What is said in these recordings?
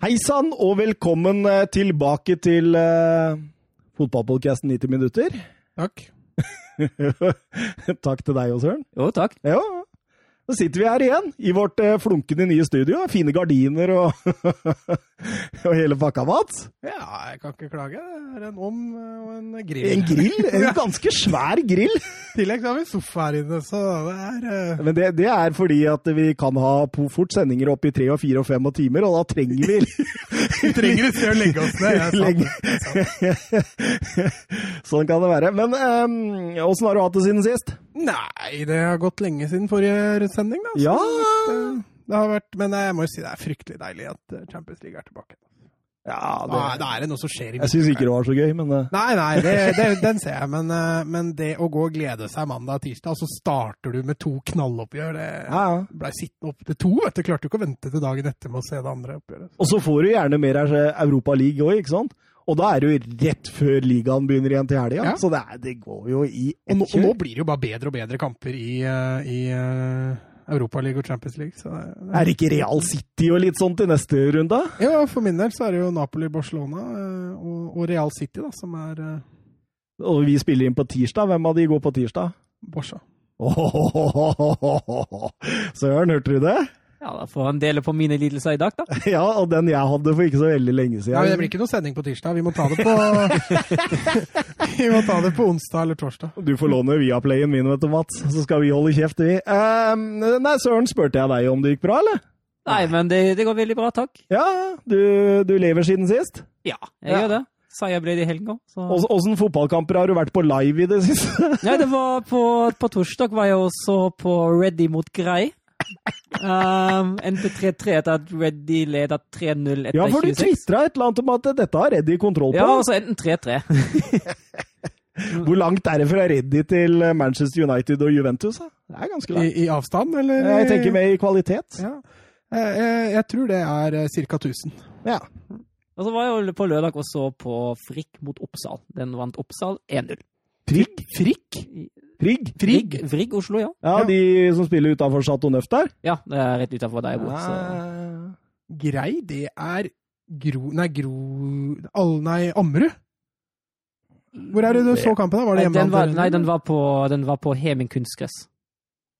Hei sann, og velkommen eh, tilbake til uh, fotballpodkasten 90 minutter. Takk. takk til deg òg, Søren. Jo, takk. Ja, så sitter vi her igjen, i vårt uh, flunkende nye studio. Fine gardiner og, og hele pakka, Mats. Ja, jeg kan ikke klage. Det er en ovn og en grill. En grill? En ganske svær grill. I tillegg har vi sofa her inne, så det er uh... Men det, det, er fordi at vi kan ha fort sendinger opp i tre og fire og fem og timer, og da trenger vi Vi trenger et sted å legge oss ned. sånn kan det være. Men åssen um, har du hatt det siden sist? Nei, det har gått lenge siden forrige sending, da. Ja. Det, det, har vært, men jeg må jo si det er fryktelig deilig at eh, Champions League er tilbake. Ja, det, da, da er det noe som skjer i Jeg syns ikke det var så gøy, men uh... Nei, nei, det, det, den ser jeg. Men, men, det å gå og glede seg mandag og så starter du med to knalloppgjør Det ja, ja. blei sittende opp til to. vet du. Klarte jo ikke å vente til dagen etter med å se det andre oppgjøret. Og så får du gjerne mer Europa League òg, ikke sant? Og da er det jo rett før ligaen begynner igjen til helga, ja. så det, er, det, går jo i ett kjør. Og nå blir det jo bare bedre og bedre kamper i, uh, i uh, Europaligaen og Champions League. Så det, det. Er det ikke Real City og litt sånt i neste runde? Ja, for min del så er det jo Napoli-Barcelona uh, og, og, Real City da, som er Og vi spiller inn på tirsdag. Hvem av de går på tirsdag? Borsa. Søren, hørte du det? Ja, da får han dele på mine lidelser i dag, da. Ja, og den jeg hadde for ikke så veldig lenge siden. Ja, Det blir ikke noe sending på tirsdag. Vi må ta det på Vi må ta det på onsdag eller torsdag. Du får låne Viaplayen min, vet du, Mats. Så skal vi holde kjeft, vi. Um, nei, Søren, spurte jeg deg om det gikk bra, eller? Nei, men det, det går veldig bra, takk. Ja, du, du lever siden sist? Ja, jeg ja. gjør det. Seier ble det i helga. Åssen fotballkamper har du vært på live i det siste? Nei, det var på, på torsdag var jeg også på Ready mot Grei. Um, endte 3-3 etter at Reddy leder 3-0 etter 26. Ja, for du tvitra et eller annet om at dette har Reddy kontroll på. Ja, altså enten 3-3. Hvor langt er det fra Reddy til Manchester United og Juventus? Da? Det er ganske langt. I, I, avstand, eller? Jeg tenker mer i kvalitet. Ja. Jeg, jeg, jeg tror det er ca. 1000. Ja. Og så var jeg på lørdag og så på Frikk mot Oppsal. Den vant Oppsal 1-0. Frikk? Frikk? Frigg? Frigg, Frigg Oslo, ja. ja. De som spiller utafor Chateau Neuf der? Ja, det er rett utafor der jeg bor. Så. Ah. Grei, det er Gro... Nei, Gro... All, nei, Ammerud? Hvor er det du så kampen? da? Var det hjemme? Den var, nei, den var på, den var på Heming kunstgress.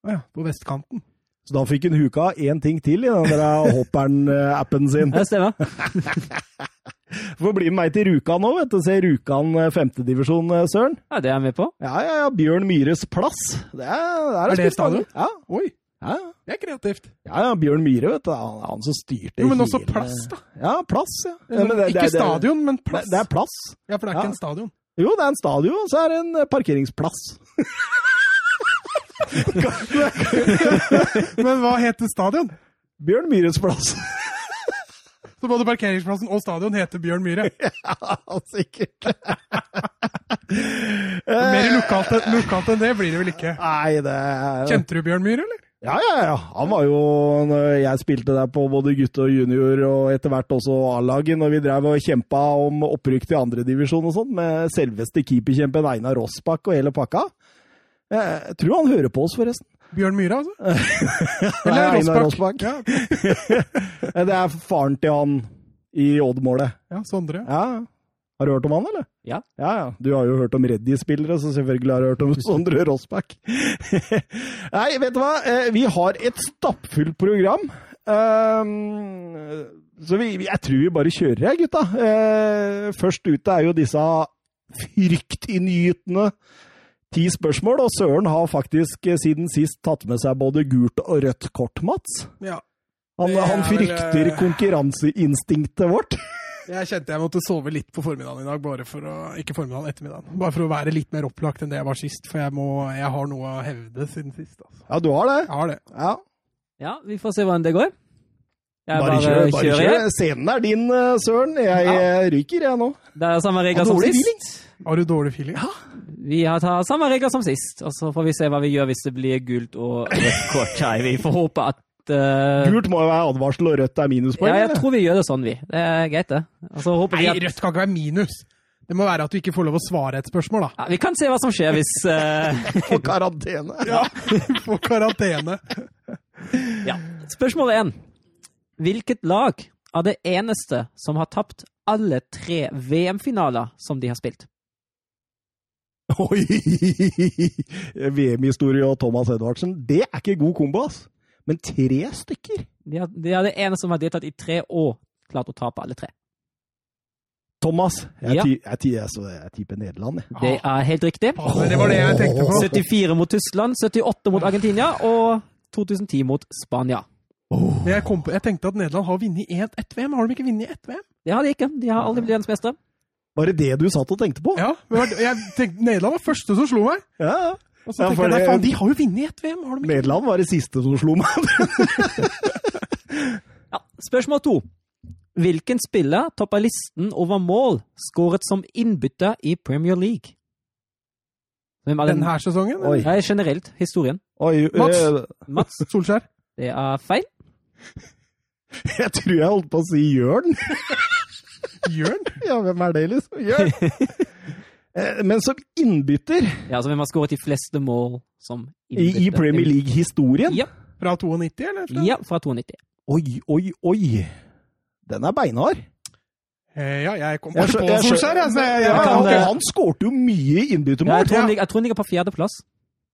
Å ja, på vestkanten. Så da fikk hun huka én ting til i den hopperen-appen sin. Det stemmer. Får bli med meg til Rjukan nå, vet du. Se Rjukan eh, femtedivisjon, eh, Søren. Ja, det er jeg med på. Ja, ja, ja. Bjørn Myhres plass. Det er, det er, er det stadion? Ja. Oi. Ja. Det er kreativt. Ja, ja, Bjørn Myhre, vet du. Han, han som styrte jo, Men også plass, da. Ja, plass, ja. ja men, ikke det, stadion, men plass. Det, er plass. Ja, for det er ikke en stadion. Jo, det er en stadion, og så er det en eh, parkeringsplass. men hva heter stadion? Bjørn Myhres plass. Så både parkeringsplassen og stadion heter Bjørn Myhre? Ja, sikkert. Mer lokalt, lokalt, enn det blir det vel ikke? Nei, det er... Kjente du Bjørn Myhre, eller? Ja, ja, ja. Han var jo Jeg spilte der på både gutte og junior, og etter hvert også A-laget, når vi drev og kjempa om opprykk til andredivisjon og sånn, med selveste keeperkjempen Einar Rossbakk og hele pakka. Jeg tror han hører på oss, forresten. Bjørn Myhre, altså? Eller Rossbakk. Ja. det er faren til han i Odd-målet. Ja, Sondre. Ja. Har du hørt om han, eller? Ja. ja, ja. Du har jo hørt om Reddy-spillere, så selvfølgelig har du hørt om Sondre Rossbakk. Nei, vet du hva? Eh, vi har et stappfullt program. Um, så vi, jeg tror vi bare kjører, jeg, gutta. Uh, først ute er jo disse fryktinngytende ti spørsmål, og Søren har faktisk eh, siden sist tatt med seg både gult og rødt kort, Mats. Ja. Han, han frykter vel, konkurranseinstinktet vårt. Jeg kjente jeg måtte sove litt på formiddagen i dag, bare for å, ikke formiddagen, ettermiddagen. Bare for å være litt mer opplagt enn det jeg var sist, for jeg, må, jeg har noe å hevde siden sist. Altså. Ja, du har det? Jeg har det. Ja. ja, vi får se hvordan det går. Jeg bare, bare kjør, bare kjør. Scenen er din, eh, Søren. Jeg ja. ryker, jeg nå. Det er samme regler som sist. Feeling. Har du dårlig feeling? Ja. Vi har tatt samme regler som sist, og så får vi se hva vi gjør hvis det blir gult og rødt kort. Vi får håpe at uh... Gult må jo være advarsel, og rødt er minuspoeng? Ja, jeg tror vi gjør det sånn, vi. Det er greit, det. Altså, Nei, at... rødt kan ikke være minus. Det må være at du ikke får lov å svare et spørsmål, da. Ja, vi kan se hva som skjer hvis uh... Få karantene. ja, få karantene. ja. Spørsmål én. Hvilket lag er det eneste som har tapt alle tre VM-finaler som de har spilt? Oi! VM-historie og Thomas Edvardsen. Det er ikke god kombo, ass. Men tre stykker? De er, de er det eneste som har deltatt i tre og klart å tape alle tre. Thomas. Jeg, Ja. ti, ti, tipper Nederland, jeg. Det er helt riktig. Det var det jeg tenkte på. 74 mot Tyskland, 78 mot Argentina og 2010 mot Spania. Jeg, kom på, jeg tenkte at Nederland har vunnet ett VM. Har de ikke vunnet ett VM? Det har de ikke. De har aldri blitt verdensmestere. Var det det du satt og tenkte på? Ja, jeg tenkte, Nederland var første som slo meg. Ja, ja. Og så Ja, tenkte jeg, nei, faen, de har jo vunnet ett VM. har de ikke? Nederland var det siste som slo meg. Ja. Spørsmål to. Hvilken spiller toppa listen over mål skåret som innbytter i Premier League? Hvem er den? Denne sesongen? Oi. Nei, generelt. Historien. Oi, Mats. Mats, Solskjær? det er feil. jeg tror jeg holdt på å si Jørn. Jørn? Ja, hvem er det, liksom? Jørn. Eh, Men som innbytter Ja, altså Hvem har skåret de fleste mål som i, innbytter? i Premier League-historien Ja, Fra 92, eller? Ja, fra 92. Oi, oi, oi. Den er beinhard. Eh, ja, jeg kom bare på Solskjær. Jeg, eh, han skårte jo mye innbyttermål. Ja. jeg tror han ligger på fjerdeplass.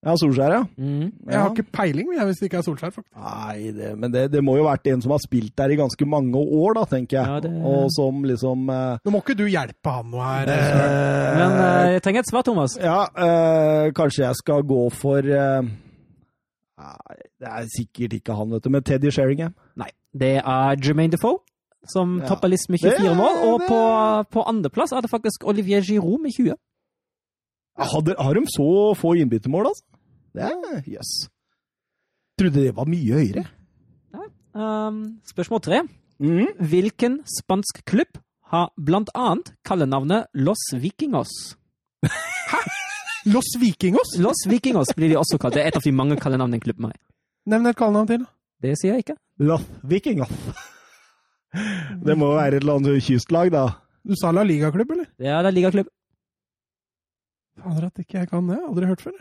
Ja, Solskjær, ja. Mm. jeg har ikke peiling jeg, hvis det ikke er Solskjær. faktisk. Nei, det, men det, det må jo ha vært en som har spilt der i ganske mange år, da, tenker jeg. Ja, det- Og som liksom eh, Nå må ikke du hjelpe han noe her. eh, Men eh, jeg trenger et svar, Thomas. Ja, eh, kanskje jeg skal gå for eh, Nei, det er sikkert ikke han, vet du, men Teddy Sheringham. Nei. Det er Jermaine Defoe, som Ja. topper listen med 24 Det- mål. Og det- på, på andreplass er det faktisk Olivier Giroud med 20. Hadde, har de så få innbyttermål, altså? Det er jøss. Yes. Trodde det var mye høyere. Um, spørsmål tre. Mm. Hvilken spansk klubb har blant annet kallenavnet Los Vikingos? Hæ? Los Vikingos? Los Vikingos blir de også kalt. Det er et av de mange kallenavnene en klubben har. Nevn et kallenavn til. Det sier jeg ikke. Los Vikingos. Det må være et eller annet kystlag, da. Du sa La Liga-klubb, eller? Det er La Liga-klubb. Fader at ikke jeg kan det. Aldri hørt før.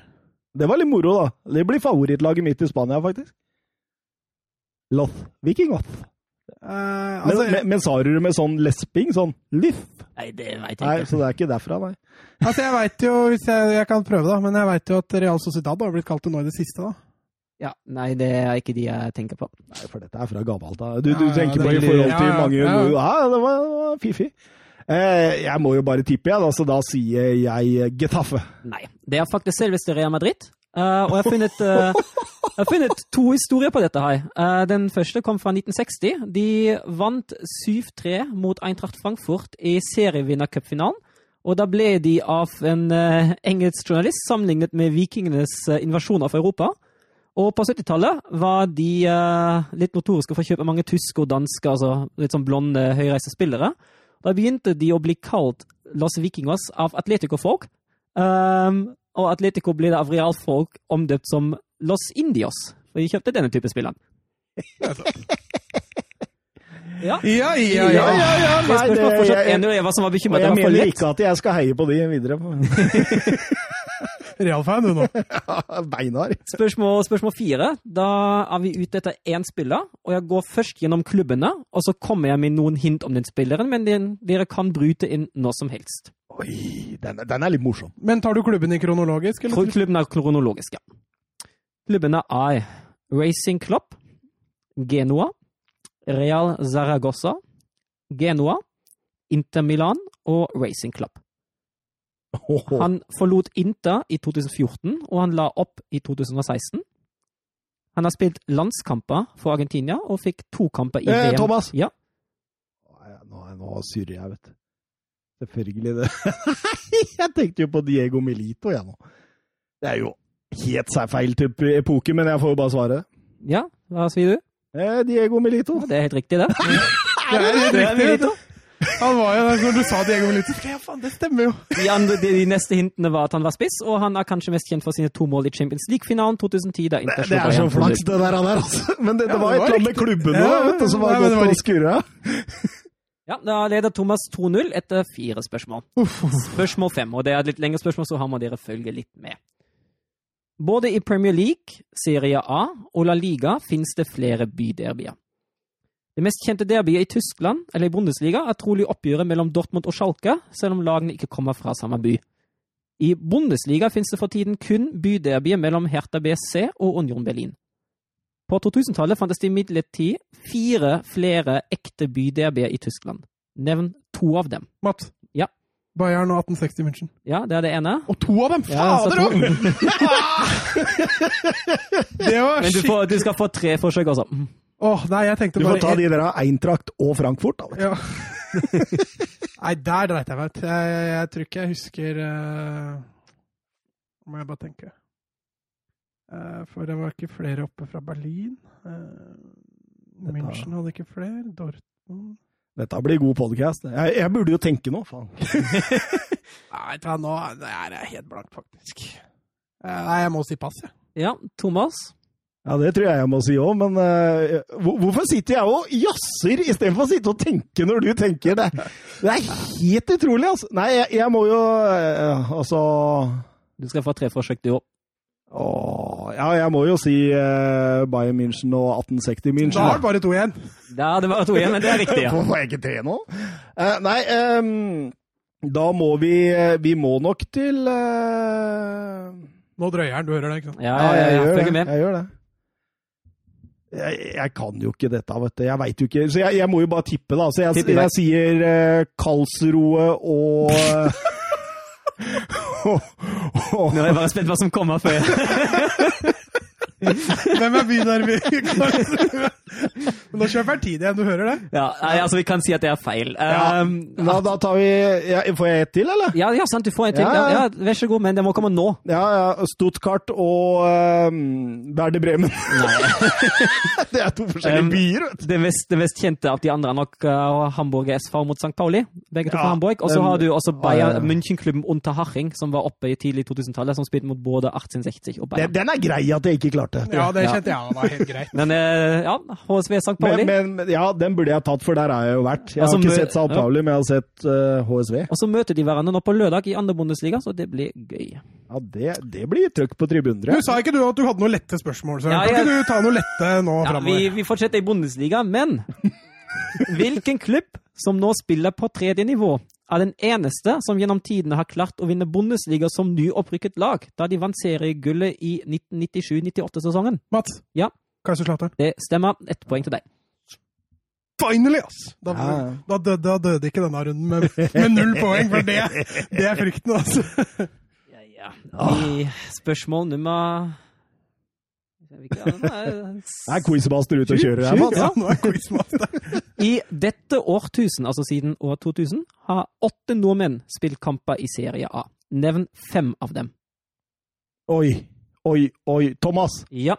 Det var litt moro, da. Det blir favorittlaget mitt i Spania, faktisk. Loth Vikinger. Eh, Men, altså, men, men sa du det med sånn lesping? Sånn liff? Nei, det veit jeg ikke. så det er ikke derfra, nei. altså, jeg veit jo hvis jeg, jeg kan prøve, da, men jeg veit jo at Real Sociedad har blitt kalt det nå i det siste. da. Ja, nei, det er ikke de jeg tenker på. Nei, for dette er fra gammelt av. Du, Ja, du tenker ja, på i forhold til ja, mange ja. Ja, det var, det var fiffig. Eh, jeg må jo bare tippe, jeg, så da sier jeg Getafe. Nei. Det er faktisk selveste Real Madrid. Uh, og jeg har funnet, uh, jeg har funnet to historier på dette her. Uh, den første kom fra 1960. De vant 7-3 mot Eintracht Frankfurt i serievinnercupfinalen. Og da ble de av en engelsk journalist sammenlignet med vikingenes invasjon av Europa. Og på 70-tallet var de litt notoriske for å kjøpe mange tyske og danske, altså litt sånn blonde, høyreiste spillere. Da begynte de å bli kalt Los Vikingos av Atletico-folk. Um, og Atletico ble det av realfolk omdøpt som Los Indios. For de kjøpte denne type spillene. Ja. Ja, ja, Ja, ja. ja, nei, det, jeg, jeg, jeg, var bekymret. jeg mener ikke at jeg skal heie på de videre. Real-fan, du nå. Beinhard. Spørsmål, spørsmål fire. Da er vi ute etter én spiller, og jeg går først gjennom klubbene. Og så kommer jeg med noen hint om den spilleren, men den, dere kan bryte inn når som helst. Oi, den, den er litt morsom. Men tar du klubben i kronologisk, eller? Klubben er kronologisk, ja. Klubbene er Racing Club, Genoa, Real Zaragoza, Genoa, Inter Milan og Racing Club. Han forlot Inter i 2014, og han la opp i 2016. Han har spilt landskamper for Argentina og fikk to kamper i Eh, VM. Thomas! Ja, Nå, nå surrer jeg, vet du. Selvfølgelig det. jeg tenkte jo på Diego Milito, jeg nå. Det er jo helt seg feil type epoke, men jeg får jo bare svare. ja, hva sier du? Eh, Diego Milito. Det er helt riktig, det. Det er helt riktig, Det er riktig. Han var jo der når du sa Diego Milito. Ja, faen, det stemmer jo. De, andre, de, de neste hintene var at han var spiss, og han er kanskje mest kjent for sine to mål i Champions League-finalen 2010. da Inter Det, det er så flaks, det der, han der, altså. Men det, det var et eller annet med klubben nå, Ja, som var nei, godt var å skure skurre. Ja, Da leder Thomas 2-0 etter fire spørsmål. Spørsmål fem, og det er et litt lengre spørsmål, så her må dere følge litt med. Både i Premier League, Serie A og La Liga finnes det flere byderbyer. Det mest kjente derbyet i Tyskland, eller i Bundesliga, er trolig oppgjøret mellom Dortmund og Schalke, selv om lagene ikke kommer fra samme by. I Bundesliga finnes det for tiden kun byderbyet mellom Hertha BSC og Union Berlin. På 2000-tallet fantes det imidlertid fire flere ekte byderbyer i Tyskland. Nevn to av dem. Mats. Ja. Bayern og 1860 München. Ja, det er det ene. Og to av dem! Fader òg! Ja, det var Men du, får, du skal få tre forsøk, altså. Åh, nei, jeg tenkte Du bare får ta de der av Eintracht og Frankfurt, da. Ja. Nei, der dreit jeg meg ut. Jeg, jeg, jeg tror ikke jeg husker uh, Må jeg bare tenke. Uh, for det var ikke flere oppe fra Berlin. Uh, München hadde ikke flere. Dortmund Dette blir god podcast. Jeg, jeg burde jo tenke nå, faen. Nei, du hva, nå er jeg helt blank, faktisk. Eh, nei, jeg må si pass, jeg. Ja, Thomas. Ja, det tror jeg jeg må si òg, men uh, hvorfor sitter jeg og jazzer istedenfor å sitte og tenke når du tenker? Det, det er helt utrolig, altså. Nei, jeg, jeg må jo uh, Altså Du skal få tre forsøk, du òg. Åh, ja, jeg må jo si uh, Bayern München og 1860 München. Da er det bare to igjen. Ja, det var to igjen, men det er riktig, ja. Får jeg ikke tre nå? Eh, nei, um, da må vi Vi må nok til Nå drøyer den, du hører det, ikke sant? Ja, jeg, jeg, med. Jeg gjør det. Jeg, jeg kan jo ikke dette, vet du. Jeg veit jo ikke. Så jeg, jeg må jo bare tippe, da. Så jeg, Tipp jeg sier uh, Karlsroe og Nå er jeg bare spent hva som kommer før. Hvem er byderby? Men Nå kjøper jeg tid igjen, du hører det? Ja, nei, altså, vi kan si at det er feil. Ja. Um, da, da tar vi ja, Får jeg ett til, eller? ja, ja, sant, du får en til. Ja, Ja, vær så god, men det må komme nå. Ja, ja. Stuttgart og um, Werder Bremen. det er to forskjellige Um, byer, vet du. Det mest, det mest kjente av de andre er nok uh, Hamburg SV mot St. Pauli. Begge to Ja, fra Hamburg. Og så har du også Bayern, ja. München-klubben Unterhaching, som var oppe i tidlig 2000-tallet, som spilte mot både 1860 og Bayern. den er grei at jeg ikke klarte. Ja, det Ja. kjente jeg var helt greit. Men eh, ja, HSV St. Pauli. Men, men ja, den burde jeg tatt, for der har jeg jo vært. Jeg har Altså, ikke sett ja. Pauli, men jeg har sett uh, HSV. Og så møter de hverandre nå på lørdag i andre Bundesliga, så det blir gøy. Ja, det, det blir trøkk på tribunen, Du sa ikke du at du hadde noen lette spørsmål, så Ja, kan jeg- ikke du ta noe lette nå Ja, vi, vi fortsetter i Bundesliga, men hvilken klubb som nå spiller på tredje nivå, er den eneste som gjennom tidene har klart å vinne Bundesliga som nyopprykket lag, da de vant seriegullet i 1997-98-sesongen? Mats? Ja. Kaiserslautern? Det stemmer. Ett poeng til deg. Finally, ass! Da, Ja. da, døde, da døde ikke denne runden med, med null poeng, for det, det er frykten, altså. Ja, ja. I spørsmål nummer er det? Er quizmaster ute og kjører her, Mats? Ja, nå er quizmaster. I dette årtusen, altså siden år 2000, har åtte nordmenn spilt kamper i Serie A. Nevn fem av dem. Oi, oi, oi. Thomas, Ja.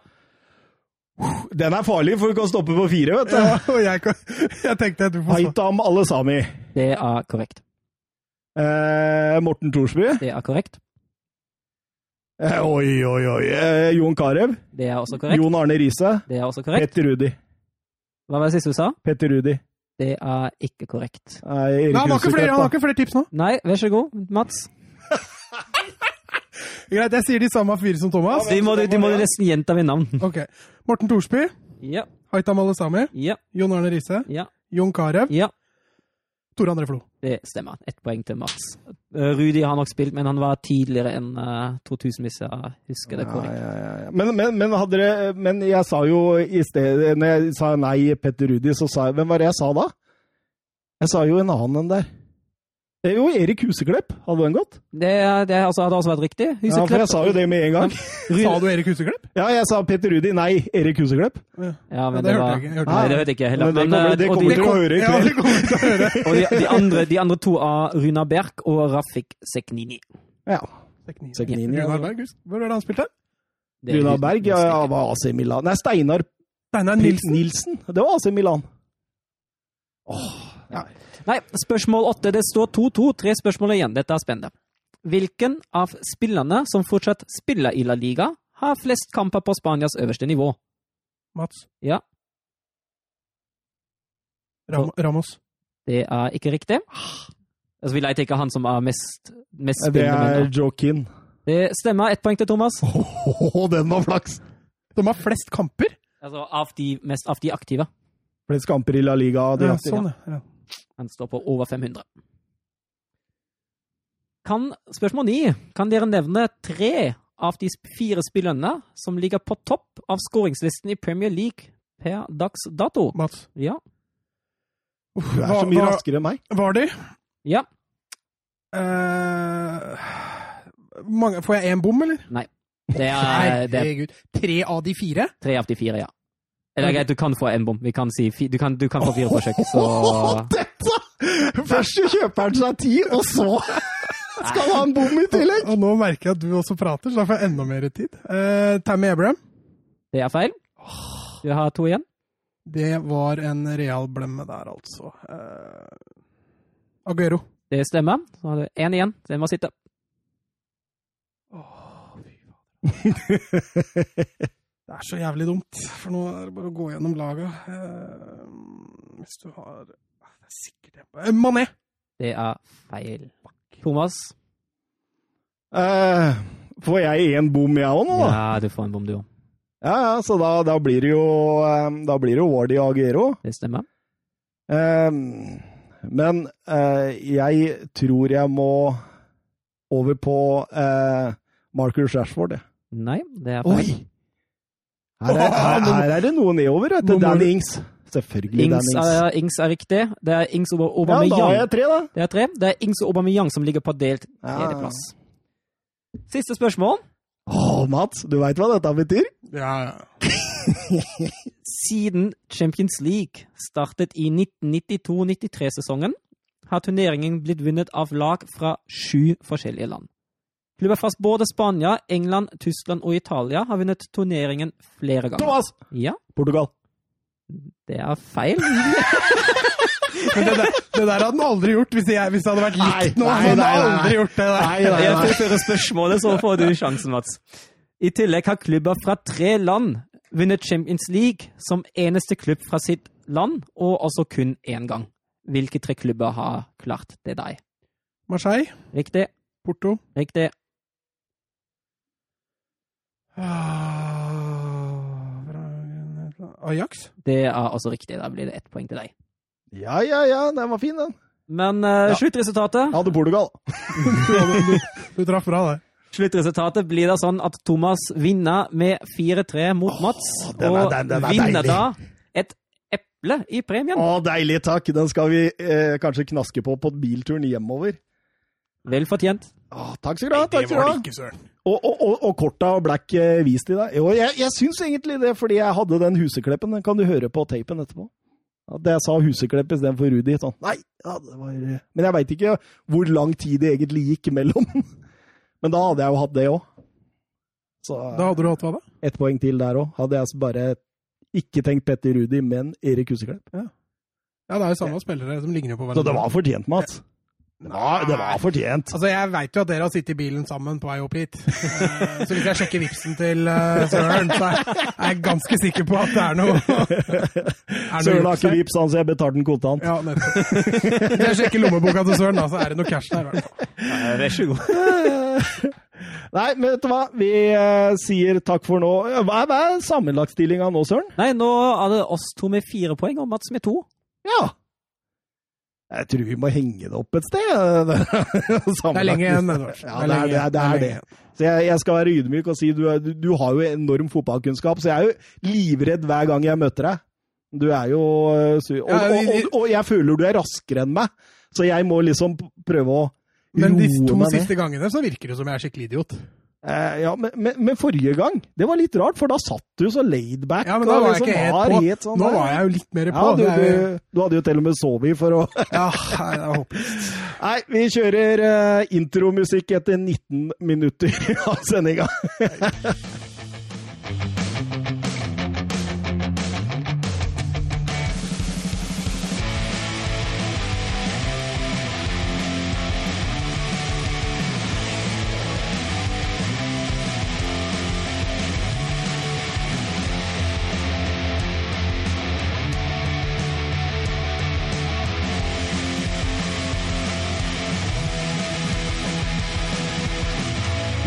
den er farlig, for vi kan stoppe på fire, vet du. Ja, og jeg, kan- jeg tenkte at du får. Haitam Alesami. Det er korrekt. Eh, Morten Thorsby. Det er korrekt. Eh, oi, oi, oi. Eh, Jon Carew. Det er også korrekt. Jon Arne Riise. Det er også korrekt. Petter Rudi. Hva var det siste du sa? Petter Rudi. Det er ikke korrekt. Nei, Erik Nei, han har ikke flere, han har ikke flere tips nå. Nei, vær så god, Mats. Greit, jeg sier de samme fire som Thomas. De må, de, de må nesten gjenta ved navn. Ok. Morten Thorsby, Ja, Haitam Alesami, ja, Jon Arne Riise, ja, Jon Carew, ja. Tore André Flo. Det stemmer. Ett poeng til Mats. Eh, Rudi har nok spilt, men han var tidligere enn eh, 2000, hvis jeg husker det korrekt. ja, ja, ja. Men, men, men, hadde dere, men jeg sa jo i sted Når jeg sa nei, Petter Rudi, så sa jeg Hvem var det jeg sa da? Jeg sa jo en annen enn der. Det er jo Erik Huseklepp. Hadde den gått? Det, det altså, hadde også vært riktig. Ja, for jeg sa jo det med en gang. Sa du Erik Huseklepp? Ja, jeg sa Petter Rudi. Nei, Erik Huseklepp. Ja. Ja, men det det, hørte var jeg ikke. Hørte Nei, det hørte jeg ikke heller. Men det Men, kommer- eh, det og kommer de- til å høre i Ja, det kommer til å høre. Og de, de, andre, de andre to er Runa Berg og Rafik Seknini. Ja. Seknini. Runar Berg. Hvor er det han spilte? Det Runar Berg ja, ja, var AC Milan. Nei, Steinar Steinar Nilsen. Nilsen. Det var AC Milan. Åh, Nei, spørsmål åtte. Det står 2-2. Tre spørsmål igjen. Dette er spennende. Hvilken av spillerne som fortsatt spiller i La Liga, har flest kamper på Spanias øverste nivå? Mats. Ja. Ram Ramos. Det er ikke riktig. Altså, vi leter ikke han som er mest, mest Det er Joaquin. Det stemmer. Ett poeng til Thomas. Åh, den var flaks! De har flest kamper. Altså av de, mest, av de aktive. Flest kamper i La Liga. De Ja, sånn, ja. Han står på over 500. Kan, spørsmål 9. Kan dere nevne tre av de fire spillerne som ligger på topp av skåringslisten i Premier League per dags dato? Mats. Ja. Uff, Du er så mye raskere enn meg. Var de? Ja. Uh, mange, får jeg én bom, eller? Det er, det er Herregud. Tre av de fire? tre av de fire, ja. Eller greit, du kan få en bom. Vi kan si fi, du, kan, du kan få fire forsøk, så Dette! Først kjøper han seg ti, og så skal han ha en bom i tillegg! Og nå merker jeg at du også prater, så da får jeg enda mer tid. Uh, Tammy Abraham. Det er feil. Du har to igjen. Det var en real blemme der, altså. Uh, Aguero. Det stemmer. Så har du én igjen. Den må sitte. Det er så jævlig dumt, for nå er det bare å gå gjennom laga. Uh, hvis du har Det er sikkert en Eh, Mané! Det er feil. Thomas? Uh, får jeg én bom, jeg òg nå, da? Ja, du får en bom, du òg. Ja, ja, så da, da blir det jo Da blir det jo Wardy og Aguero. Det stemmer. Men eh, jeg tror jeg må over på eh, Marcus Rashford, jeg. Nei, det er feil. Her er, her, her er det noe nedover, vet du. Danny Ings. Selvfølgelig Ings Danny Ings. er, Ings er riktig. Det er Ings og Aubameyang. Ja, da har Aubameyang. jeg tre, da. Det er tre. Det er Ings og Aubameyang som ligger på delt Ja. Siste spørsmål. Å, Mats, du veit hva dette betyr? Ja, ja. Siden Champions League startet i 1992-93-sesongen, har turneringen blitt vunnet av lag fra sju forskjellige land. Klubber fra både Spania, England, Tyskland og Italia har vunnet turneringen flere ganger. Thomas! Ja, Portugal. det er feil. Men det der, det der hadde han aldri gjort hvis, jeg, hvis det hadde vært likt nå. nei, nei, nei, nei. aldri gjort det der. Nei, nei, Jeg fullfører spørsmålet, så får du sjansen, Mats. I tillegg har klubber fra tre land vunnet Champions League som eneste klubb fra sitt land, og også kun én gang. Hvilke tre klubber har klart det deg? Marseille, Riktig, Porto riktig. Ajax? Det er altså riktig. Da blir det ett poeng til deg. Ja, ja, ja, den var fin, den. Men uh, Ja. sluttresultatet Hadde Portugal. Du, du traff bra der. Sluttresultatet blir da sånn at Thomas vinner med 4-3 mot Mats, den er- og den- den er vinner deilig. da et eple i premien. Å, deilig, takk. Den skal vi eh, kanskje knaske på på bilturen hjemover. Vel fortjent. Å, takk skal du ha. takk skal var du det ha. ikke, søren. Og, og, og, og korta og black vist i deg. Jo, jeg, jeg syns egentlig det, fordi jeg hadde den husekleppen. Den kan du høre på tapen etterpå. At jeg sa huseklepp istedenfor Rudi. Sånn. Nei, ja, det var Men jeg veit ikke hvor lang tid det egentlig gikk mellom. Men da hadde jeg jo hatt det òg. Da hadde du hatt hva da? ett poeng til der òg. Hadde jeg bare ikke tenkt Petter Rudi, men Erik Huseklepp. Ja, det er jo samme spillere som ligner på hverandre. Så det var fortjent, Mats. Det var, det var fortjent. Altså, Jeg veit jo at dere har sittet i bilen sammen på vei opp hit. Eh, Så hvis jeg sjekker vipsen til eh, Søren, så er jeg ganske sikker på at det er noe, noe Søren har ikke vips, han, så jeg betalte den kontant. Ja, nettopp. Hvis jeg sjekker lommeboka til Søren, da, så er det noe cash der. i hvert fall. Vær så god. Nei, men vet du hva? Vi eh, sier takk for nå. Hva er, hva er sammenlagtstillinga nå, Søren? Nei, nå er det oss to med fire poeng, og Mats med to. Ja. Jeg tror vi må henge det opp et sted. det er lenge igjen, Edvard. Ja, det er det. det, er det. Så jeg, jeg skal være ydmyk og si du, er- du, har jo enorm fotballkunnskap, så jeg er jo livredd hver gang jeg møter deg. Du er jo eh, og, og, og, og jeg føler du er raskere enn meg, så jeg må liksom prøve å Men de to siste gangene så virker det som jeg er skikkelig idiot. Eh, ja, men, men, men forrige gang, det var litt rart, for da satt du så laidback. Ja, men da var jeg liksom ikke helt på. helt sånn Nå var jeg jo litt mer på. Ja, du, du, du hadde jo til og med sovet for å Ja, nei, det er håpløst. Nei, vi kjører uh, intromusikk etter 19 minutter av sendinga.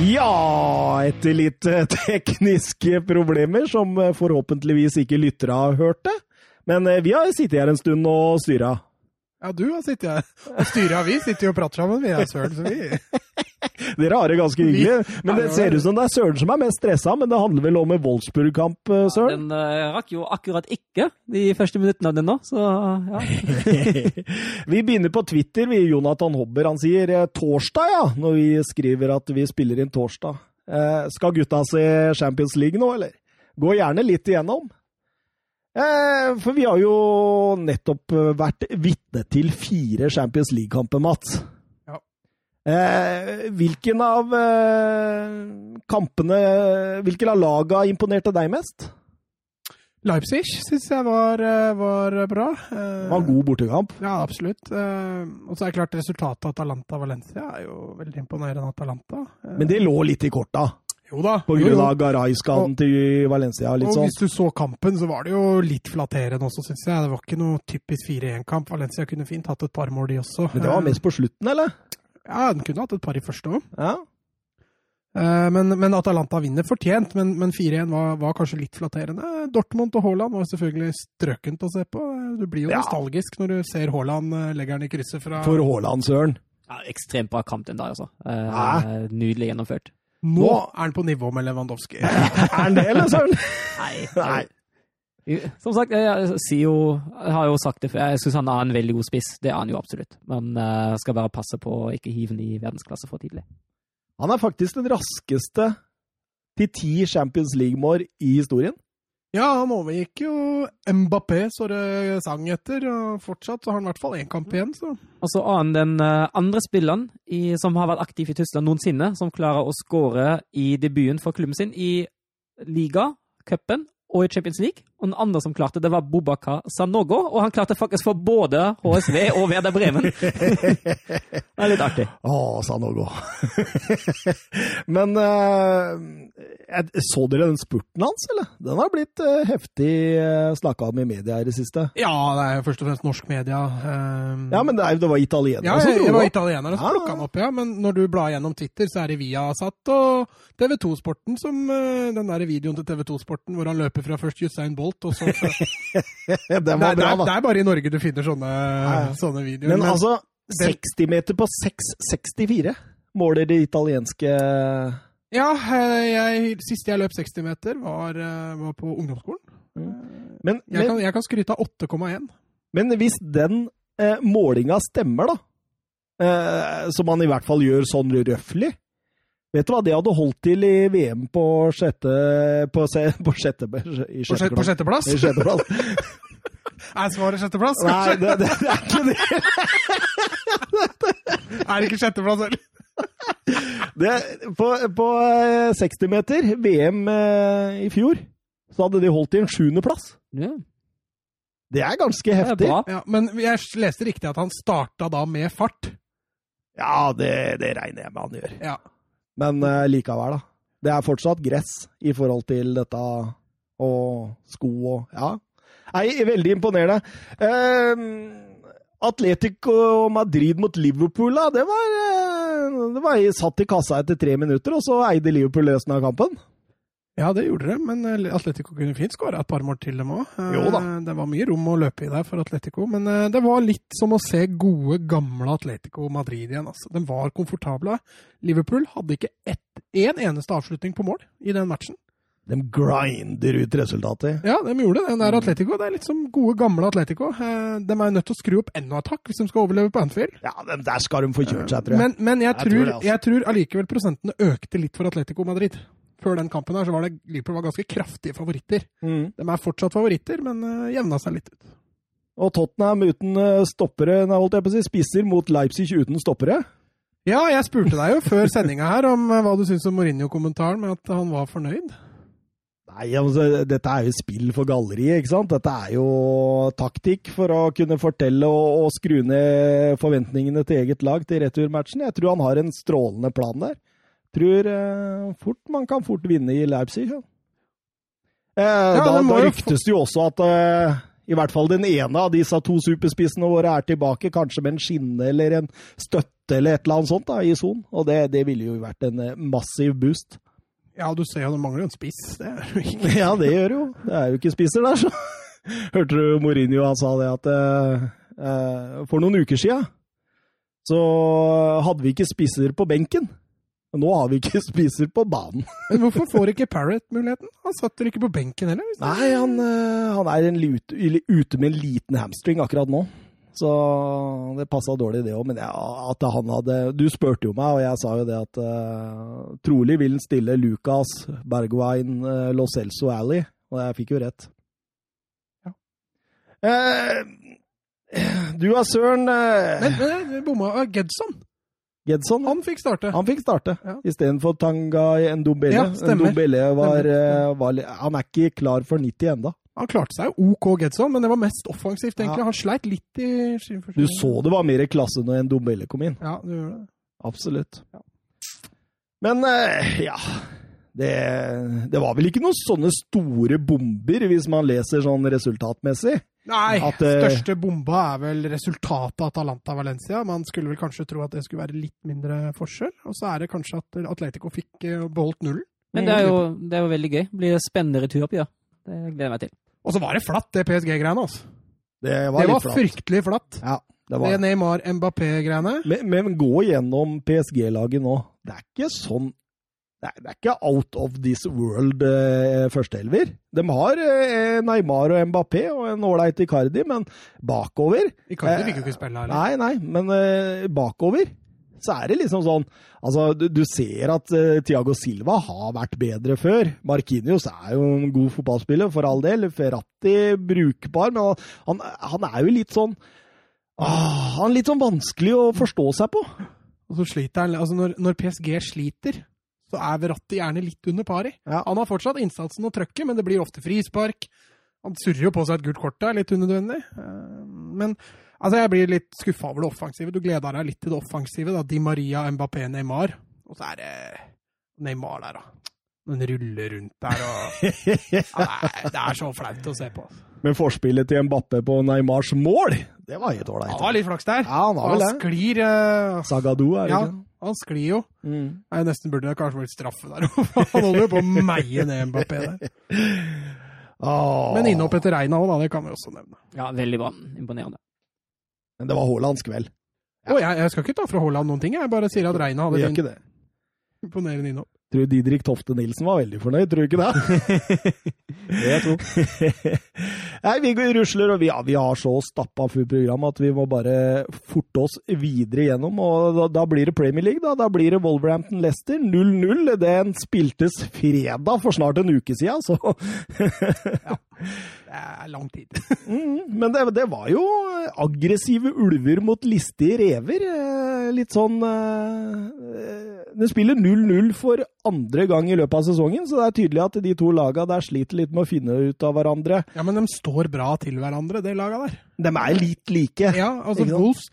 Ja, etter litt eh, tekniske problemer som eh, forhåpentligvis ikke lyttere har hørt det. Men eh, vi har sittet her en stund og styra. Ja, du har sittet her og styra. Vi sitter jo og prater sammen, vi er søren, så vi Dere har det ganske hyggelig. Men det ser ut som det er Søren som er mest stressa, men det handler vel om en Wolfsburg-kamp, Søren? Ja, Den eh, rakk jo akkurat ikke de første minuttene av den nå, så ja. vi begynner på Twitter, vi. Jonathan Hobber han sier eh, torsdag, ja, når vi skriver at vi spiller inn torsdag. Eh, skal gutta se Champions League nå, eller? Gå gjerne litt igjennom. Eh, for vi har jo nettopp eh, vært vitne til fire Champions League-kamper, Mats. Ja. Eh, hvilken av kampene Hvilken av laga imponerte deg mest? Leipzig syns jeg var, var bra. Det var en god bortekamp. Ja, absolutt. Og så er det klart resultatet Atalanta-Valencia er jo veldig imponerende Atalanta. Men det lå litt i korta, jo da. på grunn av Garay-skaden til Valencia. litt Og sånn. hvis du så kampen, så var det jo litt flatterende også, syns jeg. Det var ikke noe typisk 4-1-kamp. Valencia kunne fint hatt et par mål, de også. Men det var mest på slutten, eller? Ja, den kunne hatt et par i første òg. Ja. Men, men Atalanta vinner fortjent, men, men 4-1 var, var kanskje litt flatterende. Dortmund og Haaland var selvfølgelig strøkent å se på. Du blir jo Ja. nostalgisk når du ser Haaland legger den i krysset fra For Haaland, Søren. ja ekstremt bra kamp den dag, altså. Eh, Hæ? nydelig gjennomført. Nå er han på nivå med Lewandowski. Er han det, eller, Søren? Nei. Nei. Som sagt, jeg, jo, jeg har jo sagt det før, jeg syns han er en veldig god spiss. Det er han jo absolutt. Men uh, skal bare passe på å ikke hive den i verdensklasse for tidlig. Han er faktisk den raskeste til ti Champions League-mål i historien. Ja, han overgikk jo Mbappé, så det sang etter. Og fortsatt så har han i hvert fall én kamp igjen, så Og så annen den eh, andre spilleren i, som har vært aktiv i Tyskland noensinne, som klarer å skåre i debuten for klubben sin i liga, cupen og i Champions League. Og den andre som klarte det, var Bobakar Sanogo, og han klarte faktisk for både HSV og Werder Bremen. det er litt artig. Å, Sanogo. Men eh, så dere den spurten hans, eller? Den har blitt uh, heftig uh, snakka om i media i det siste. Ja, det er først og fremst norsk media. Um... Ja, men det, er, det var italienere Ja, som dro det var italienere som Ja. plukka den opp, ja. Men når du blar gjennom Twitter, så er det Viasat og TV2-sporten som eh, Den der videoen til TV2-sporten hvor han løper fra først Usain Bolt, og så Den det, var er, det, bra, er, det er bare i Norge du finner sånne, sånne videoer. Men altså, 60 meter på 6,64 måler det italienske Ja, eh, jeg, sist jeg løp 60 meter, var, eh, var på ungdomsskolen. Men, Jeg men, kan, jeg kan skryte av 8,1. men hvis den eh, målinga stemmer, da, eh, som man i hvert fall gjør sånn røftlig Vet du hva det hadde holdt til i VM på sjette På, se, på sjette i På, sjette, på sjetteplass? I sjetteplass. Er svaret sjetteplass? Nei, det, det, det er ikke det. Er det ikke sjetteplass heller? det på, på eh, 60 meter, VM eh, i fjor, så hadde de holdt til en sjuendeplass. Ja, Det er ganske heftig. er. Ja, men jeg leste riktig at han starta da med fart. Ja, det, det regner jeg med han gjør. Ja. Men uh, likevel, da. Det er fortsatt gress i forhold til dette og sko og Ja. Nei, veldig imponerende. Uh, Atletico Madrid mot Liverpool, da, det var, uh, det var satt i kassa etter tre minutter, og så eide Liverpool resten av kampen. Ja, det gjorde det, men eh, Atletico kunne fint skåra et par mål til dem òg. Da. Det var mye rom å løpe i der for Atletico, men eh, det var litt som å se gode, gamle Atletico Madrid igjen. Altså. De var komfortable. Liverpool hadde ikke ett, en eneste avslutning på mål i den matchen. De grinder ut resultatet. Ja, de gjorde det. Den der Atletico, det er litt som gode, gamle Atletico. Eh, De er nødt til å skru opp enda et hakk hvis de skal overleve på Anfield. Ja, der skal de få kjørt seg, tror jeg. Men, men jeg, Jeg tror tror, altså. jeg tror allikevel prosentene økte litt for Atletico Madrid. Før den kampen her så var det Liverpool var ganske kraftige favoritter. mm. De er fortsatt favoritter, men uh, jevna seg litt ut. Og Tottenham uten eh, stoppere, nei, holdt jeg på å si, spisser mot Leipzig uten stoppere. Ja, jeg spurte deg jo før sendinga her om eh, hva du syns om Mourinho-kommentaren med at han var fornøyd. Nei, altså, dette er jo spill for galleriet, ikke sant? Dette er jo taktikk for å kunne fortelle og, og skru ned forventningene til eget lag til returmatchen. Jeg tror han har en strålende plan der. Tror eh, fort man kan fort vinne i Leipzig. Ja. Eh, da, da ryktes det jo også at eh, i hvert fall den ene av disse to superspissene våre er tilbake, kanskje med en skinne eller en støtte eller et eller annet sånt da, i sonen. Og det, det ville jo vært en massiv boost. Ja, du ser jo det mangler jo en spiss. Det er jo ikke Ja, det gjør jo. Det er jo ikke spisser der, så. hørte du Mourinho han sa det at eh, eh, for noen uker siden så hadde vi ikke spisser på benken. Nå har vi ikke spiser på banen. Men hvorfor får ikke Parrot muligheten? Han satt vel ikke på benken heller? Nei, han, eh, han er en lut, ute med en liten hamstring akkurat nå. Så det passa dårlig, det òg. Men ja, at han hadde Du spurte jo meg, og jeg sa jo det at uh, trolig vil han stille Lucas, Bergwijn, uh, Lo Celso Alley. Og jeg fikk jo rett. Ja. Uh, du er søren uh, Men, men jeg bomma. Gedson, Gedson. Han, fikk starte. han fikk starte Ja. istedenfor Tanga Ndombele. Ja, stemmer. Ndombele var, eh, var Han er ikke klar for 90 enda. Han klarte seg OK, Gedson, men det var mest offensivt, egentlig. Ja. Han sleit litt i Du så det var mer i klasse når Ndombele kom inn. Ja, du gjør det. Absolutt. Ja. Men eh, ja det, det var vel ikke noen sånne store bomber, hvis man leser sånn resultatmessig. Nei, At, eh, største bomba er vel resultatet av Atalanta-Valencia. Man skulle vel kanskje tro at det skulle være litt mindre forskjell. Og så er det kanskje at Atletico fikk eh, beholdt nullen. Men det er jo det er jo veldig gøy. Blir det spennende returoppgjør. Det gleder jeg meg til. Og så var det flatt, det PSG-greiene. altså. Det var, Det var flatt. fryktelig flatt. Ja, det Det var. Neymar-Mbappé-greiene. Men, men gå gjennom PSG-laget nå. Det er ikke sånn det er, det er ikke out of this world eh, førsteelver. De har eh, Neymar og Mbappé og en ålreit Icardi, men bakover Icardi fikk jo ikke spille eller? Nei, nei, men eh, bakover så er det liksom sånn Altså, du, du ser at eh, Thiago Silva har vært bedre før. Marquinhos er jo en god fotballspiller, for all del. Ferrati brukbar, men han, han er jo litt sånn ah, Han er litt sånn vanskelig å forstå seg på. Og så sliter han, altså når, når PSG sliter, så er Verratti gjerne litt under pari. Ja. Han har fortsatt innsatsen og trøkket, men det blir ofte frispark. Han surrer jo på seg et gult kort der, litt unødvendig. Eh, Men altså, jeg blir litt skuffa over det offensive. Du gleder deg litt til det offensive. da. Di Maria, Mbappé, Neymar. Og så er det Neymar der, da. Den ruller rundt der og Nei, det, er, så flaut å se på. Men forspillet til Mbappe på Neymars mål, det var helt Han har litt flaks der. Ja, han har vel Han sklir Uh... Sagadou, er det Ja, ikke? han sklir jo. Mm. Jeg nesten burde det kanskje vært straffe der. Han holder jo på å meie ned Mbappé der. oh. Men innhopp etter Reina òg. Det kan vi også nevne. Ja, veldig bra. Imponerende. Men det var Haalands kveld. Og jeg, jeg skal ikke ta fra Haaland noen ting, jeg bare sier at Reina hadde det. imponerende innhopp. Tror Didrik Tofte Nilsen var veldig fornøyd, tror du ikke det? Det jeg tror. Nei, vi går- rusler, og vi, ja, vi har så stappa fullt program at vi må bare forte oss videre gjennom. Og da, da blir det Premier League, da. Da blir det Wolverhampton-Leicester 0-0. Den spiltes fredag for snart en uke siden, så Det er lang tid. mm, Men det, det var jo aggressive ulver mot listige rever. eh, Litt sånn eh, De spiller 0-0 for andre gang i løpet av sesongen, så det er tydelig at de to laga der sliter litt med å finne ut av hverandre. Ja, men de står bra til hverandre, det laga der. De er litt like. Ja, altså Wolfs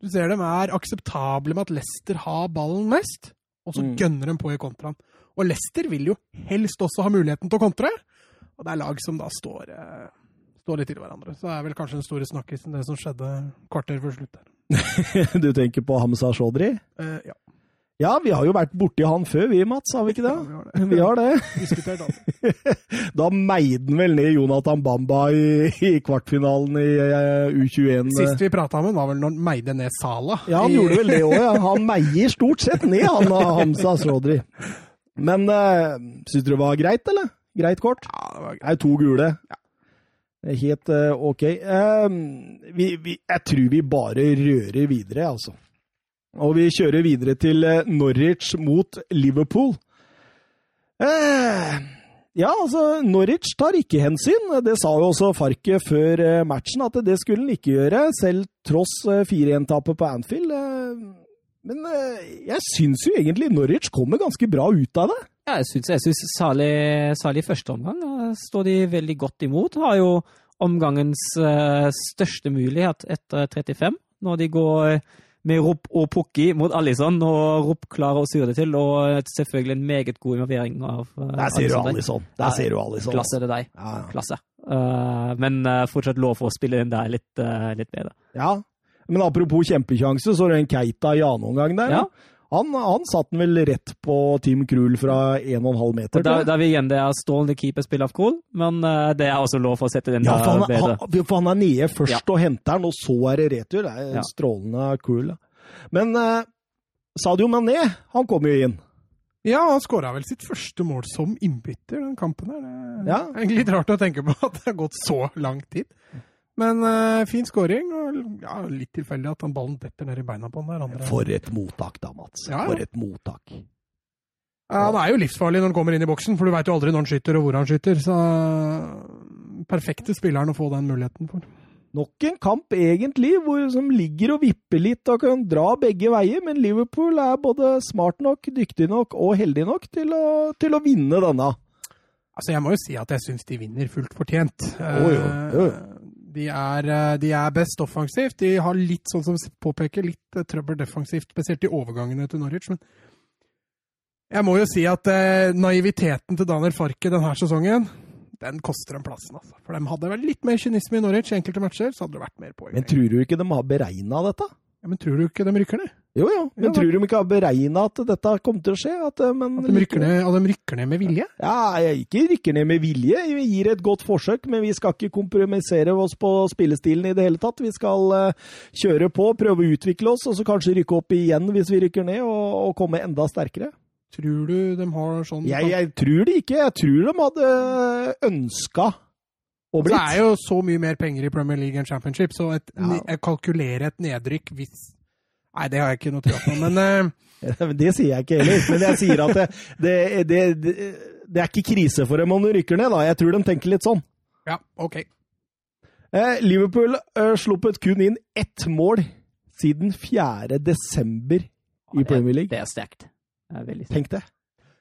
Du ser dem er akseptable med at Leicester har ballen mest, og så Mm. gønner de på i kontraen. Og Leicester vil jo helst også ha muligheten til å kontre, og det er lag som da står, eh, står litt til hverandre. Så det er vel kanskje den store snakkisen, det som skjedde kvarter før slutt der. Du tenker på Hamza Shodri? Eh, ja. Ja, vi har jo vært borti han før, vi, Mats, har vi ikke det? Ja, vi har det. Vi har det. Da meide han vel ned Jonathan Bamba i, i kvartfinalen i uh, U21. Sist vi prata med han var vel når han meide ned Sala. Ja, han gjorde vel det òg, ja. Han meier stort sett ned, han Hamza Shodri. Men uh, syns du det var greit, eller? Greit kort? Ja, det var Det er to gule. Det er Helt uh, ok. Uh, vi, vi, jeg tror vi bare rører videre, altså. Og vi kjører videre til eh, Norwich mot Liverpool. Uh, ja, altså, Norwich tar ikke hensyn. Det sa jo også Farke før eh, matchen, at det skulle han ikke gjøre, selv tross eh, 4-1-tapet på Anfield. Eh, men jeg syns jo egentlig Norwich kommer ganske bra ut av det. Ja, jeg syns, jeg syns særlig, særlig i første omgang står de veldig godt imot. Har jo omgangens eh, største mulighet etter 35, når de går eh, med Rupp og Pukki mot Alison, og Rupp klarer å styre det til, og eh, selvfølgelig en meget god involvering av uh, Der sier du. Alison. Der sier du Alison. Klasse er det deg. Ja, ja. Klasse. Uh, men uh, fortsatt lov for å spille inn der litt, litt bedre. Ja, men apropos kjempekjanse, så er det en Keita i annen omgang der. Ja. Han, han satt den vel rett på Team Krul fra 1,5 meter. Da, da er vi igjen det er strålende keeperspill av Krul, men eh, det er også lov for å sette den Ja, for der han, bedre. han, for han er nede først Ja. og henter den, og så er det retur. Det er Ja. strålende Krul. Men eh, Sadio Mané, han kom jo inn. Ja, han skåra vel sitt første mål som innbytter den kampen her. Det er ja. litt rart å tenke på at det har gått så lang tid. Men uh, fin scoring. og ja, litt tilfeldig at den ballen detter ned i beina på den der andre. For et mottak da, Mats. Ja. For et mottak. Ja, han er jo livsfarlig når han kommer inn i boksen, for du veit jo aldri når han skyter og hvor han skyter. Så perfekte spilleren å få den muligheten for. Nok en kamp, egentlig, hvor som ligger og vipper litt og kan dra begge veier, men Liverpool er både smart nok, dyktig nok og heldig nok til å, til å vinne denne. Altså, jeg må jo si at jeg syns de vinner fullt fortjent. Jo, jo, jo. De er, eh, de er best offensivt. De har litt, sånn som påpeker, litt eh, trøbbel defensivt, spesielt i overgangene til Norwich. Men jeg må jo si at eh, naiviteten til Daniel Farke denne sesongen, den koster dem plassen. Altså. For de hadde vel litt mer kynisme i Norwich i enkelte matcher, så hadde det vært mer poeng. Men tror du ikke de har beregna dette? ja, men tror du ikke de rykker ned? Jo, jo. Men Ja, tror de ikke har beregna at dette kommer til å skje? At, eh, men At de rykker ned, og de rykker ned med vilje? Ja, jeg ikke rykker ned med vilje. Vi gir et godt forsøk, men vi skal ikke kompromissere oss på spillestilen i det hele tatt. Vi skal uh, kjøre på, prøve å utvikle oss, og så kanskje rykke opp igjen hvis vi rykker ned, og, og komme enda sterkere. Tror du de har sånn Jeg, jeg tror det ikke. Jeg tror de hadde ønska å Det er jo så mye mer penger i Premier League enn Championship, så et, Ja. jeg kalkulerer et nedrykk hvis Nei, det har jeg ikke noe tro på, men eh, Det sier jeg ikke heller, men jeg sier at det, det, det, det, er ikke krise for dem om de rykker ned. da. Jeg tror de tenker litt sånn. ja, OK. Eh, Liverpool eh, sluppet kun inn ett mål siden 4. desember i Premier League. Det er sterkt. Det er veldig sterkt. Tenk det.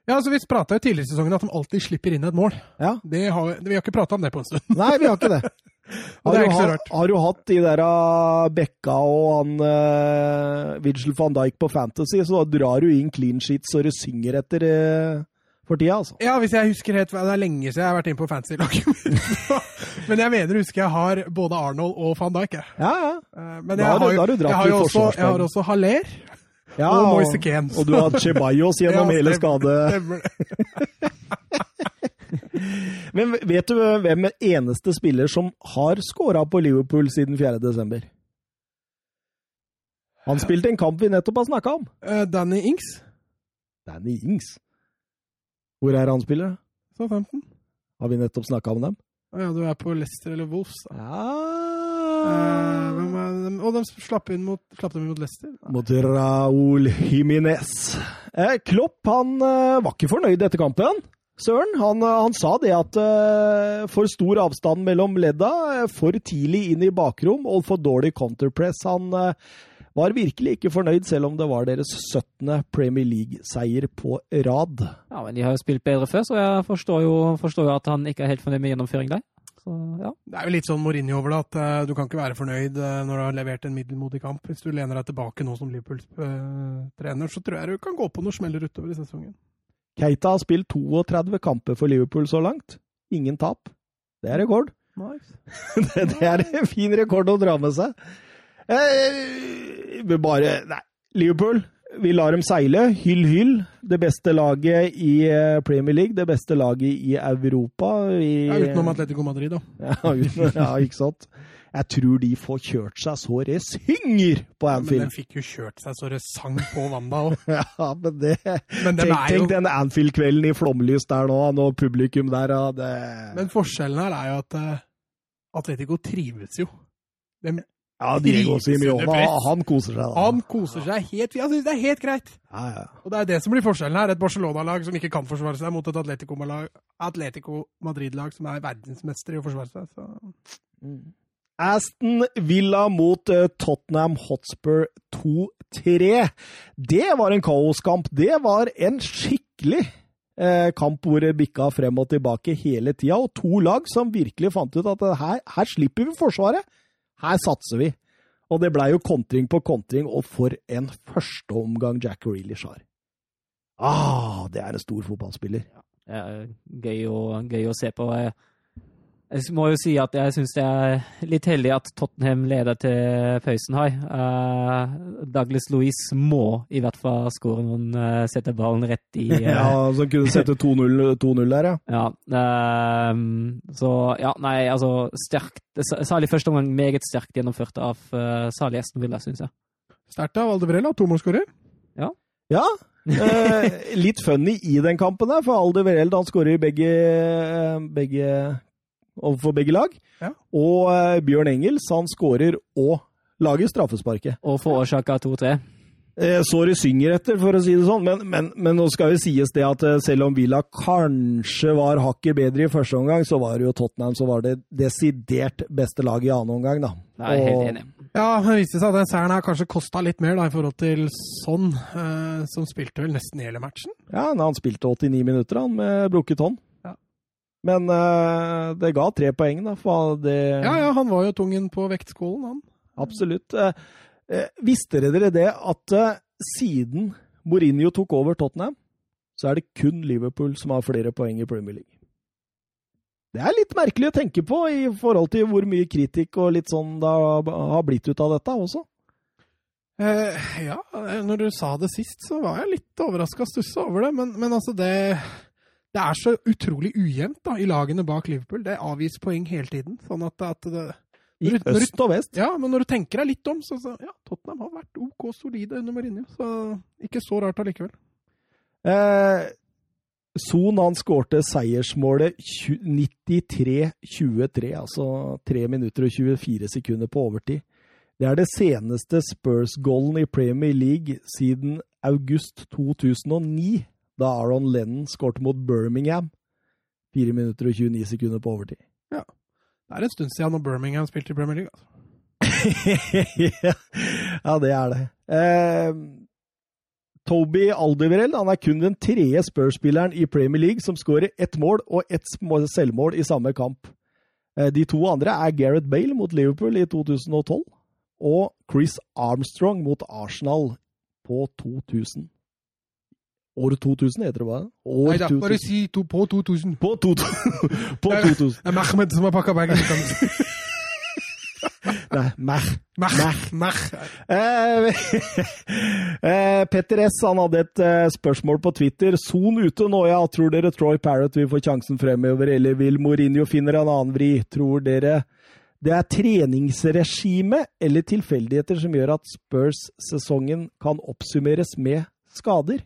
Ja, altså Vi prata jo tidligere i sesongen at de alltid slipper inn et mål. Ja. Det har, vi har ikke prata om det på en stund. Nei, vi har ikke det. Har, det er ikke så rart. har du hatt de der uh, Bekka og han uh, Vigil van Dijk på Fantasy, så da drar du inn clean sheets og du synger etter uh, for tida, altså. Ja, hvis jeg husker helt, Det er lenge siden jeg har vært inne på fantasy-laget mitt. Men jeg mener, husker jeg har både Arnold og van Dijk. jeg. Ja, ja. Men Men Da jeg har du- har, da jo, jeg har jo også, jeg har også Haller ja og Moise Kean. og du har Chebayos gjennom Ja, hele skade... Men vet du hvem er eneste spiller som har scora på Liverpool siden 4. desember? Han spilte en kamp vi nettopp har snakka om. Eh, Danny Ings, Danny Ings. Hvor er han spiller? Southampton. Har vi nettopp snakka om dem? Ja, du er på Leicester eller Wolves, da. Eh, hvem er? Og de slapp, inn mot, slapp dem inn mot Leicester. Mot Raúl Jiminez. Eh, Klopp han eh, var ikke fornøyd etter kampen. Søren, han, eh, han sa det at uh, for stor avstand mellom ledda, for tidlig inn i bakrom og for dårlig counterpress. Han uh, var virkelig ikke fornøyd, selv om det var deres 17. Premier League-seier på rad. Ja, men De har jo spilt bedre før, så jeg forstår jo, forstår jo at han ikke er helt fornøyd med gjennomføring der. Så ja. Det er jo litt sånn Mourinho over det, at eh, du kan ikke være fornøyd eh, når du har levert en middelmodig kamp. Hvis du lener deg tilbake nå som Liverpool-trener, så tror jeg du kan gå på noen smeller utover i sesongen. Keita har spilt 32 kamper for Liverpool så langt. Ingen tap. Det er rekord. det, det er en fin rekord å dra med seg. Eh, bare Nei, Liverpool. Vi lar dem seile. Hyll, hyll. Det beste laget i eh, Premier League, det beste laget i Europa. I Ja, utenom Atletico Madrid, da. ja, uten, ja, ikke sant? Jeg tror de får kjørt seg så det synger på Anfield. Men de den fikk jo kjørt seg så det sang på Wanda òg. Ja, men det Men den Tenk, jo tenk den Anfield-kvelden i flomlys der nå, når publikum der det... Men forskjellen her er jo at eh, Atletico trives jo. De, Ja, Diego Simione, han, koser seg. da. han koser seg helt Han syns det er helt greit. Ja, ja. Og det er det som blir forskjellen her. Et Barcelona-lag som ikke kan forsvare seg, mot et Atletico Madrid-lag som er verdensmester i å forsvare seg. Så. Aston Villa mot eh, Tottenham Hotspur 2-3. Det var en kaoskamp. Det var en skikkelig eh, kamp hvor det bikka frem og tilbake hele tida. Og to lag som virkelig fant ut at eh, her, her slipper vi Forsvaret. Her satser vi. Og det blei jo kontring på kontring, og for en førsteomgang Jack Reelish har. Ah, det er en stor fotballspiller. Er gøy å, gøy å se på. Jeg, jeg må jo si at jeg syns det er litt heldig at Tottenham leder til pausen her. Eh, Douglas Louise må i hvert fall skåre noen, uh, sette ballen rett i uh, Ja, så kunne sette 2-0 der, ja. Ja. Um, så ja, nei, altså sterkt Særlig første omgang meget sterkt gjennomført av uh, Sali Esten Villa, syns jeg. Sterkt av Aldevrella, tomålsskårer. Ja. ja. Eh, litt funny i den kampen der, for Aldevrell han skårer begge, begge overfor begge lag. Ja. Og uh, Bjørn Engels han skårer og lager straffesparket. Og forårsaka 2-3. Eh, så synger etter, for å si det sånn. Men, men, men, nå skal jo sies det at eh, selv om Villa kanskje var hakket bedre i første omgang, så var det jo Tottenham som var det desidert beste laget i annen omgang, da. Nei, og, helt enig. Ja, det viste seg at den seieren her kanskje kosta litt mer da, i forhold til Sånn, eh, som spilte vel nesten hele matchen. Ja, han spilte 89 minutter han, med brukket hånd. Men uh, det ga tre poeng, da. For det Ja, ja, han var jo tungen på vektskålen, han. Absolutt. Uh, visste dere det at uh, siden Mourinho tok over Tottenham, så er det kun Liverpool som har flere poeng i Premier League? Det er litt merkelig å tenke på i forhold til hvor mye kritikk og litt sånn det har blitt ut av dette også. Ja, når du sa det sist, så var jeg litt overraska og stussa over det. Men, men, altså, det Det er så utrolig ujevnt da, i lagene bak Liverpool. Det avgis poeng hele tiden. Sånn at, at det, i du, øst og vest. Ja, men når du tenker deg litt om, så, så ja, Tottenham har vært OK solide under Mourinho. Så ikke så rart allikevel. Eh, Son han skårte seiersmålet 93-23, altså 3 minutter og 24 sekunder på overtid. Det er det seneste Spurs-goalen i Premier League siden august 2009, da Aaron Lennon skårte mot Birmingham. 4 minutter og 29 sekunder på overtid. Ja. Det er en stund siden når Birmingham spilte i Premier League. Altså. ja, det er det. Eh, Toby Aldeverell han er kun den tredje Spurs-spilleren i Premier League som skårer ett mål og ett selvmål i samme kamp. Eh, de to andre er Gareth Bale mot Liverpool i 2012 og Chris Armstrong mot Arsenal på 2000. År 2000 heter det hva? År Nei da, bare si to, på 2000. På, to, på 2000. Det er Mehmed som har pakka bagen. Nei, Meh. Meh. Meh. Eh, eh, Petter S han hadde et eh, spørsmål på Twitter. Son ute nå, ja. Tror dere Troy Parrott vil få sjansen fremover, eller vil Mourinho finne en annen vri? Tror dere det er treningsregime eller tilfeldigheter som gjør at Spurs-sesongen kan oppsummeres med skader?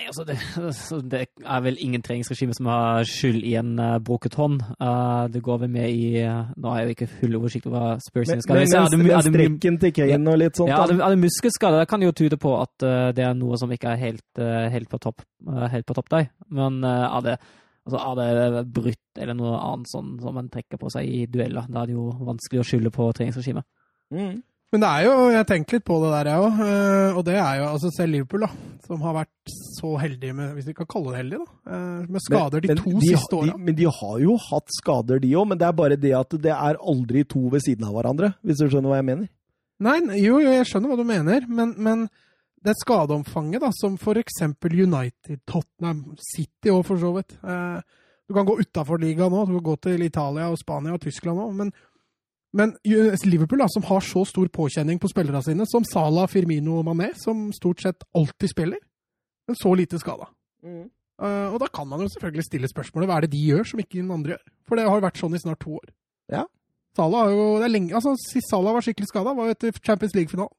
Nei, altså det, det, er vel ingen treningsregime som har skyld i en uh, brukket hånd. Uh, det går vel med i uh, Nå har jeg jo ikke full oversikt over hva Spurs skal Men, men, men strekken til Kane og litt sånt? Ja, er det, er det muskelskade? Det kan jo tyde på at det er noe som ikke er helt, helt på topp helt på topp der. Men er det altså, er det brutt eller noe annet sånn som man trekker på seg i dueller, da er det jo vanskelig å skylde på treningsregimet. Mm. Men det er jo, jeg har tenkt litt på det der, jeg òg. Eh, og det er jo altså selv Liverpool, da. Som har vært så heldige med, hvis vi kan kalle det heldige, da. Eh, med skader de to de, siste åra. Men de har jo hatt skader, de òg. Men det er bare det at det er aldri to ved siden av hverandre. Hvis du skjønner hva jeg mener? Nei, jo, jo, jeg skjønner hva du mener. Men, men det skadeomfanget, da, som for eksempel United, Tottenham, City og for så vidt. Eh, du kan gå utafor ligaen nå. Du kan gå til Italia og Spania og Tyskland òg. Men men Liverpool, da, som har så stor påkjenning på spillerne sine, som Salah, Firmino og Mané, som stort sett alltid spiller, men så lite skada. Mm. Uh, og da kan man jo selvfølgelig stille spørsmålet hva er det de gjør som ikke den andre gjør? For det har vært sånn i snart to år. Ja. Salah har jo, det er lenge, altså Sist Salah var skikkelig skada, var jo etter Champions League-finalen.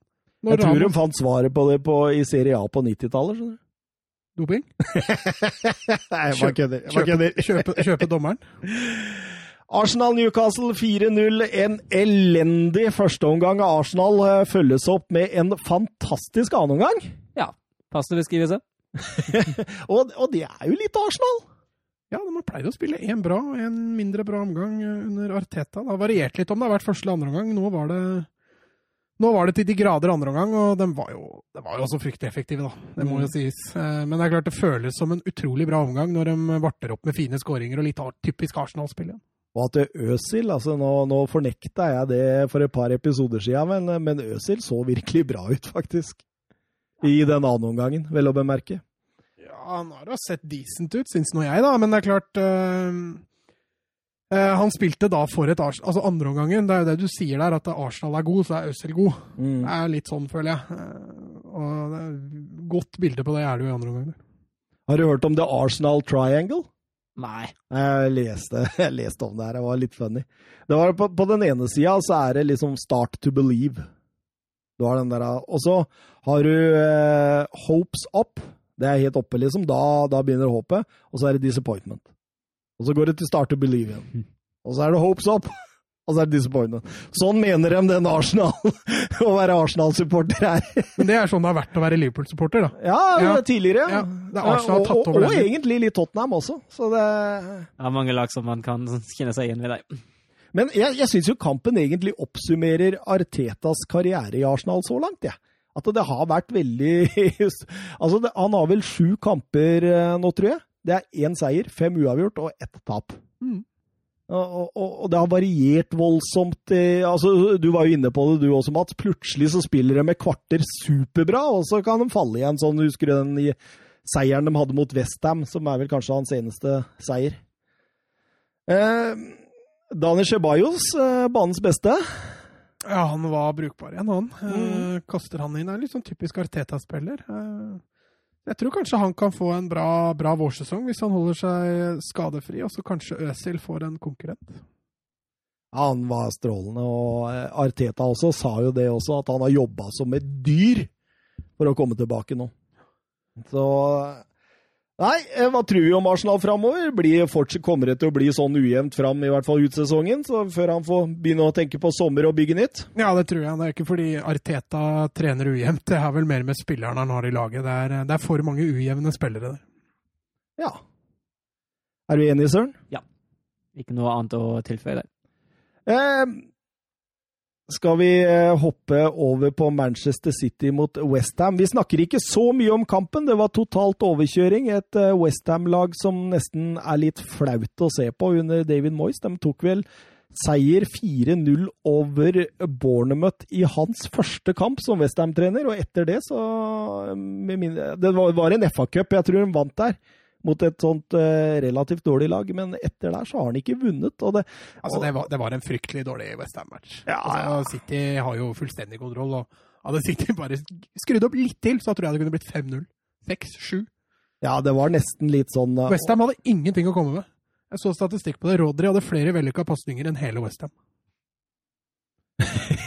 Jeg tror Ramos... de fant svaret på det på, i Serie A på 90-tallet. skjønner du. Doping? Nei, jeg bare kødder. Kjøpe, kjøpe, kjøpe dommeren? Arsenal-Newcastle 4-0. En elendig førsteomgang av Arsenal eh, følges opp med en fantastisk annenomgang. Ja. Passende beskrivelse. og, og det er jo litt Arsenal. Ja, de har pleid å spille én bra og en mindre bra omgang eh, under Arteta. Det har variert litt om det har vært første eller andre omgang. Nå var det nå var det til de grader andre omgang, og de var jo, de var jo også fryktelig effektive, da. Det må jo mm. sies. Eh, men det er klart det føles som en utrolig bra omgang når de varter opp med fine skåringer og litt typisk Arsenal-spill igjen. Og at Øsil altså nå, nå fornekta jeg det for et par episoder siden, men, men Øsil så virkelig bra ut, faktisk. I den andre omgangen, vel å bemerke. Ja, han har da sett decent ut, syns nå jeg, da. Men det er klart øh, øh, han spilte da for et Arsenal Altså andreomgangen, det er jo det du sier der, at Arsenal er god, så er Øzil god. Mm. Det er litt sånn, føler jeg. Eh, og det er godt bilde på det er det jo i andre omgang. Har du hørt om The Arsenal Triangle? Nei. Jeg leste, jeg leste om det her, det var litt funny. Det var på, på den ene sida så er det liksom Start to Believe. Du har den der, og så har du eh, Hopes Up. Det er helt oppe, liksom. Da, da begynner håpet. Og så er det Disappointment. Og så går det til Start to Believe igjen. Og så er det Hopes Up. Og så er det Disappointment. Sånn mener de den Arsenal å være Arsenal-supporter her. Men det er sånn det har vært å være Liverpool-supporter, da. Ja, Ja. tidligere. Ja, det er Arsenal har tatt og, og, og egentlig litt Tottenham også. Så det Det er mange lag som man kan kjenne seg igjen ved deg. Men jeg, jeg syns jo kampen egentlig oppsummerer Artetas karriere i Arsenal så langt, jeg. At det har vært veldig Altså, det, han har vel sju kamper eh, nå, tror jeg. Det er én seier, fem uavgjort og ett tap. Mm. Og, og, og det har variert voldsomt. eh, altså, Du var jo inne på det, du også, Mats. Plutselig så spiller de med kvarter superbra, og så kan de falle igjen. sånn, Husker du den i seieren de hadde mot Westham, som er vel kanskje hans eneste seier? Eh, Daniel Ceballos, eh, banens beste. Ja, han var brukbar igjen, han. Mm. Eh, kaster han inn. Er litt sånn typisk Arteta-spiller. Eh, jeg tror kanskje han kan få en bra, bra vårsesong hvis han holder seg skadefri, og så kanskje Øsil får en konkurrent. Ja, han var strålende, og Arteta også sa jo det også, at han har jobba som et dyr for å komme tilbake nå. Så Nei, eh, hva tror vi om Arsenal framover? Kommer det til å bli sånn ujevnt fram, i hvert fall ut sesongen, så før han får begynne å tenke på sommer og bygge nytt? Ja, det tror jeg. Det er ikke fordi Arteta trener ujevnt. Det er vel mer med spillerne han har i laget. Det er, det er for mange ujevne spillere der. Ja. Er du enig, Søren? Ja. Ikke noe annet å tilføye der. Eh, skal vi eh, hoppe over på Manchester City mot Westham? Vi snakker ikke så mye om kampen. Det var totalt overkjøring. Et eh, Westham-lag som nesten er litt flaut å se på under David Moyes. De tok vel seier 4-0 over Bournemouth i hans første kamp som Westham-trener, og etter det så Det var, var en FA-cup jeg tror de vant der, mot et sånt eh, relativt dårlig lag, men etter der så har han ikke vunnet. det Altså, det var, det var en fryktelig dårlig West Ham-match. Ja, altså, City har jo fullstendig kontroll, og hadde City bare skrudd opp litt til, så tror jeg det kunne blitt 5-0. 6-7. Ja, det var nesten litt sånn uh, Westham hadde ingenting å komme med. Jeg så statistikk på det. Rodri hadde flere vellykka pasninger enn hele West Ham.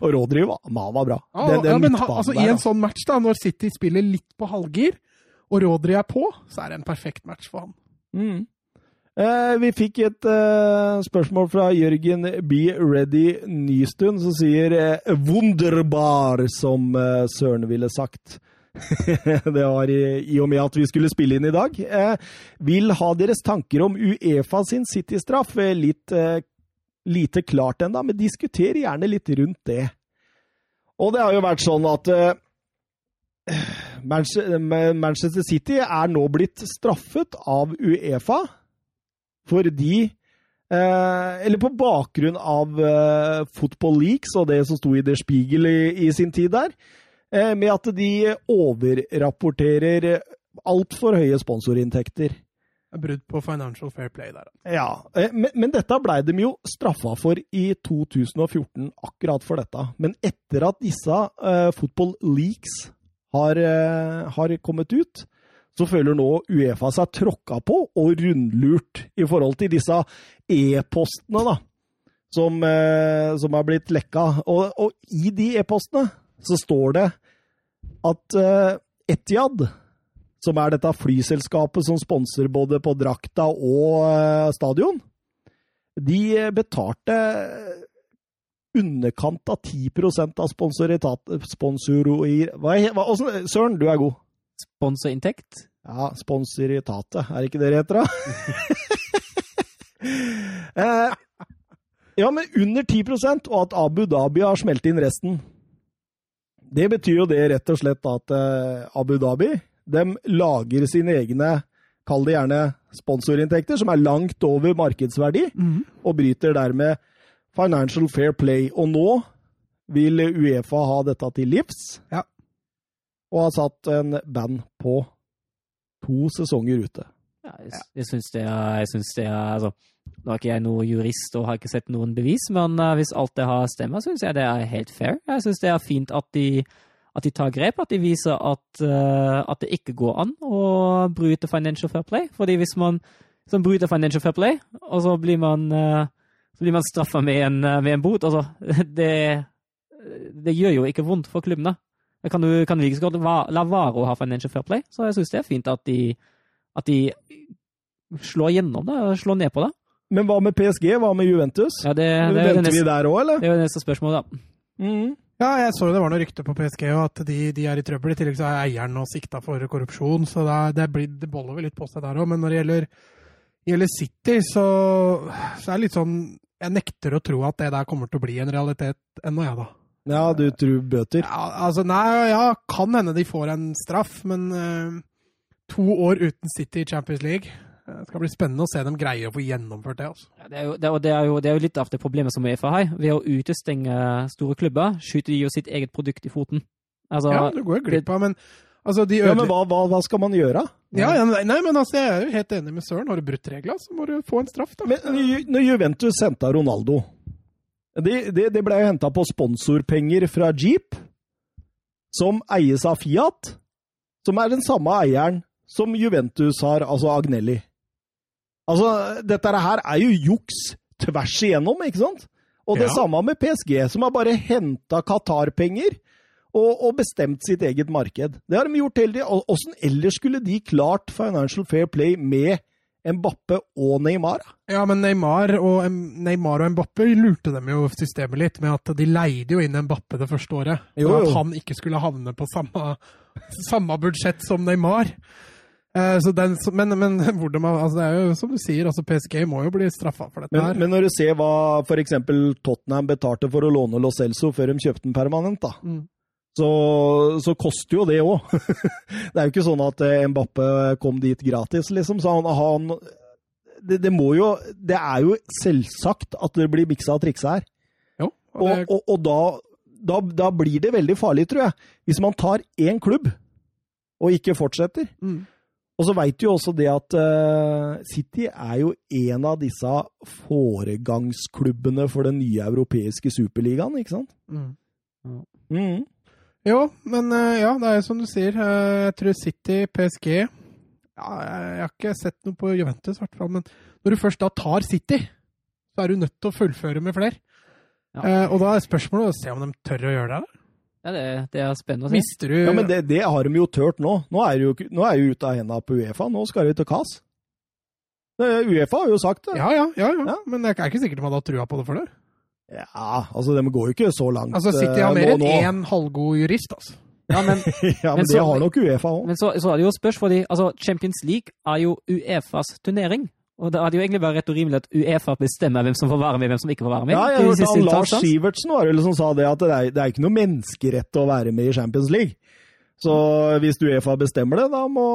Og Rodri var, var bra. Ja, Den- den ja, men altså, I en sånn match, da, når City spiller litt på halvgir, og Rodri er på, så er det en perfekt match for han. Mm. Eh, vi fikk et eh, spørsmål fra Jørgen B. Ready Nystuen, som sier eh, 'wunderbar', som eh, Søren ville sagt. det var i, i og med at vi skulle spille inn i dag. Eh, vil ha deres tanker om Uefa sin City-straff. Eh, litt eh, lite klart ennå, men diskuter gjerne litt rundt det. Og det har jo vært sånn at eh, Manchester City er nå blitt straffet av Uefa fordi eh, Eller på bakgrunn av eh, Football Leaks og det som sto i Der Spiegel i, i sin tid der, eh, med at de overrapporterer altfor høye sponsorinntekter. Er Brudd på Financial Fair Play der. Ja, eh, men, men dette blei de jo straffa for i 2014, akkurat for dette. Men etter at disse eh, Football Leaks har, eh, har kommet ut, så føler nå Uefa seg tråkka på og rundlurt i forhold til disse e-postene da, som, eh, som har blitt lekka. Og, og i de e-postene så står det at eh, Etiad, som er dette flyselskapet som sponser både på drakta og stadion, de betalte underkant av 10% av sponsoritat... Sponsoroir... Hva er, hva, Søren, du er god. Sponsorinntekt? Ja, sponsoritatet. Er det ikke det det heter, da? eh, ja, men under 10% og at Abu Dhabi har smelt inn resten. Det betyr jo det rett og slett at eh, Abu Dhabi de lager sine egne, kall det gjerne sponsorinntekter, som er langt over markedsverdi, og bryter dermed Financial Fair Play. Og nå vil Uefa ha dette til livs, Ja. og har satt en band på to sesonger ute. Ja, jeg, jeg syns det er, jeg synes det er altså, Nå er ikke jeg noen jurist og har ikke sett noen bevis, men uh, hvis alt det har stemmer, syns jeg det er helt fair. Jeg syns det er fint at de, at de, tar grep, at de viser at, uh, at, det ikke går an å bryte financial fair play. Fordi hvis man som bryter financial fair play, og så blir man, uh, man straffa med, med, en bot altså, det, det, gjør jo ikke vondt for klubbene. Kan du, kan du like godt la være å ha financial fair play? Så jeg syns det er fint at de, at de slår gjennom det, slår ned på det. Men hva med PSG? Hva med Juventus? Ja, det, det, Venter neste, vi der òg, eller? Det er jo neste spørsmål, da. Mm. Ja, jeg så jo det var noe rykte på PSG, og at de, de, er i trøbbel. I tillegg så er eieren nå sikta for korrupsjon, så det, det, blir, det boller vel litt på seg der òg. Men når det gjelder, gjelder City, så, så, er det litt sånn Jeg nekter å tro at det der kommer til å bli en realitet ennå, jeg, da. Ja, du tror bøter? Ja, altså, nei, ja, kan hende de får en straff, men uh, to år uten City i Champions League det skal bli spennende å se dem greie å få gjennomført det. Altså. Ja, det, er jo, det, er jo, det, er jo, litt av det problemet som Uefa har. Ved å utestenge store klubber, skyter de jo sitt eget produkt i foten. Altså, ja, du går jo glipp av, men altså, de ja, Men hva, hva, hva, skal man gjøre? Ja, ja, nei, men altså, Jeg er jo helt enig med Søren. Har du brutt reglene, så må du få en straff. da. Men Når Juventus henta Ronaldo Det, de, de ble jo henta på sponsorpenger fra Jeep, som eies av Fiat, som er den samme eieren som Juventus har, altså Agnelli. Altså, dette her er jo juks tvers igjennom, ikke sant? Og det ja. samme med PSG, som har bare henta Qatar-penger og, og, bestemt sitt eget marked. Det har de gjort hele tiden. Åssen ellers skulle de klart Financial Fair Play med Mbappe og Neymar? Ja, men Neymar og, Neymar og Mbappe lurte dem jo systemet litt med at de leide jo inn Mbappe det første året. Jo, jo. At han ikke skulle havne på samme, samme budsjett som Neymar. Eh, den, men, men de, altså det er jo som du sier, altså PSG må jo bli straffa for dette. Men, her. men når du ser hva f.eks. Tottenham betalte for å låne Lo Celso før de kjøpte den permanent, da, mm. Så, så, koster jo det òg. det er jo ikke sånn at eh, Mbappe kom dit gratis, liksom. Så han, han det, det, må jo Det er jo selvsagt at det blir miksa og triksa her. Jo, og, det... og, og, og da, da, da, blir det veldig farlig, tror jeg. Hvis man tar én klubb og ikke fortsetter. Mm og så veit du jo også det at uh, City er jo en av disse foregangsklubbene for den nye europeiske superligaen, ikke sant? Mm. Mm. Jo, men uh, ja, det er jo som du sier. Uh, jeg tror City, PSG ja, Jeg har ikke sett noe på Juventus, hvert fall. Men når du først da tar City, så er du nødt til å fullføre med flere. Ja. og da er spørsmålet å se om de tør å gjøre det. Ja, det, det, er spennende å se. Mister du Ja, Men det, det har de jo tørt nå. Nå er jo, nå er jo ute av hendene på Uefa. Nå skal de til KAS. Uefa har jo sagt det. Ja, ja, ja, ja. ja. Men det er ikke sikkert de hadde hatt trua på det for det. Ja, altså de går jo ikke så langt Altså City har mer enn én halvgod jurist, altså. Ja, men, ja, men, men det har nok Uefa òg. Men så, så, er det jo spørs, fordi altså, Champions League er jo Uefas turnering. Og det hadde jo egentlig vært rett og rimelig at Uefa bestemmer hvem som får være med, hvem som ikke får være med. Ja, jeg hørte han Lars Sivertsen var det som sa det, at det er, det er ikke noe menneskerett å være med i Champions League. Så hvis Uefa bestemmer det, da må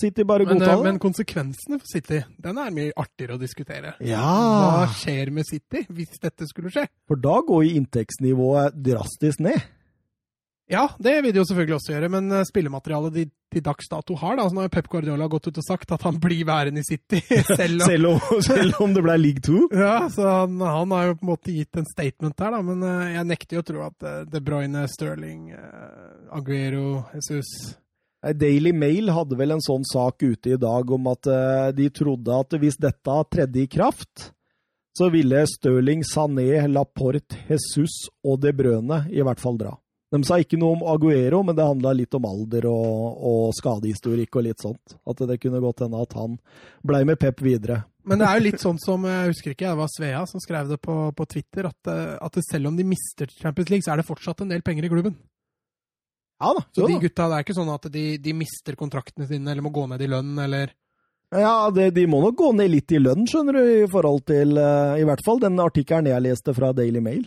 City bare godta eh, det. Men konsekvensene for City, den er mye artigere å diskutere. Ja. Hva skjer med City hvis dette skulle skje? For da går jo inntektsnivået drastisk ned. Ja, det vil de jo selvfølgelig også gjøre, men eh, spillematerialet de til dags dato har, da, så nå har Pep Guardiola gått ut og sagt at han blir værende i City. Selv om, selv om, selv om det ble league two? Ja, så han, han, har jo på en måte gitt en statement der, da, men uh, jeg nekter jo å tro at uh, De Bruyne, Sterling, uh, Aguero, Jesus Daily Mail hadde vel en sånn sak ute i dag om at de trodde at hvis dette tredde i kraft, så ville Stirling, Sané, Laporte, Jesus og De Brøne i hvert fall dra. De sa ikke noe om Aguero, men det handla litt om alder og, og, skadehistorikk og litt sånt. At det kunne godt hende at han blei med Pep videre. Men det er jo litt sånn som jeg husker ikke, det var Svea som skrev det på, på Twitter, at, at, selv om de mister Champions League, så er det fortsatt en del penger i klubben. Ja da. Så de gutta, det er ikke sånn at de, de mister kontraktene sine eller må gå ned i lønn eller ja, det, de må nok gå ned litt i lønn, skjønner du, i forhold til uh, I hvert fall den artikkelen jeg leste fra Daily Mail.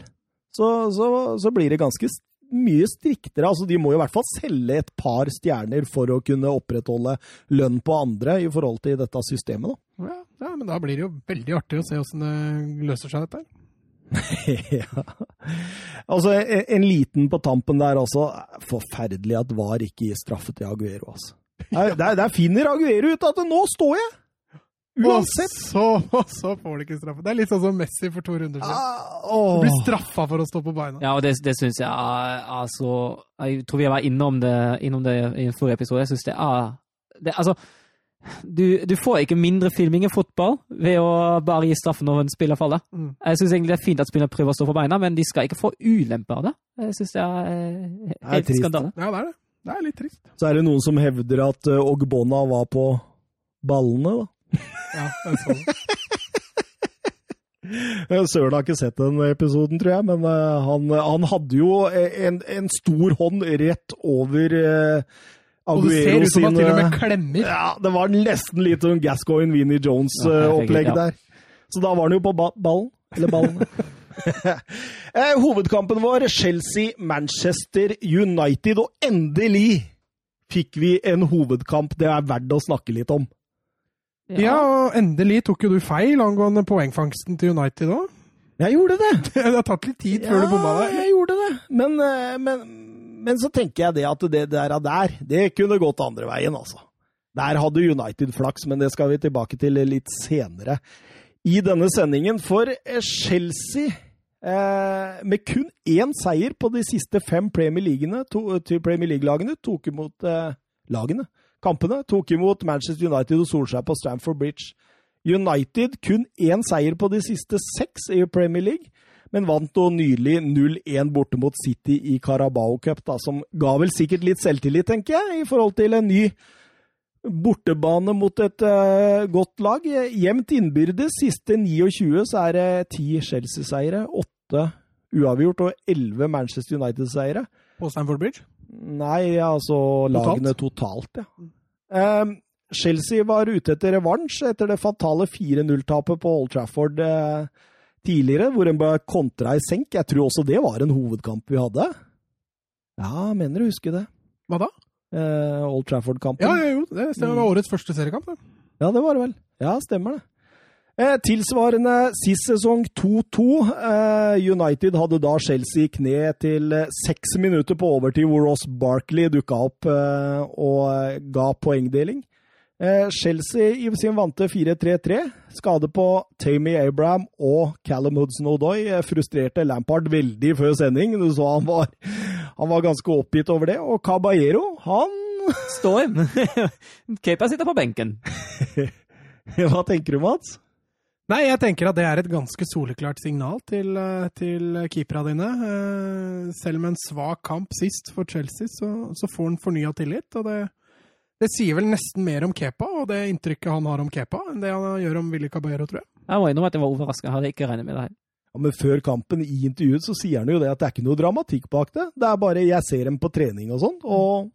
Så, så, så blir det ganske mye striktere. Altså, de må jo i hvert fall selge et par stjerner for å kunne opprettholde lønn på andre i forhold til dette systemet. Da. Ja, ja, men da blir det jo veldig artig å se åssen det løser seg, dette. ja. Altså, en, en, liten på tampen der også. Forferdelig at VAR ikke gir straffe til Aguero, altså. Der, der, der finner Aguero ut at 'nå står jeg'! Uansett. Og så, og så får de ikke straffe. Det er litt sånn som Messi for to runder siden. Ah, blir straffa for å stå på beina. Ja, og det, det syns jeg altså Jeg tror vi var innom det, innom det i en forrige episode. Jeg syns det er det, Altså, du, du får ikke mindre filming i fotball ved å bare gi straffe når en spiller faller. Mm. Jeg syns egentlig det er fint at spillere prøver å stå på beina, men de skal ikke få ulemper av det. Jeg syns det er eh, Det er helt trist. skandale. Ja, det er det. Det er litt trist. Så er det noen som hevder at uh, Ogbonna var på ballene, da. Ja, jeg så sånn. Eh, Søren har ikke sett den episoden, tror jeg, men eh, han, han hadde jo en, en stor hånd rett over Aguero Og det ser ut som han til og med klemmer. Ja, det var nesten litt sånn Gascoigne, Vinnie Jones-opplegg ja, ja. der. Så da var han jo på ba ballen. Eller ballene. eh, hovedkampen vår, Chelsea-Manchester United, og endelig fikk vi en hovedkamp det er verdt å snakke litt om. Ja, og endelig tok jo du feil angående poengfangsten til United òg. Jeg gjorde det! Det har tatt litt tid før du bomma deg. jeg gjorde det. Men, eh, men, men så tenker jeg det at det der, der, det kunne gått andre veien, altså. Der hadde United flaks, men det skal vi tilbake til litt senere i denne sendingen. For eh, Chelsea, eh, med kun én seier på de siste fem Premier League-lagene, to, Premier League-lagene, tok imot eh, lagene, kampene, tok imot Manchester United og Solskjær på Stamford Bridge. United kun én seier på de siste seks i Premier League, men vant nå nylig 0-1 borte mot City i Carabao Cup, da, som ga vel sikkert litt selvtillit, tenker jeg, i forhold til en ny bortebane mot et uh, godt lag. Jevnt innbyrdes. Siste 29 så er det ti Chelsea-seiere, åtte uavgjort og 11 Manchester United-seiere. På Stamford Bridge. Nei, altså lagene totalt, ja. Um, Chelsea var ute etter revansj etter det fatale 4-0-tapet på Old Trafford eh, tidligere, hvor en ble kontra i senk. Jeg tror også det var en hovedkamp vi hadde. Ja, mener å huske det. Hva da? Eh, Old Trafford-kampen. Ja, ja, jo, det. Det var årets første seriekamp. Ja, det var det vel. Ja, stemmer det. Eh, tilsvarende sist sesong 2-2. Eh, United hadde da Chelsea i kne til eh, seks minutter på overtid, hvor Ross Barkley dukka opp eh, og eh, ga poengdeling. Eh, Chelsea i sin vante 4-3-3. Skade på Tammy Abraham og Callum Hudson-Odoi frustrerte Lampard veldig før sending. Du så han var, han var ganske oppgitt over det. Og Caballero, han Står. Kepa sitter på benken. Hva tenker du, Mats? Nei, jeg tenker at det er et ganske soleklart signal til, eh, til keepera dine. Eh, Selv med en svak kamp sist for Chelsea, så, så får han fornya tillit. Og det, det sier vel nesten mer om Kepa og det inntrykket han har om Kepa, enn det han gjør om Willy Caballero, tror jeg. Jeg må innrømme at jeg var overraska. Hadde ikke regnet med det her. Ja, men før kampen i intervjuet så sier han jo det at det er ikke noe dramatikk bak det. Det er bare jeg ser dem på trening og sånn, og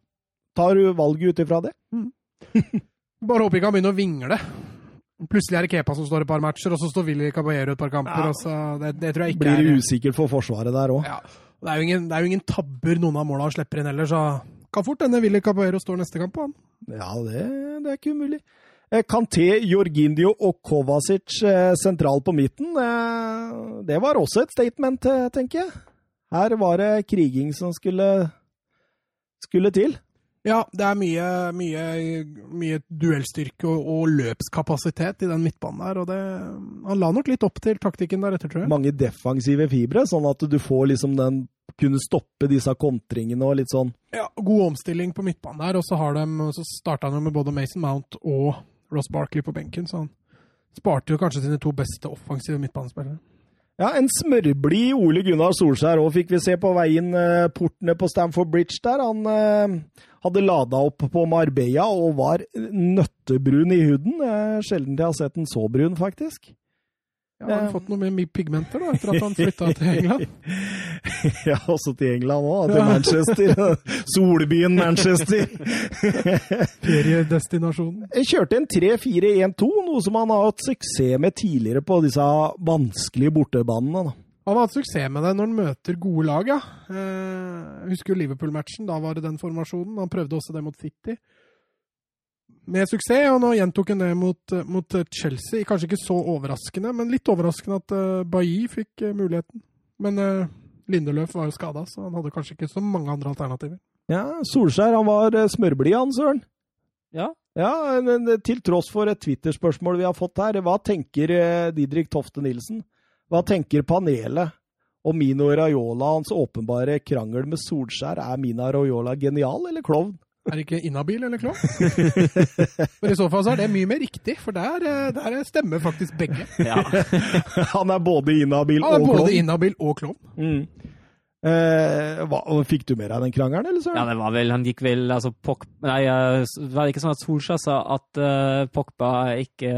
tar valget ut ifra det. Bare håper ikke han begynner å vingle. Plutselig er det Kepa som står et par matcher, og så står Willy Caballero et par kamper. Ja. Det, det tror jeg ikke Blir er usikkert for forsvaret der òg. Ja. Det er, ingen, det er jo ingen tabber noen av måla slipper inn heller, så kan fort denne Willy Caballero står neste kamp på han. Ja, det, det er ikke umulig. Eh, Kanté, Jorgindio og Kovacic eh, sentral på midten. eh, Det var også et statement, tenker jeg. Her var det kriging som skulle, skulle til. Ja, det er mye, mye, mye duellstyrke og, og løpskapasitet i den midtbanen der, og det Han la nok litt opp til taktikken deretter, tror jeg. Mange defensive fibre, sånn at du får liksom den Kunne stoppe disse kontringene og litt sånn. Ja, God omstilling på midtbanen der, og så, har de, så starta han jo med både Mason Mount og Ross Barkley på benken, så han sparte jo kanskje sine to beste offensive midtbanespillere. Ja, en smørblid Ole Gunnar Solskjær òg fikk vi se på veien eh, portene på Stamford Bridge der. Han eh, hadde lada opp på Marbella og var nøttebrun i huden. Sjelden jeg har sett den så brun, faktisk. Ja, han har han fått noe mer pigmenter da, etter at han flytta til England. ja, også til England òg, til Manchester. Solbyen Manchester. Feriedestinasjonen. Jeg kjørte en 3-4-1-2, noe som han har hatt suksess med tidligere på disse vanskelige bortebanene. da. Han har hatt suksess med det når han møter gode lag, ja. Eh, Jeg husker jo Liverpool-matchen, da var det den formasjonen. Han prøvde også det mot City. Med suksess, og nå gjentok han det mot, mot Chelsea. Kanskje ikke så overraskende, men litt overraskende at uh, Bailly fikk uh, muligheten. Men uh, Lindeløf var jo skada, så han hadde kanskje ikke så mange andre alternativer. Ja, Solskjær han var eh, smørblid, han søren. Ja, Ja, men til tross for et Twitter-spørsmål vi har fått her, hva tenker eh, Didrik Tofte Nilsen? Hva tenker panelet om Mino Raiola hans åpenbare krangel med Solskjær? Er Mina Raiola genial eller klovn? Er det ikke inhabil eller klovn? For i så fall så er det mye mer riktig, for der, eh, der stemmer faktisk begge. Ja. Han er både inhabil Han er både klovn. inhabil og klovn. Mm. Eh, hva, fikk du mer av den krangelen, eller så? ja, det var vel Han gikk vel altså Pok Nei, eh, var det ikke sånn at Solskjær sa at uh, Pogba ikke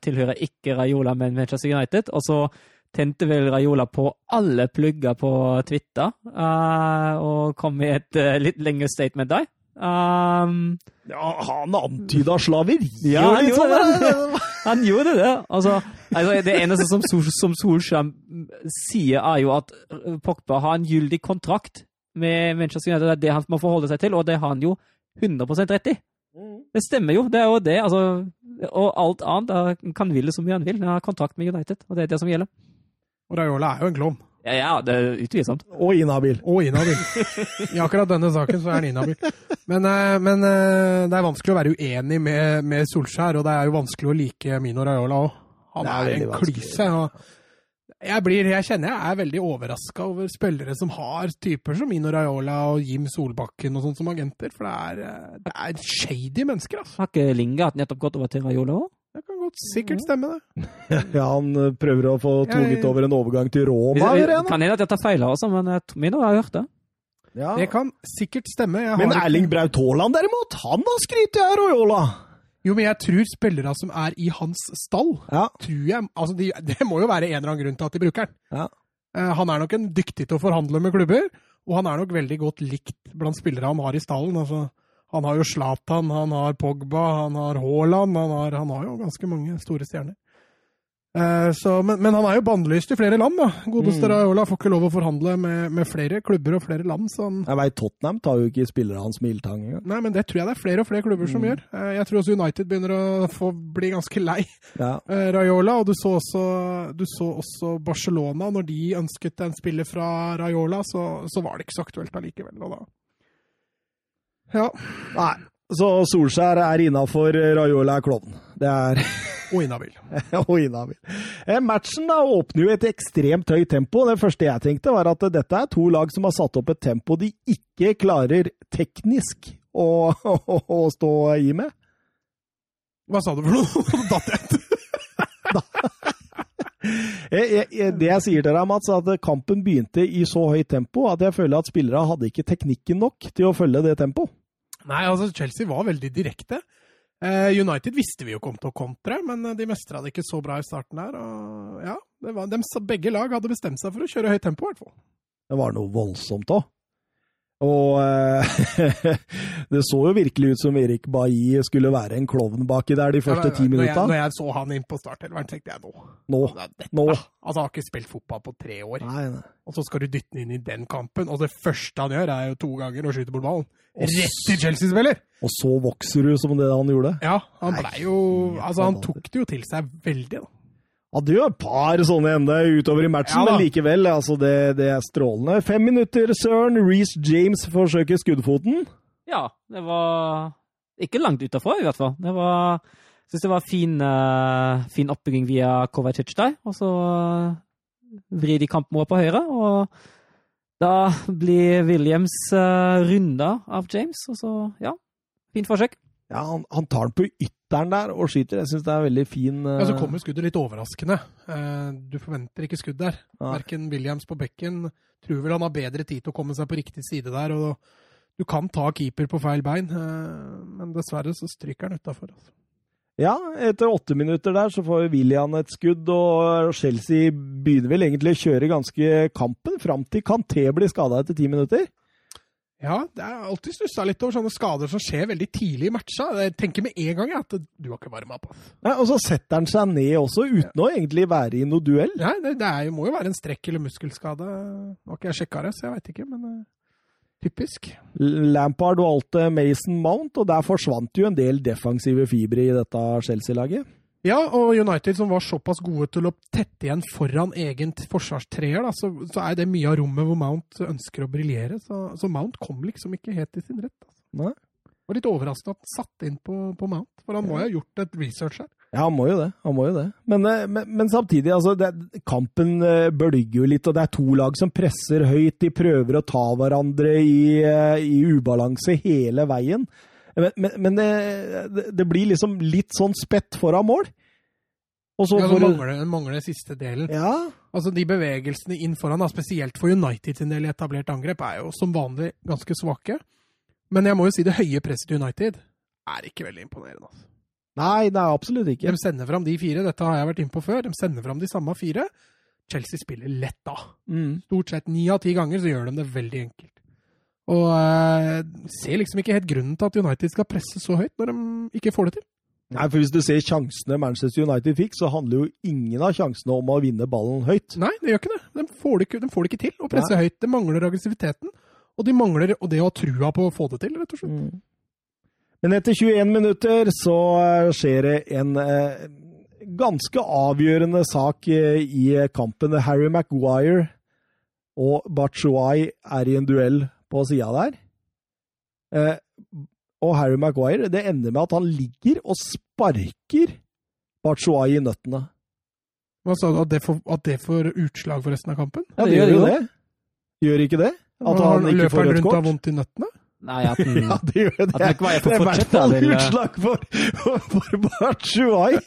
tilhører ikke Raiola, men Manchester United? Og så tente vel Raiola på alle plugger på Twitter uh, og kom med et uh, litt lengre statement der. Um, Ja, han antyda slaveri Ja, og han litt gjorde sånn, det. Han gjorde det. Altså, altså det eneste som, Sol- som Solskjær sier, er jo at uh, Pogba har en gyldig kontrakt med Manchester United. Det er det han må forholde seg til, og det har han jo 100 rett i. Det stemmer jo. Det er jo det. Altså, og alt annet Han kan ville så mye han vil. Han har kontrakt med United, og det er det som gjelder. Og Raiola er jo en klovn. Ja, ja det er utvilsomt. Og inhabil. Og inhabil. I akkurat denne saken så er han inhabil. Men, eh, men eh, det er vanskelig å være uenig med, med Solskjær, og det er jo vanskelig å like Mino Raiola òg. Han er er, en klyse. jeg, blir, jeg kjenner jeg er veldig overraska over spillere som har typer som Mino Raiola og Jim Solbakken og sånt som agenter, for det er, eh, det er shady mennesker, altså. Har ikke Linga hatt nettopp gått over til Raiola òg? Det kan godt sikkert stemme, det. Ja, han eh, prøver å få tvunget over en overgang til Roma. Det? Kan hende at jeg tar feil, også, altså, men jeg tror- min har hørt det. Ja. Det kan sikkert stemme. Jeg Men Erling Braut Haaland derimot, han har skrytt av Royola! Jo, men jeg tror spillere som er i hans stall, Ja. tror jeg altså de, Det må jo være en eller annen grunn til at de bruker den. Ja. Eh, han er nok en dyktig til å forhandle med klubber, og han er nok veldig godt likt blant spillere han har i stallen. Altså, han har jo Zlatan, han har Pogba, han har Haaland, han har, han har jo ganske mange store stjerner. Eh, så, men, men han er jo bannlyst i flere land, da. Godeste Mm. Raiola får ikke lov å forhandle med, med flere klubber og flere land. så han Jeg vet, Tottenham tar jo ikke spillere hans med ildtang engang. Nei, men det tror jeg det er flere og flere klubber som Mm. gjør. Eh, Jeg tror også United begynner å få bli ganske lei Ja. eh, Raiola, og du så, også, du så også Barcelona. Når de ønsket en spiller fra Raiola, så, så var det ikke så aktuelt allikevel. Og da. Ja, Nei. Så Solskjær er innafor, Raiola er klovn. Det er og inhabil. og inhabil. Eh, Matchen da åpner jo et ekstremt høyt tempo. Det første jeg tenkte, var at dette er to lag som har satt opp et tempo de ikke klarer teknisk å, å, å stå i med. Hva sa du for noe? Datt jeg det jeg sier til deg, Mats, er at kampen begynte i så høyt tempo at jeg føler at spillere hadde ikke teknikken nok til å følge det tempoet. Nei, altså Chelsea var veldig direkte. Eh, United visste vi jo kom til å kontre, men eh, de mestra det ikke så bra i starten der. Og ja, var, de, begge lag hadde bestemt seg for å kjøre høyt tempo, i hvert fall. Det var noe voldsomt òg. Og eh, det så jo virkelig ut som Erik Bailly skulle være en klovn baki der de første ti Når jeg, når jeg så han inn på startelveren, tenkte jeg nå Nå. dette, Nå. Altså, Han har ikke spilt fotball på tre år, Nei, nei. og så skal du dytte den inn i den kampen. Og det første han gjør, er jo to ganger å skyte bort ballen. Rett til Chelsea-spiller! Og så vokser du som det han gjorde. Ja, han blei jo Altså, han tok det jo til seg veldig, da. Hadde jo et par sånne ende utover i matchen, Ja men likevel, altså det, det er strålende. Fem minutter, Søren. Reece James forsøker skuddfoten. Ja, det var ikke langt utafor, i hvert fall. Det var jeg syns det var fin, uh, fin oppbygging via Kovacic der. Og så uh, vrir de kampen på høyre, og da blir Williams uh, runda av James. Og så, ja, fint forsøk. Ja, han, han tar den på ytteren der og skyter. Jeg syns det er veldig fin uh... Ja, så kommer skuddet litt overraskende. Uh, Du forventer ikke skudd der. Nei. Verken Williams på bekken tror vel han har bedre tid til å komme seg på riktig side der. og Du kan ta keeper på feil bein, uh, men dessverre så stryker han utafor. Altså. Ja, etter åtte minutter der så får William et skudd, og Chelsea begynner vel egentlig å kjøre ganske kampen fram til Canté blir skada etter ti minutter. Ja, det er alltid stussa litt over sånne skader som skjer veldig tidlig i matcha. Jeg tenker med en gang at du har ikke varma opp. Nei, og så setter han seg ned også, uten å egentlig være i noe duell. Nei, det, det er, må jo være en strekk- eller muskelskade. Nå har ikke jeg sjekka det, så jeg veit ikke, men eh, typisk. Lampard valgte Mason Mount, og der forsvant jo en del defensive fibre i dette Chelsea-laget. Ja, og United som var såpass gode til å tette igjen foran egen forsvarstreer, så, så er det mye av rommet hvor Mount ønsker å briljere. Så, så Mount kom liksom ikke helt til sin rett. Altså. Nei. Det var litt overraskende at han satte inn på, på Mount, for han må jo ha gjort et research her. Ja, han må jo det. Han må jo det. Men, eh, men, men samtidig, altså, det, kampen eh, bølger jo litt, og det er to lag som presser høyt. De prøver å ta hverandre i, eh, i ubalanse hele veien. Men, men, men det, det, blir liksom litt sånn spett foran mål. Og så ja, det mangler, det mangler siste delen. Ja. Altså De bevegelsene inn foran, da, spesielt for United sin del i etablert angrep, er jo som vanlig ganske svake. Men jeg må jo si det høye presset til United er ikke veldig imponerende. altså. Nei, det er absolutt ikke. De sender fram de fire, dette har jeg vært inne på før. De sender fram de samme fire. Chelsea spiller lett da. Mm. Stort sett ni av ti ganger så gjør de det veldig enkelt. Og uh, ser liksom ikke helt grunnen til at United skal presse så høyt når de ikke får det til. Nei, for Hvis du ser sjansene Manchester United fikk, så handler jo ingen av sjansene om å vinne ballen høyt. Nei, det gjør ikke det. De får det ikke, de får det ikke til å presse Nei. høyt. Det mangler aggressiviteten, og de mangler det å ha trua på å få det til, rett og slett. Mm. Men etter 21 minutter så eh, skjer det en eh, ganske avgjørende sak eh, i kampen. Harry Maguire og Bachuai er i en duell på sida der. Eh, og Harry Maguire, det ender med at han ligger og sparker Bachuay i nøttene. Hva sa du? At det, får, at det får utslag for resten av kampen? Ja, det gjør jo det. Gjør ikke det? At han ikke får rødt kort? Løper han rundt av vondt i nøttene? Nei, at, den, ja, det gjør det. At Maguire får fortsette. Det er i hvert fall utslag for, for, Bachuay.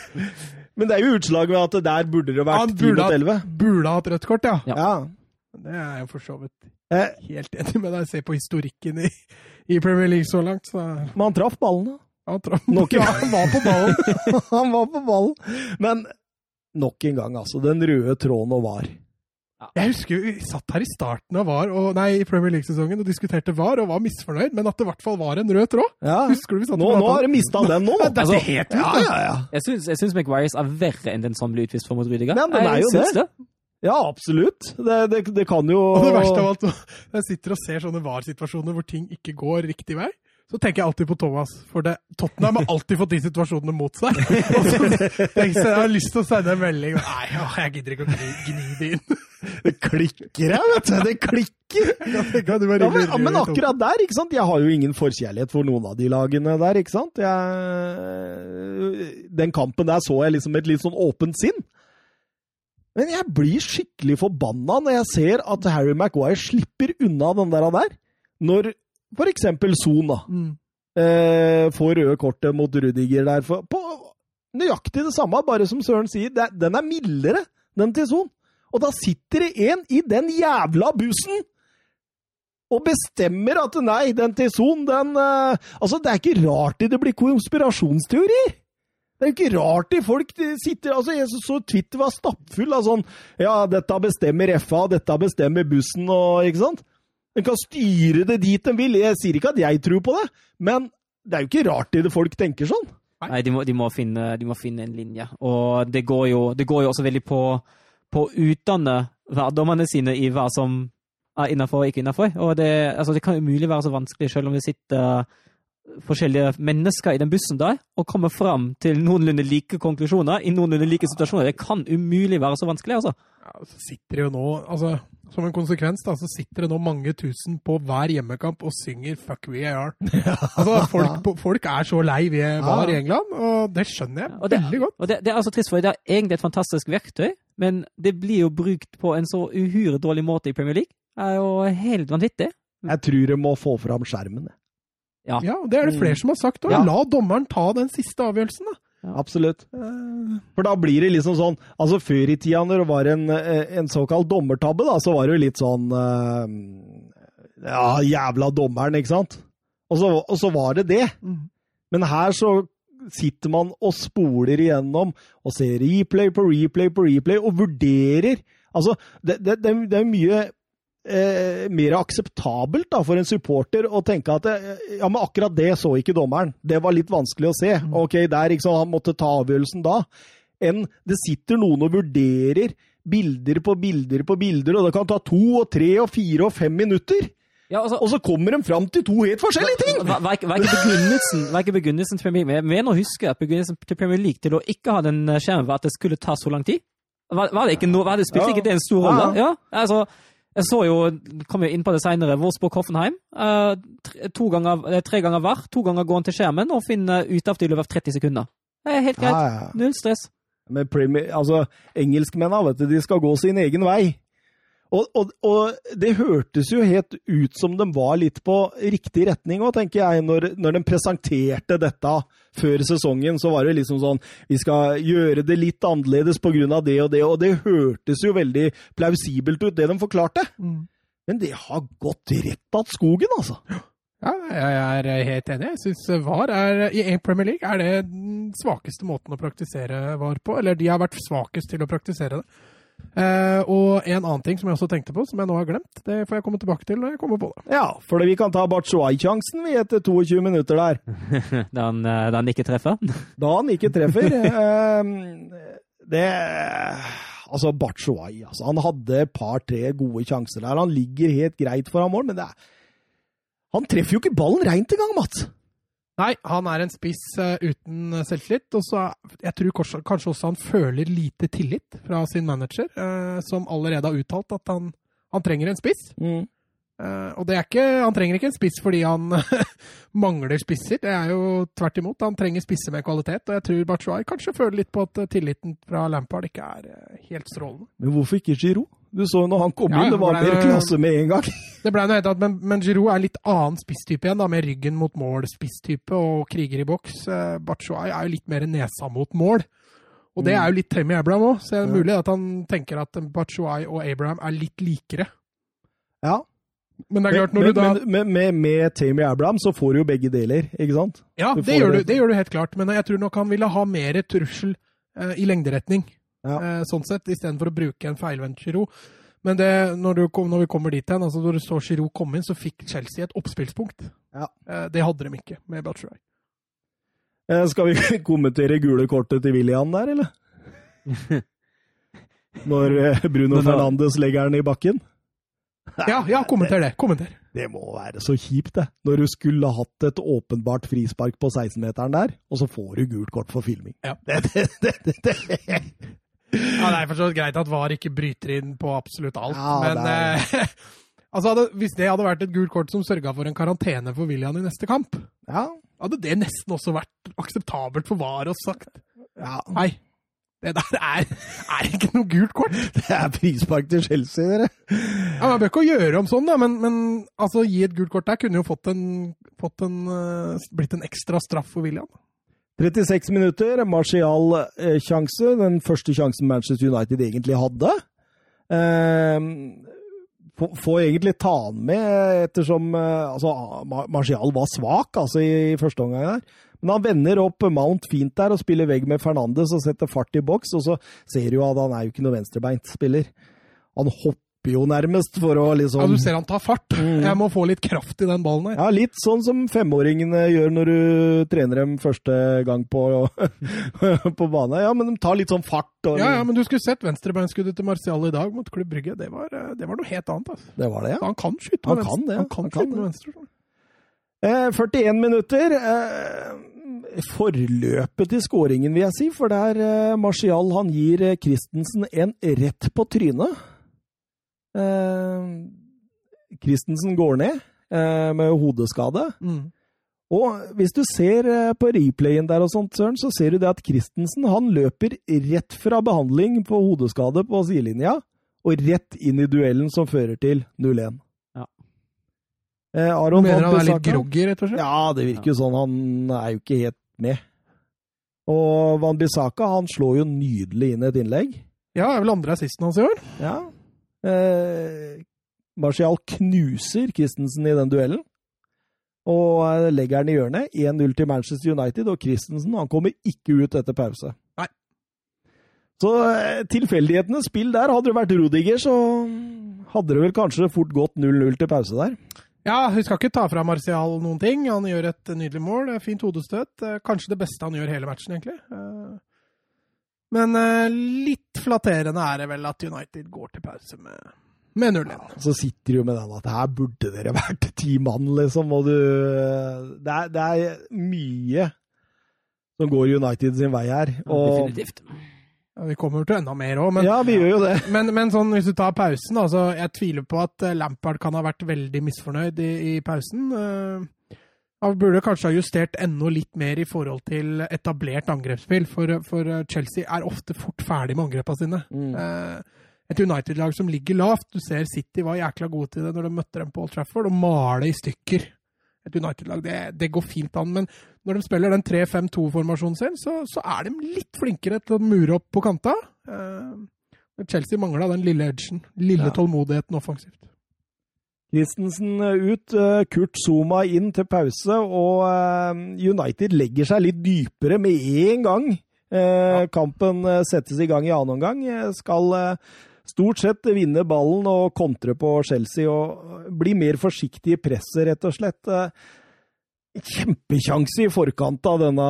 Men det er jo utslag ved at der burde det vært 10 mot 11. Burde hatt rødt kort, ja. ja. ja. Det er jeg for så vidt eh. helt enig med deg. Se på historikken i, i Premier League så langt. Så. Men han traff ballen, da. Han, traff, nok, ja, han var på ballen. han var på ballen. Men nok en gang, altså. Den røde tråden og VAR. Ja. Jeg husker vi satt her i starten av VAR, og, nei, i Premier League-sesongen og diskuterte VAR og var misfornøyd, men at det i hvert fall var en rød tråd. Ja. Husker du vi satt Nå, nå har du mista den nå. det er altså, helt ja, ja, ja. Jeg syns, jeg syns McWires er verre enn den som ble utvist for mot Rudiger. Men den er jo det. det. Ja, absolutt. Det, det, det, kan jo Og det verste av alt, når jeg sitter og ser sånne VAR-situasjoner hvor ting ikke går riktig vei, så tenker jeg alltid på Thomas. For det, Tottenham har alltid fått de situasjonene mot seg. Og så jeg, jeg har lyst til å sende en melding Nei, jeg gidder ikke å gni, gni det inn. Det klikker her, vet du. Det klikker! Ja, men, men, akkurat der, ikke sant. Jeg har jo ingen forkjærlighet for noen av de lagene der, ikke sant. Jeg, den kampen der så jeg liksom med et litt sånn åpent sinn. Men jeg blir skikkelig forbanna når jeg ser at Harry Maguire slipper unna den der. der når for eksempel Son da, mm. eh, får røde kortet mot Rudiger der. For, på nøyaktig det samme, bare som Søren sier. Det, den er mildere, den til Son. Og da sitter det en i den jævla bussen og bestemmer at nei, den til Son, den uh, Altså, det er ikke rart det blir konspirasjonsteorier! Det er jo ikke rart de folk sitter altså Jeg så Twitter var stappfull av sånn Ja, dette bestemmer FA, dette bestemmer bussen og Ikke sant? De kan styre det dit de vil. Jeg sier ikke at jeg tror på det, men det er jo ikke rart det folk tenker sånn. Nei, de må, de må, finne, de må finne, en linje. Og det går jo, det går jo også veldig på, å utdanne værdommerne sine i hva som er innafor og ikke innafor. Og det, altså, det kan umulig være så vanskelig, selv om det sitter forskjellige mennesker i den bussen der, og komme fram til noenlunde like konklusjoner i noenlunde like situasjoner. Det kan umulig være så vanskelig, altså. Ja, så sitter det jo nå, altså, Som en konsekvens da, så sitter det nå mange tusen på hver hjemmekamp og synger 'fuck we are'. Ja. altså, folk, folk, er så lei vi VAR i England, og det skjønner jeg det, veldig godt. Og det, det, er altså trist, for det er egentlig et fantastisk verktøy, men det blir jo brukt på en så uhyre dårlig måte i Premier League. Det er jo helt vanvittig. Jeg tror de må få fram skjermen. Ja. ja, det er det flere som har sagt. òg. ja. La dommeren ta den siste avgjørelsen, da. Ja, absolutt. For da blir det liksom sånn Altså, før i tida, når det var en, eh, en såkalt dommertabbe, da, så var det jo litt sånn uh, Ja, jævla dommeren, ikke sant? Og så, og så var det det. Mm. Men her så sitter man og spoler igjennom og ser replay på replay på replay og vurderer Altså, det, det, det er mye eh, mer akseptabelt da, for en supporter å tenke at eh, ja, men akkurat det så ikke dommeren. Det var litt vanskelig å se. Mm. Ok, der liksom, Han måtte ta avgjørelsen da. Enn det sitter noen og vurderer bilder på bilder på bilder, og det kan ta to og tre og fire og fem minutter. Ja, altså, og så kommer de fram til to helt forskjellige ting! Hva, hva, hva, er ikke begrunnelsen, hva er ikke begrunnelsen til Premier League? Jeg mener å huske at begrunnelsen til Premier League til å ikke ha den skjermen var at det skulle ta så lang tid. Var, var det ikke noe, var det, Spilte ja. ikke det en stor rolle? Ja. ja, altså, Jeg så jo, kom jo inn på det senere, Wolfsburg-Hoffenheim. Uh, tre, ganger, tre ganger var, to ganger går han til skjermen og finner ute i løpet av 30 sekunder. Det er helt greit. Ja, ja. Null stress. Men Premier, altså, engelskmennene vet du, de skal gå sin egen vei. Og, og, og, det hørtes jo helt ut som de var litt på riktig retning òg, tenker jeg. Når, når de presenterte dette før sesongen, så var det liksom sånn Vi skal gjøre det litt annerledes pga. det og det, og det hørtes jo veldig plausibelt ut, det de forklarte. Mm. Men det har gått rett att skogen, altså. Ja, jeg er helt enig. Jeg syns VAR er, i Premier League er det den svakeste måten å praktisere VAR på. Eller de har vært svakest til å praktisere det. Eh, og en annen ting som jeg også tenkte på, som jeg nå har glemt, det får jeg komme tilbake til når jeg kommer på det. Ja, for vi kan ta Batshuay-sjansen vi etter 22 minutter der. da, han, eh, da han ikke treffer? Da han ikke treffer. uh, det Altså, Batshuay, altså. Han hadde et par-tre gode sjanser der. Han ligger helt greit foran mål, men det er Han treffer jo ikke ballen reint engang, Mats! Nei, han er en spiss uh, uten selvtillit. Og så jeg tror kanskje, kanskje, også han føler lite tillit fra sin manager, uh, som allerede har uttalt at han, han trenger en spiss. Mm. Uh, og det er ikke, han trenger ikke en spiss fordi han mangler spisser. Det er jo tvert imot. Han trenger spisser med kvalitet. Og jeg tror Bachuay kanskje føler litt på at tilliten fra Lampard ikke er helt strålende. Men hvorfor ikke Giroud? Du så når han kom ja, inn, det var mer klasse med en gang. Det ble noe helt annet, men, men Giroud er litt annen spisstype igjen, da, med ryggen mot mål-spisstype og kriger i boks. Batshuay er jo litt mer nesa mot mål. Og det mm. er jo litt Tammy Abraham òg, så det er mulig at han tenker at Batshuay og Abraham er litt likere. Ja. Men det er klart, når men, du da med, med, med Tammy Abraham så får du jo begge deler, ikke sant? Ja, det gjør, du, det gjør, du, helt klart, men jeg tror nok han ville ha mer trussel uh, i lengderetning. Ja. Eh, sånn sett, istedenfor å bruke en feilvendt Giroud. Men det, når, du, når, vi kommer dit hen, altså når du så Giroud komme inn, så fikk Chelsea et oppspillspunkt. Ja. Eh, det hadde de ikke med Batshuay. Eh, skal vi kommentere gule kortet til William der, eller? Når Bruno Fernandes legger den i bakken? Ja, ja, kommenter det. Kommenter. Det må være så kjipt, det. Når du skulle hatt et åpenbart frispark på 16-meteren der, og så får du gult kort for filming. Ja. Det, det, det, ja, det er forstått greit at VAR ikke bryter inn på absolutt alt, ja, men er... eh, altså, hadde, hvis det hadde vært et gult kort som sørga for en karantene for William i neste kamp, ja. hadde det nesten også vært akseptabelt for VAR å sagt ja. nei. det der er, er ikke noe gult kort. Det er frispark til Chelsea, dere. Ja, Man bør ikke gjøre om sånn, da, men, men altså, gi et gult kort der kunne jo fått en, fått en, uh, blitt en ekstra straff for William. 36 minutter, Martial-sjanse. Eh, Den første sjansen Manchester United egentlig hadde. Eh, Får egentlig ta han med, ettersom eh, altså, Martial var svak altså, i første omgang der. Men han vender opp Mount fint der og spiller vegg med Fernandes og setter fart i boks. Og så ser du at han er jo ikke noe venstrebeint spiller. Han hopper jo nærmest for å liksom Ja, Du ser han tar fart. Mm. Jeg må få litt kraft i den ballen her. Ja, litt sånn som femåringene gjør når du trener dem første gang på, på bane. Ja, men de tar litt sånn fart. Og... Ja, ja, men du skulle sett venstrebeinskuddet til Martial i dag mot Klubb Brygge. Det var, eh, det var noe helt annet. Altså. Det var det, ja. Så han kan skyte med han venstre. Kan det. Han kan, han kan med venstre. Eh, 41 minutter. Eh, forløpet til skåringen, vil jeg si. For det er Martial han gir Christensen en rett på trynet. Eh, Christensen går ned eh, med hodeskade. Mm. Og hvis du ser eh, på replayen der og sånt, Søren, så ser du det at Christensen han løper rett fra behandling på hodeskade på sidelinja og rett inn i duellen som fører til 0-1. Ja. Eh, Aron Mener han er litt groggy, rett og slett? Ja, det virker jo ja. sånn. Han er jo ikke helt med. Og Van Bissaka han slår jo nydelig inn et innlegg. Ja, er vel andre assisten hans i år. Ja, Eh, Martial knuser Christensen i den duellen. Og eh, legger den i hjørnet. 1-0 til Manchester United, og Christensen han kommer ikke ut etter pause. Nei. Så eh, tilfeldighetenes spill der. Hadde det vært Rudiger, så hadde det vel kanskje fort gått 0-0 til pause der. Ja, vi skal ikke ta fra Martial noen ting. Han gjør et nydelig mål. Fint hodestøt. Kanskje det beste han gjør hele matchen, egentlig. Men uh, litt flatterende er det vel at United går til pause med, med 0-1. Ja, så sitter du med den at her burde dere vært ti mann, liksom. Og du det er, det er, mye som går United sin vei her. Og, Definitivt. Vi kommer til enda mer òg, men, Ja, vi gjør jo det. men, men sånn, hvis du tar pausen, altså, så jeg tviler på at eh, Lampard kan ha vært veldig misfornøyd i, i pausen. Eh, Han burde kanskje ha justert enda litt mer i forhold til etablert angrepsspill, for, for Chelsea er ofte fort ferdig med angrepene sine. Mm. Eh, Et United-lag som ligger lavt. Du ser City var jækla gode til det når de møtte dem på Old Trafford, og male i stykker. Et United-lag, det, det går fint an, men når de spiller den 3-5-2-formasjonen sin, så, så er de litt flinkere til å mure opp på kanta. Eh, Chelsea mangla den lille edgen, lille Ja. tålmodigheten offensivt. Christensen ut, eh, Kurt Zuma inn til pause, og eh, United legger seg litt dypere med en gang. Ja. Kampen eh, settes i gang i annen omgang. Eh, Skal eh, stort sett vinne ballen og kontre på Chelsea og bli mer forsiktig i presset, rett og slett. Eh, Kjempekjanse i forkant av denne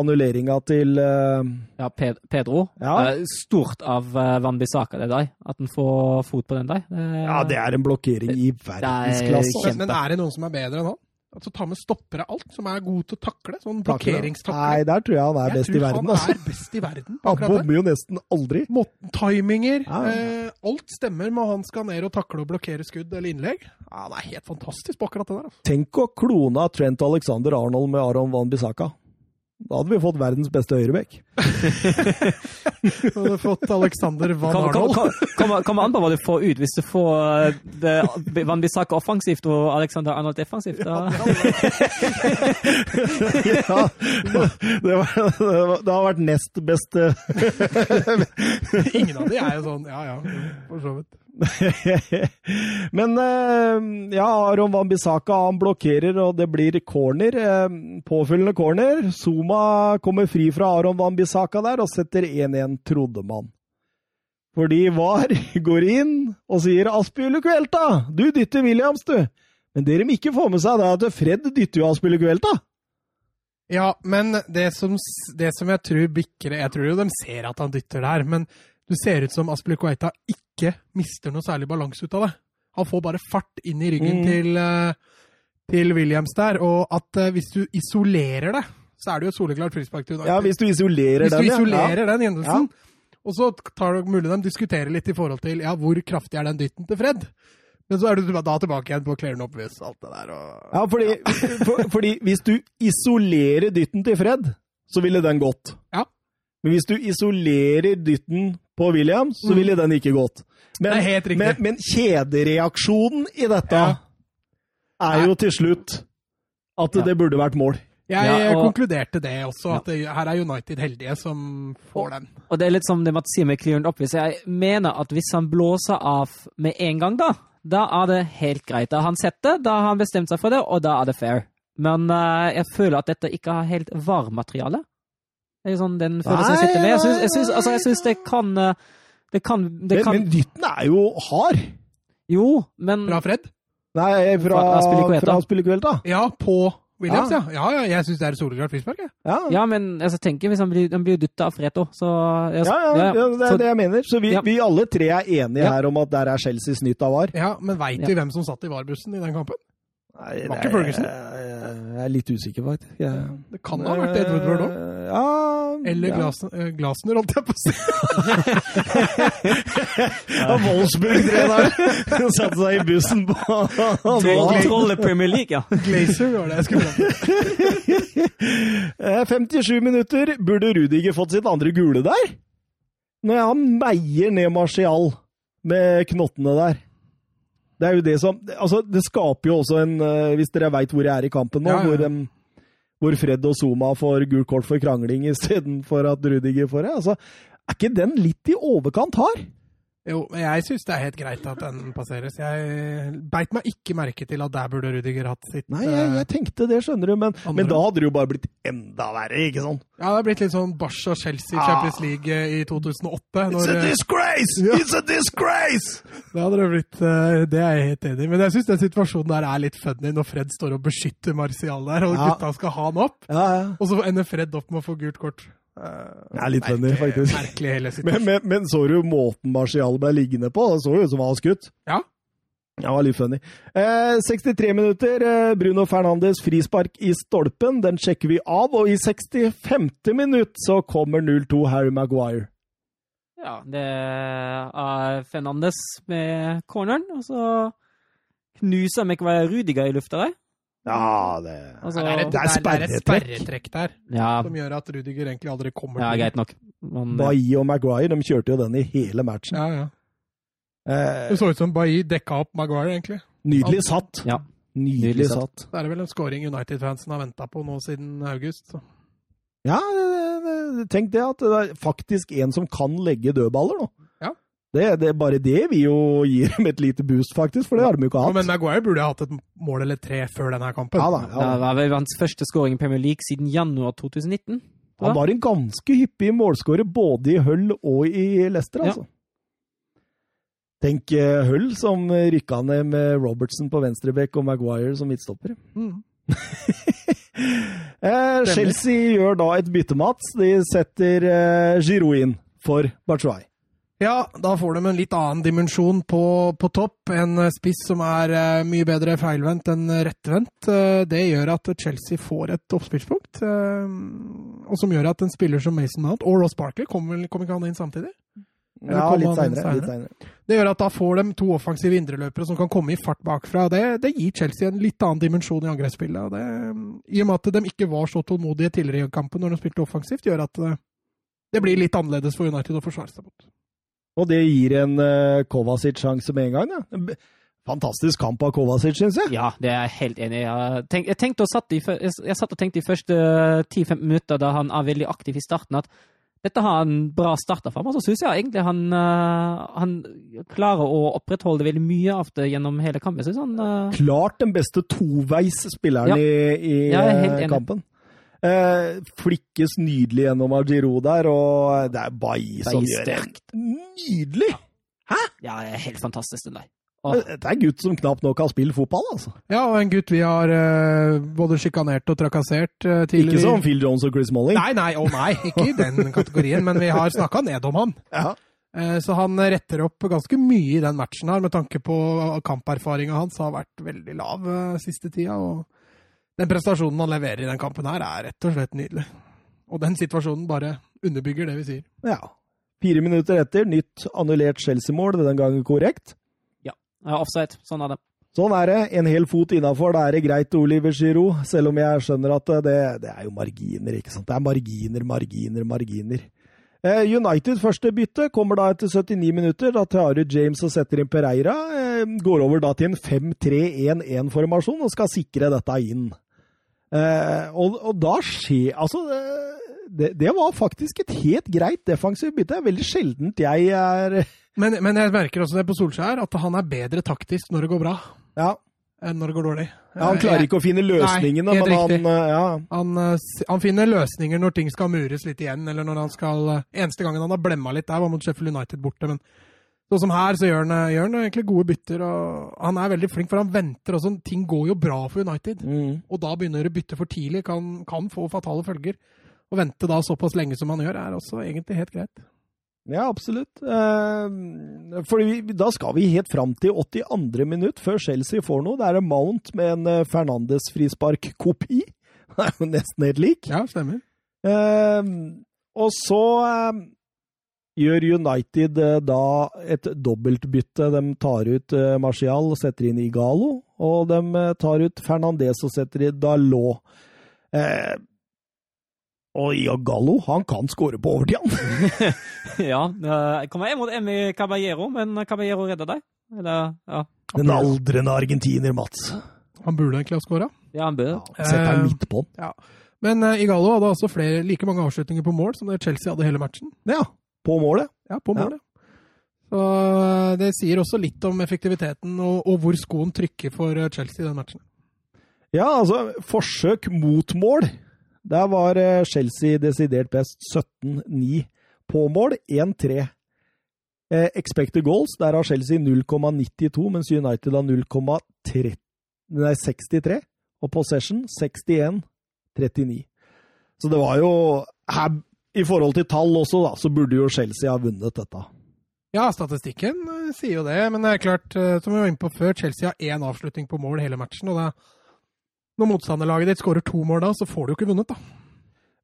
annulleringa til uh... Ja, Ped Pedro. Ja. Eh, Stort av Van Bissaka, det der. At han får fot på den der. Det- Ja, det er en blokkering i verdensklasse. Men, men er det noen som er bedre enn han? Altså Ta med stoppere alt, som er god til å takle. Sånn blokkeringstakle. Nei, der tror jeg han er Jeg best i tror verden. Han Altså. er best i verden Han bommer jo nesten aldri. Måten, timinger, Ja. eh, alt stemmer med han skal ned og takle og blokkere skudd eller innlegg. Ja, Han er helt fantastisk på akkurat det der. Altså. Tenk å klone Trent Alexander Arnold med Aron Van Bissaka. Da hadde vi fått verdens beste høyrebekk. Du hadde fått Alexander Van Kommer kom, Arnold. kom, kommer- an på hva du får ut. Hvis du får eh, det, Van Bissaka offensivt og Alexander Arnold defensivt, da ja, det, var, det, var, det har vært nest beste Ingen av de er jo sånn Ja, ja, for så vidt. Men eh, ja, Aron Van Bissaka han blokkerer, og det blir corner. Påfyllende corner. Zuma kommer fri fra Aron Van Bissaka der og setter 1-1, trodde man. Fordi VAR går inn og sier Aspilicuelta, du dytter Williams, du. Men det de ikke får med seg, det er at Fred dytter jo Aspilicuelta. Ja, men det som, det som jeg tror bikker Jeg tror jo de ser at han dytter der, men det ser ut som Aspilicueta ikke mister noe særlig balanse ut av det. Han får bare fart inn i ryggen Mm. til, eh, til Williams der, og at eh, hvis du isolerer det, så er det jo et soleklart frispark til United. Ja, hvis du isolerer Hvis du den, ja. isolerer den hendelsen, og så tar det mulig de diskuterer litt i forhold til ja, hvor kraftig er den dytten til Fred. Men så er du da tilbake igjen på clear and obvious, alt det der. Og... Ja, fordi, for, fordi hvis du isolerer dytten til Fred, så ville den gått. Ja. Men hvis du isolerer dytten på William, så ville den ikke gått. Men, Det helt riktig. men, men kjedereaksjonen i dette Ja. er jo til slutt at Ja. det burde vært mål. Jeg Ja, og- konkluderte det også, at det, her er United heldige som får den. Og det er litt som det Mats sier med clear Oppvis. Jeg mener at hvis han blåser av med en gang, da, da er det helt greit. Da har han sett det, da har han bestemt seg for det, og da er det fair. Men uh, jeg føler at dette ikke har helt VAR-materiale. Er sånn den følelsen jeg sitter med. Jeg syns, jeg syns, altså, jeg syns det kan eh, Det kan, det Men, kan men dytten er jo hard. Jo, men Fra Fred? Nei, fra, Fra Aspilicueta. Ja, på Williams, Ja. ja. Ja, ja, jeg syns det er et soleklart frispark, jeg. Ja. Ja, men altså, tenker hvis han blir, han blir dytta av Freto, så jeg- Ja, ja, ja, det er så- det jeg mener. Så vi, Ja. vi alle tre er enige Ja. her om at der er Chelsea snytt av VAR. Ja, Men veit Ja. vi hvem som satt i VAR-bussen i den kampen? Nei, Det var ikke er- Ferguson. Jeg er litt usikker, faktisk. Jeg, Det kan ha vært Edward Ward òg. Ja Eller ja. Glasen, eh, Glasner, holdt jeg på å si. Ja, Wolfsburg-treneren satte seg i bussen på Troll- Trolle Premier League, ja. Glazer var det jeg skulle ha. Eh, 57 minutter. Burde Rudiger fått sitt andre gule der? Når han meier ned Martial med knottene der. Det er jo det som Altså, det skaper jo også en eh, Hvis dere veit hvor jeg er i kampen nå, Ja, ja, ja. Hvor, um, hvor Fred og Zuma får gult kort for krangling istedenfor at Rudiger får det. Altså, er ikke den litt i overkant hard? Jo, jeg syns det er helt greit at den passeres. Jeg beit meg ikke merke til at der burde Rudiger hatt sitt Nei, jeg, eh, jeg tenkte det, skjønner du, men, men da hadde det jo bare blitt enda verre, ikke sant? Ja, det har blitt litt sånn Barca Chelsea Ah. Champions League eh, i 2008. It's a disgrace! disgrace! It's a disgrace! det hadde det blitt eh, Det er jeg helt enig i. Men jeg syns den situasjonen der er litt funny når Fred står og beskytter Martial der, og Ja. gutta skal ha han opp. Ja, ja. Og så ender Fred opp med å få gult kort. Eh, Det er litt funny, faktisk. Merkelig hele Men, men, men så du måten Marcial ble liggende på? Det så jo ut som han var skutt. Ja. Det var litt funny. Eh, 63 minutter. Eh, Bruno Fernandes frispark i stolpen. Den sjekker vi av. Og i 65. minutt så kommer 0-2 Harry Maguire. Ja, det er Fernandes med corneren, og så knuser Maguire Rudiger i lufta der. Ja, det Altså, det, er et, det er det er et sperretrekk. sperretrekk der ja, som gjør at Rudiger egentlig aldri kommer ja, til greit nok. Men, Bailly og Maguire de kjørte jo den i hele matchen. Ja, ja. Eh, Det så ut som Bailly dekka opp Maguire, egentlig. nydelig satt. Ja. Nydelig Nydelig satt. Det er vel en scoring United-fansen har venta på nå siden august. Så. Ja, det- det- tenk det at det er faktisk en som kan legge dødballer nå. Ja. Det, det, bare det vil jo gi dem et lite boost, faktisk, for det har de jo ikke hatt. Men Maguire burde ha hatt et mål eller tre før denne kampen. Ja da, Det ja, Det var vel hans første scoring i Premier League siden januar 2019. Han var en ganske hyppig målskårer både i Hull og i Leicester, Ja. altså. Tenk eh, Hull som rykka ned med Robertson på venstrebekk og Maguire som midtstopper. Mm. Eh, Chelsea gjør da et bytte, Mats. De setter eh, Giroud inn for Bachuay. Ja, da får de en litt annen dimensjon på, på topp. En eh, spiss som er eh, mye bedre feilvendt enn rettvendt. Eh, det gjør at Chelsea får et oppspillspunkt. og som gjør at en spiller som Mason Mount og Ross Barkley kommer vel- ikke han inn samtidig? Eller Ja, litt seinere. Litt. Det gjør at da får de to offensive indreløpere som kan komme i fart bakfra. Det, det gir Chelsea en litt annen dimensjon i angrepsspillet. Det, I og med at de ikke var så tålmodige tidligere i kampen når de spilte offensivt, gjør at det blir litt annerledes for United å forsvare seg mot. Og det gir en uh, Kovacic-sjanse med en gang. Da. Fantastisk kamp av Kovacic, syns jeg. Ja, det er jeg helt enig i. Jeg, tenk, jeg, satt i, jeg, satt og tenkte i første 10-15 minutter da han er veldig aktiv i starten, at dette har han bra starta fra. Og så syns jeg egentlig han, eh, han klarer å opprettholde veldig mye av det gjennom hele kampen. Han eh, Klart den beste toveisspilleren Ja. i, i Ja, eh, kampen. Eh, flikkes nydelig gjennom av Giroud der, og det er Bailly som gjør det Nydelig! Hæ? Ja, det er helt fantastisk, den der. Åh. Det er en gutt som knapt nok har spilt fotball, altså. Ja, og en gutt vi har uh, både sjikanert og trakassert uh, tidligere. Ikke som Phil Jones og Chris Molling. Nei, nei, å nei, ikke i den kategorien, men vi har snakka ned om han. Ja. Uh, Så han retter opp ganske mye i den matchen her, med tanke på kamperfaringa hans har vært veldig lav eh, siste tida. Og den prestasjonen han leverer i den kampen her, er rett og slett nydelig. Og den situasjonen bare underbygger det vi sier. ja. Fire minutter etter, nytt annullert Chelsea-mål, denne gangen korrekt. Ja, offside. Sånn er det. Sånn er det. En hel fot innafor, da er det greit, Oliver Giroud. Selv om jeg skjønner at det, det er jo marginer, ikke sant. Det er marginer, marginer, marginer. Eh, United første bytte kommer da etter 79 minutter. Da tar ut James og setter inn Pereira. Eh, går over da til en 5-3-1-1-formasjon og skal sikre dette inn. Eh, og, og da skjer Altså, eh, det, det var faktisk et helt greit defensivt bytte. Veldig sjeldent jeg er Men, men jeg merker også det på Solskjær, at han er bedre taktisk når det går bra, Ja, enn når det går dårlig. ja han klarer ikke å finne løsningene, Nei, men han eh, ja. Han, eh, han finner løsninger når ting skal mures litt igjen, eller når han skal eh, Eneste gangen han har blemma litt der, var mot Sheffield United borte, men sånn som her, så gjør han, eh, gjør han egentlig gode bytter, og han er veldig flink, for han venter også. Ting går jo bra for United, Mm. og da begynner å bytte for tidlig, kan, kan få fatale følger. Å vente da såpass lenge som han gjør, er også egentlig helt greit. Ja, absolutt. Eh, for vi, da skal vi helt fram til 82. minutt, før Chelsea får noe. Det er en Mount med en eh, Fernandes-frispark-kopi. Det er jo nesten helt lik. Ja, stemmer. Eh, og så eh, gjør United eh, da et dobbeltbytte. De tar ut eh, Martial og setter inn Igalo, og de eh, tar ut Fernandes og setter inn Dalot. Eh, og Igalo, han kan skåre på overtid, han. ja. Jeg kommer mot Emi Caballero, men Caballero redder deg. Eller, ja. Den aldrende argentiner, Mats. Han burde egentlig ha skåra. ja, han bør. Sett deg midt på den. Ja. Men uh, Igalo hadde altså flere, like mange avslutninger på mål som det Chelsea hadde hele matchen. Ja, på målet. Ja, på Ja. Så eh, det sier også litt om effektiviteten og, og hvor skoen trykker for eh, Chelsea i den matchen. Ja, altså, forsøk mot mål. Der var eh, Chelsea desidert best. 17-9 på mål, 1-3. Eh, expected goals, der har Chelsea 0,92, mens United har 0,63. Nei, 63. Og possession 61-39. Så det var jo her, I forhold til tall også, da, så burde jo Chelsea ha vunnet dette. Ja, statistikken eh, sier jo det, men det er klart, eh, som vi var inne på før, Chelsea har én avslutning på mål hele matchen. og da, Når motstanderlaget ditt skårer to mål da, så får du jo ikke vunnet, da.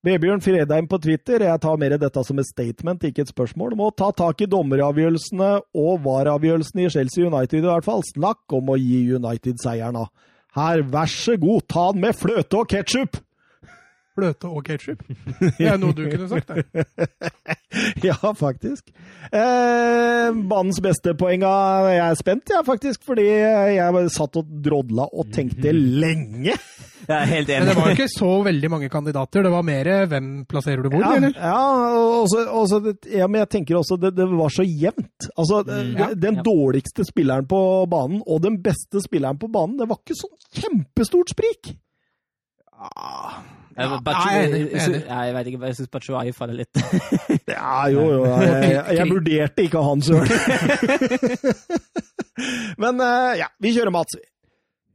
Vebjørn Fredheim på Twitter, jeg tar mer dette som et statement, ikke et spørsmål, må ta tak i dommeravgjørelsene og VAR-avgjørelsene i Chelsea United i hvert fall. Snakk om å gi United seieren, da. Her, vær så god, ta den med fløte og ketsjup! Fløte og ketsjup. Det er noe du kunne sagt, det. ja, faktisk. Eh, banens beste poenga Jeg er spent, jeg, ja, faktisk, fordi jeg satt og drodla og tenkte lenge. Jeg er helt enig. Men det var ikke så veldig mange kandidater. Det var mer hvem plasserer du hvor, ja, eller? Ja, også, også, ja, men jeg tenker også det, det var så jevnt. Altså, mm, ja, den dårligste spilleren på banen og den beste spilleren på banen, det var ikke sånn kjempestort sprik. Ah. Ja, jeg, jeg, jeg, jeg, vet ikke, jeg syns Batshuayi faller litt. ja, jo, jo. Jeg, vurderte ikke han søren. Men ja, vi kjører Mats.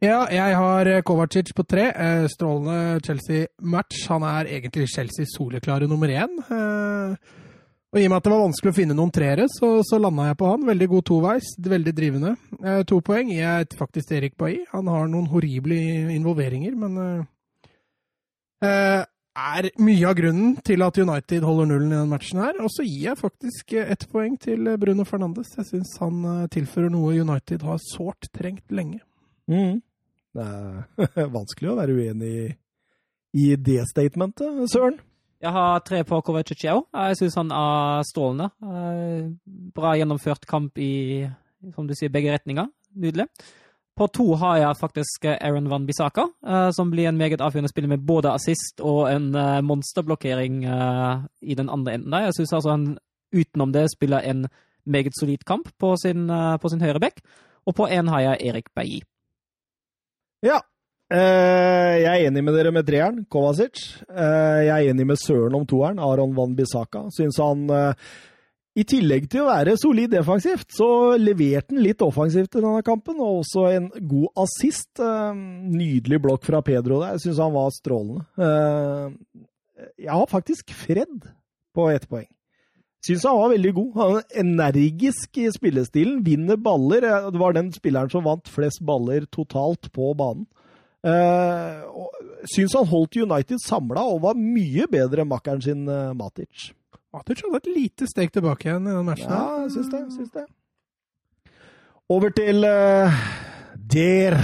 Ja, jeg har Kovacic på tre. Strålende Chelsea-match. Han er egentlig Chelseas soleklare nummer én. Og I og med at det var vanskelig å finne noen treere, så, så landa jeg på han. Veldig god toveis, veldig drivende. To poeng gir jeg faktisk til Erik Bailly. Han har noen horrible involveringer, men Uh, er mye av grunnen til at United holder nullen i denne matchen. her. Og så gir jeg faktisk ett poeng til Bruno Fernandes. Jeg syns han uh, tilfører noe United har sårt trengt lenge. Mm. Det er vanskelig å være uenig i, i det statementet, Søren. Jeg har tre på Kovacic òg. Jeg syns han er strålende. Bra gjennomført kamp i som du sier, begge retninger. Nydelig. På to har jeg faktisk Aaron Van Bissaka, uh, som blir en meget avgjørende spiller med både assist og en uh, monsterblokkering i den andre enden. der. Jeg syns altså han utenom det spiller en meget solid kamp på sin, på sin høyre bekk. Og på én har jeg Erik Bailly. Ja. jeg er enig med dere med treeren, Kovacic. jeg er enig med Søren om toeren, Aron Van Bissaka. Syns han i tillegg til å være solid defensivt, så leverte han litt offensivt i denne kampen, og også en god assist. Eh, nydelig blokk fra Pedro der. Jeg syns han var strålende. Eh, jeg har faktisk Fred på ett poeng. Syns han var veldig god. Han er energisk i spillestilen, vinner baller. Eh, det var den spilleren som vant flest baller totalt på banen. Syns han holdt United samla og var mye bedre enn makkeren sin Matic. Matic hadde et lite steg tilbake igjen i den matchen. Ja, jeg syns det. Syns det. Over til uh, Der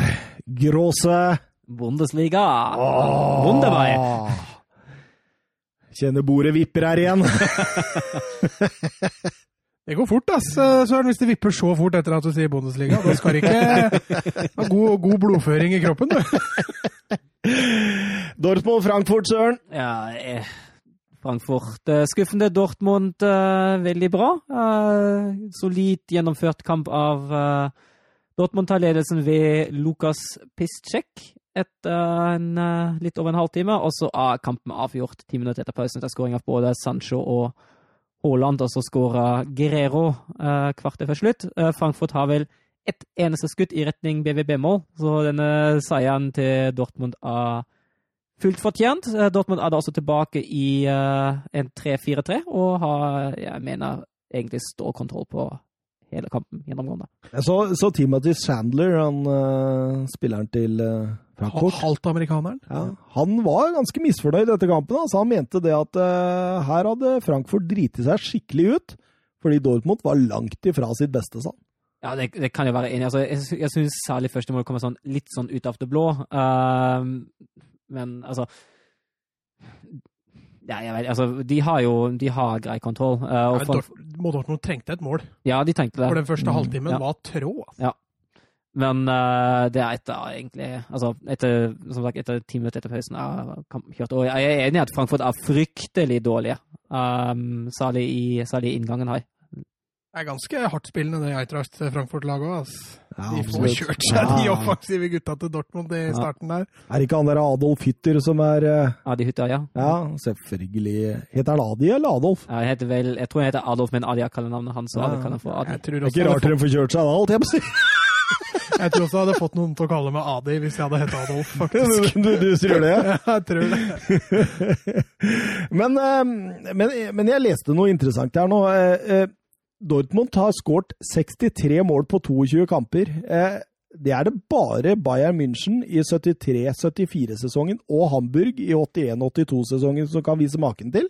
Gråse Bundesliga. Oh. Wunderbar. Kjenner bordet vipper her igjen. det går fort, ass, Søren, hvis det vipper så fort etter at du sier Bundesliga. Da skal du ikke ha god, god blodføring i kroppen, du. Dortmund-Frankfurt, Søren. Ja, jeg Frankfurt. Eh, skuffende Dortmund, uh, veldig bra. Uh, solid gjennomført kamp av Dortmund tar ledelsen ved Lukas Piszczek etter litt over en halvtime. Og så er kampen avgjort ti minutter etter pausen etter skåring av både Sancho og Haaland. Og så skårer Guerrero kvarter før slutt. Frankfurt har vel ett eneste skudd i retning BVB-mål, så denne seieren til Dortmund er fullt fortjent. Eh, Dortmund er da også tilbake i uh, en 3-4-3 og har, jeg mener, egentlig stålkontroll på hele kampen gjennomgående. Så, så Timothy Sandler, han uh, spilleren til uh, Frankfurt Halvt amerikaneren? Ja, han var ganske misfornøyd etter kampen. Altså, han mente det at uh, her hadde Frankfurt driti seg skikkelig ut, fordi Dortmund var langt ifra sitt beste, sa han. Ja, det, det, kan jeg være enig i. Altså, jeg jeg syns særlig første mål kommer sånn, litt sånn ut av det blå. Uh, men altså ja, jeg vet, altså, de har jo de har grei kontroll. Uh, ja, for, Dortmund trengte et mål. Ja, de trengte det. For den første mm, ja. var trå. Ja. Men uh, det er etter egentlig altså etter, som sagt, etter ti minutter etter pausen er kjørt. Og jeg er enig i at Frankfurt er fryktelig dårlige, um, særlig, i, særlig i inngangen her. Det er ganske hardtspillende, det Eitracht Frankfurt-laget òg. Ja, de får kjørt seg, ja. de offensive gutta til Dortmund i starten der. Er det ikke han der Adolf Hytter som er uh... Adi Hytter, ja. Ja, selvfølgelig. Heter han Adi eller Adolf? Ja, jeg, vel, jeg tror han heter Adolf, men Adi er kallenavnet hans. Så ja. Kan kan få Adi. det er ikke rart dere får kjørt seg da, alt jeg må si. Jeg tror også jeg hadde fått noen til å kalle meg Adi hvis jeg hadde hett Adolf, faktisk. Du, du tror det? Ja, jeg tror det. men, uh, men, men, jeg leste noe interessant her nå. Uh, Dortmund har skåret 63 mål på 22 kamper. Eh, det er det bare Bayern München i 73-74-sesongen og Hamburg i 81-82-sesongen som kan vise maken til.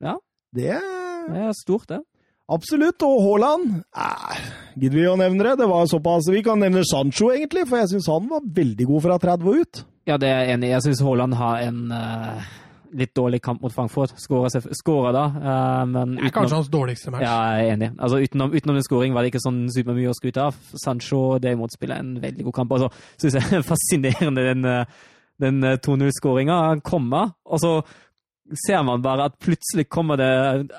Ja. Det Det er stort, det. Absolutt. Og Haaland eh, Gidder vi å nevne det? Det var såpass Vi kan nevne Sancho, egentlig, for jeg syns han var veldig god fra 30 og ut. Ja, det er jeg enig i. Jeg syns Haaland har en eh, litt dårlig kamp mot Frankfurt. Skåra da, eh, men Det er kanskje hans dårligste match. Ja, jeg er enig. Altså, utenom, utenom den skåring var det ikke sånn supermye å skryte av. Sancho derimot spiller en veldig god kamp. Og så syns jeg er fascinerende den, eh, den eh, 2-0-skåringa. Han kommer, og så ser man bare at plutselig kommer det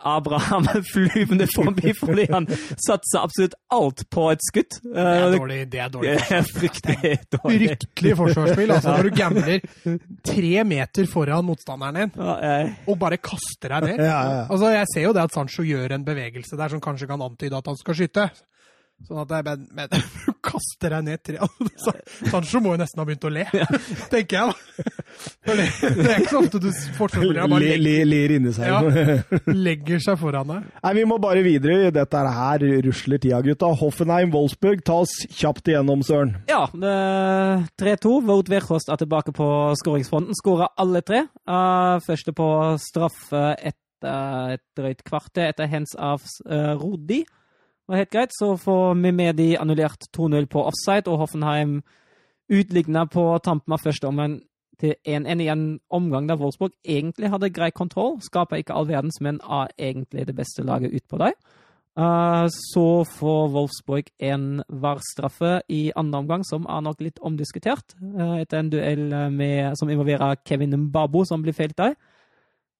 Abraham flyvende forbi fordi han satser absolutt alt på et skudd. Det er Eh, dårlig. Det er dårlig. Det er fryktelig dårlig. Fryktelig forsvarsspill. Altså, når du gambler tre meter foran motstanderen din og bare kaster deg ned. Altså, Jeg ser jo det at Sancho gjør en bevegelse der som kanskje kan antyde at han skal skyte. Sånn at jeg bare men, men kaster deg ned tre Så, Sancho må jo nesten ha begynt å le, tenker jeg. da. For det, det er ikke så ofte du fortsetter å Le- le- Ler inni seg. Ja. legger seg foran deg. Nei, Vi må bare videre. Dette her rusler tida, gutta. Hoffenheim-Wolfsburg, ta oss kjapt igjennom, Søren. Ja, er 3-2. Wout Wehrhost er tilbake på skåringsfronten. Skåra alle tre. Eh, første på straffe etter et drøyt kvarter etter hands av uh, Rodi. Var helt greit. Så får vi med de annullert 2-0 på offside, og Hoffenheim utligna på tampen av første omgang til 1-1 i en omgang der Wolfsburg egentlig hadde grei kontroll. Skaper ikke all verdens, men er egentlig det beste laget ut på dem. Eh, så får Wolfsburg en VAR-straffe i andre omgang, som er nok litt omdiskutert. uh, etter en duell med, som involverer Kevin Mbabo, som blir felt der.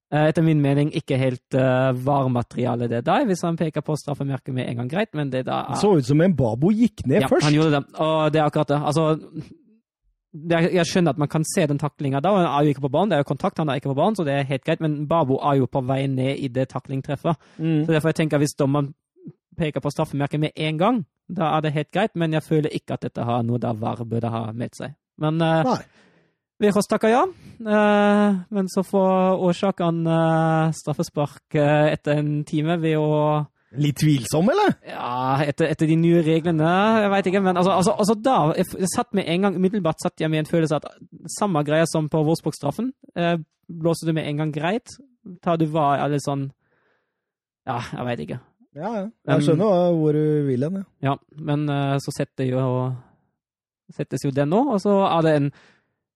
Eh, etter min mening ikke helt uh, VAR-materiale, det der. Hvis han peker på straffemerket med en gang, greit, men det da Det er så ut som en Babo gikk ned ja, først. han gjorde det. Og det er akkurat det. Altså, det jeg skjønner at man kan se den taklinga da, han er jo ikke på banen. Det er jo kontakt, han er ikke på banen, så det er helt greit. Men Babo er jo på vei ned i det taklingtreffet. Mm. Så derfor jeg tenker hvis dommeren peker på straffemerket med en gang, da er det helt greit. Men jeg føler ikke at dette har noe der VAR burde ha meldt seg. Men uh, Nei. har takka ja. Eh, men så får årsaken uh, straffespark eh, etter en time ved å Litt tvilsom, eller? ja, etter, etter de nye reglene Jeg veit ikke, men altså, altså, altså da jeg, satt med en gang, Umiddelbart satt jeg med en følelse at samme greie som på Wolfsburg-straffen. Eh, blåser du med en gang greit? Tar du hva alle sånn Ja, jeg veit ikke. Ja, ja. Jeg skjønner um, hvor du vil hen. Ja. Ja, men eh, så setter jo settes jo den nå, og så er det en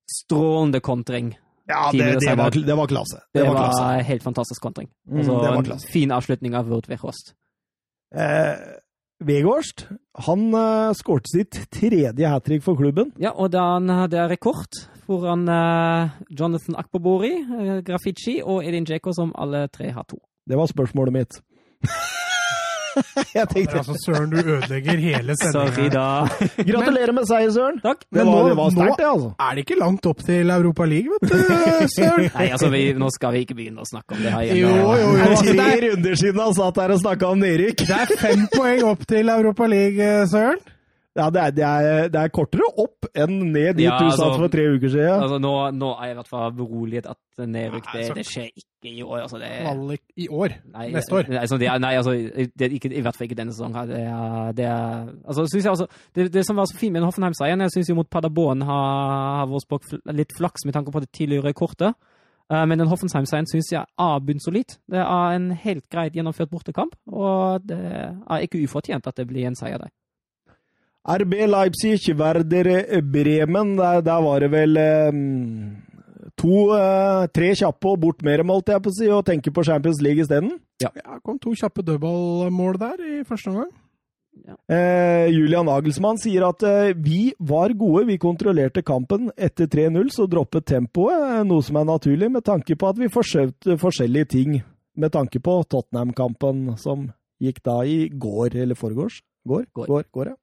strålende kontring. Ja, det, det, var, det var klasse. Det, Det var var, helt fantastisk kontring. Mm, Altså, en fin avslutning av Wout Wehrhost. Eh, Weghorst han uh, skårte sitt tredje hat trick for klubben. Ja, og da han hadde rekord foran uh, Jonathan Akpobori, uh, Graffiti og Edin Djeko, som alle tre har to. Det var spørsmålet mitt. jeg tenkte altså, Søren, du ødelegger hele sendinga. Gratulerer med seier, Søren! Takk. Men var, nå- det var sterkt, det, altså. Er det ikke langt opp til Europa League, vet du, Søren? Nei, altså, vi, nå skal vi ikke begynne å snakke om det her igjen. Jo, jo, jo. Det tre er, runder siden han satt her og snakka om nedrykk. det er fem poeng opp til Europa League, Søren. Ja, det er, det, er, det er kortere opp enn ned dit Ja, du altså- satt for tre uker siden. Altså, nå, nå er jeg i hvert fall beroliget at nedrykk, det, det skjer ikke i år. Altså, det, Kvalik i år. Nei, Neste år. Nei, altså, det er, nei, altså, det ikke, i hvert fall ikke denne sesongen. Det det altså, altså, det, det som var så fint med Hoffenheim-seieren, jeg syns jo mot Paderborn har, har Wolfsburg litt flaks med tanke på det tidligere kortet. Eh, men den Hoffenheim-seieren syns jeg er bunnsolid. Det er en helt greit gjennomført bortekamp, og det er ikke ufortjent at det blir en seier der. RB Leipzig, Werder Bremen. Der, der var det vel eh, to, eh, tre kjappe og bort mer, målte jeg på å si, og tenke på Champions League isteden. Ja, kom to kjappe dødballmål der i første omgang. Eh, Julian Nagelsmann sier at eh, vi var gode, vi kontrollerte kampen. Etter 3-0 så droppet tempoet, eh, noe som er naturlig med tanke på at vi forskjøvde forskjellige ting. Med tanke på Tottenham-kampen som gikk da i går, eller foregårs? Går? Går. Går, går ja.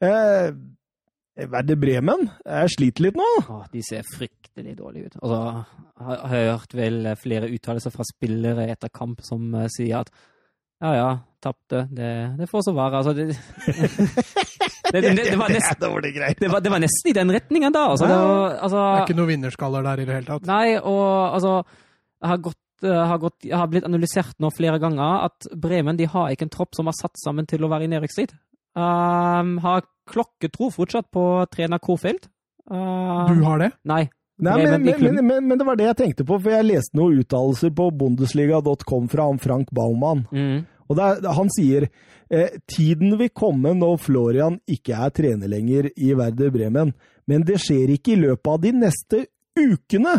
Eh, Werder Bremen jeg sliter litt nå. Åh, de ser fryktelig dårlige ut. Altså, jeg har hørt vel flere uttalelser fra spillere etter kamp som eh, sier at ja, ja, tapte. Det, det får så være. Altså, det, det, det, det, var nesten, dårlig greit. det, var, det var nesten i den retningen da. Altså, det var, Det er altså, ikke noen vinnerskaller der i det hele tatt. nei, og altså jeg har, gått, eh, har, gått, har blitt analysert nå flere ganger at Bremen de har ikke en tropp som har satt sammen til å være i nedrykksstrid. Um, har klokketro fortsatt på trener Kofeld. Uh, Du har det? Nei. Nei, men, men, men, men, det var det jeg tenkte på, for jeg leste noen uttalelser på bundesliga.com fra han Frank Baumann. Mm. Og er, han sier eh, tiden vil komme når Florian ikke er trener lenger i Werder Bremen, men det skjer ikke i løpet av de neste ukene.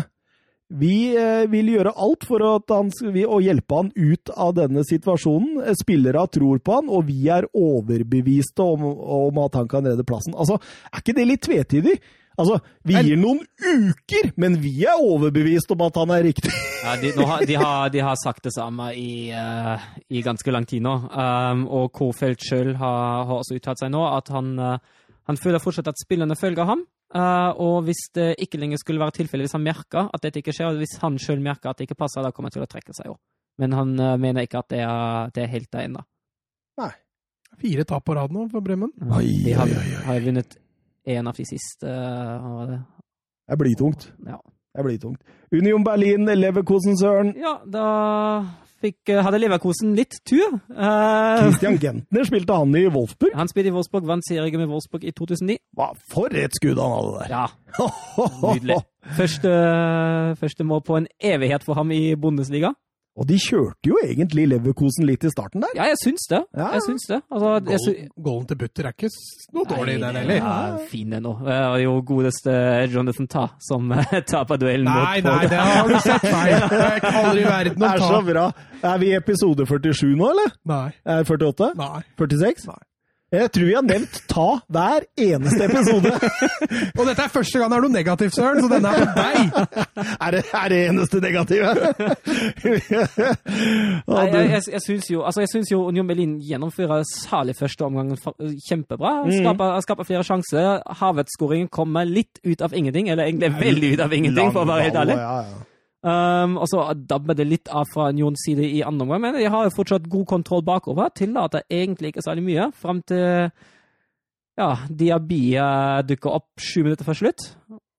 Vi eh, vil gjøre alt for at han, å hjelpe han ut av denne situasjonen. Eh, Spillere tror på han, og vi er overbeviste om, om at han kan redde plassen. Altså, Er ikke det litt tvetydig? Altså, Vi gir noen uker, men vi er overbevist om at han er riktig. Ja, de, har, de, har, de har sagt det samme i, uh, i ganske lang tid nå. Um, og Kofeld sjøl har, har også uttalt seg nå at han, uh, han føler fortsatt at spillerne følger ham. Eh, og hvis det ikke lenger skulle være tilfellet, hvis han merker at dette ikke skjer, og hvis han sjøl merker at det ikke passer, da kommer han til å trekke seg òg. Men han eh, mener ikke at det er, det er helt der ennå. Fire tap på rad nå for Bremen. Oi, De har, oi, oi, har vunnet én av de siste var det? Det blir tungt. Ja. Det blir tungt. Union Berlin, Leverkosen, Søren. ja, da fikk, eh, hadde Leverkosen litt tur. Eh, Christian Gentner spilte han i Wolfsburg. han spilte i Wolfsburg, vant serien med Wolfsburg i 2009. Hva for et skudd han hadde der! Ja, nydelig. Første, første mål på en evighet for ham i Bundesliga. Og de kjørte jo egentlig Leverkosen litt i starten der. Ja, jeg syns det. Ja. Jeg syns det. Altså, jeg sy Goalen, goalen til Butter er ikke noe dårlig, Nei, den det heller. Ja, fin ennå. Det er jo godeste Jonathan Ta som eh, taper duellen Nei, mot nei, det har du sett feil. Det er ikke aldri i verden Det å er så bra. Er vi i episode 47 nå, eller? Nei. Er 48? Nei. 46? Nei. Jeg tror vi har nevnt ta hver eneste episode. Og dette er første gang det er noe negativt, Søren, så denne er for deg. er, det, er det eneste negative? Nei, jeg, jeg, jeg syns jo, altså synes jo Union Berlin gjennomfører særlig første omgang kjempebra. Mm. Skaper, skaper flere sjanser. Havertz-skåringen kommer litt ut av ingenting, eller egentlig veldig ut av ingenting, for å være helt ærlig. Ja, ja. Um, og så dabber det litt av fra Njons side i andre omgang, men de har jo fortsatt god kontroll bakover. Tillater egentlig ikke særlig mye, fram til ja, Diaby eh, dukker opp sju minutter før slutt.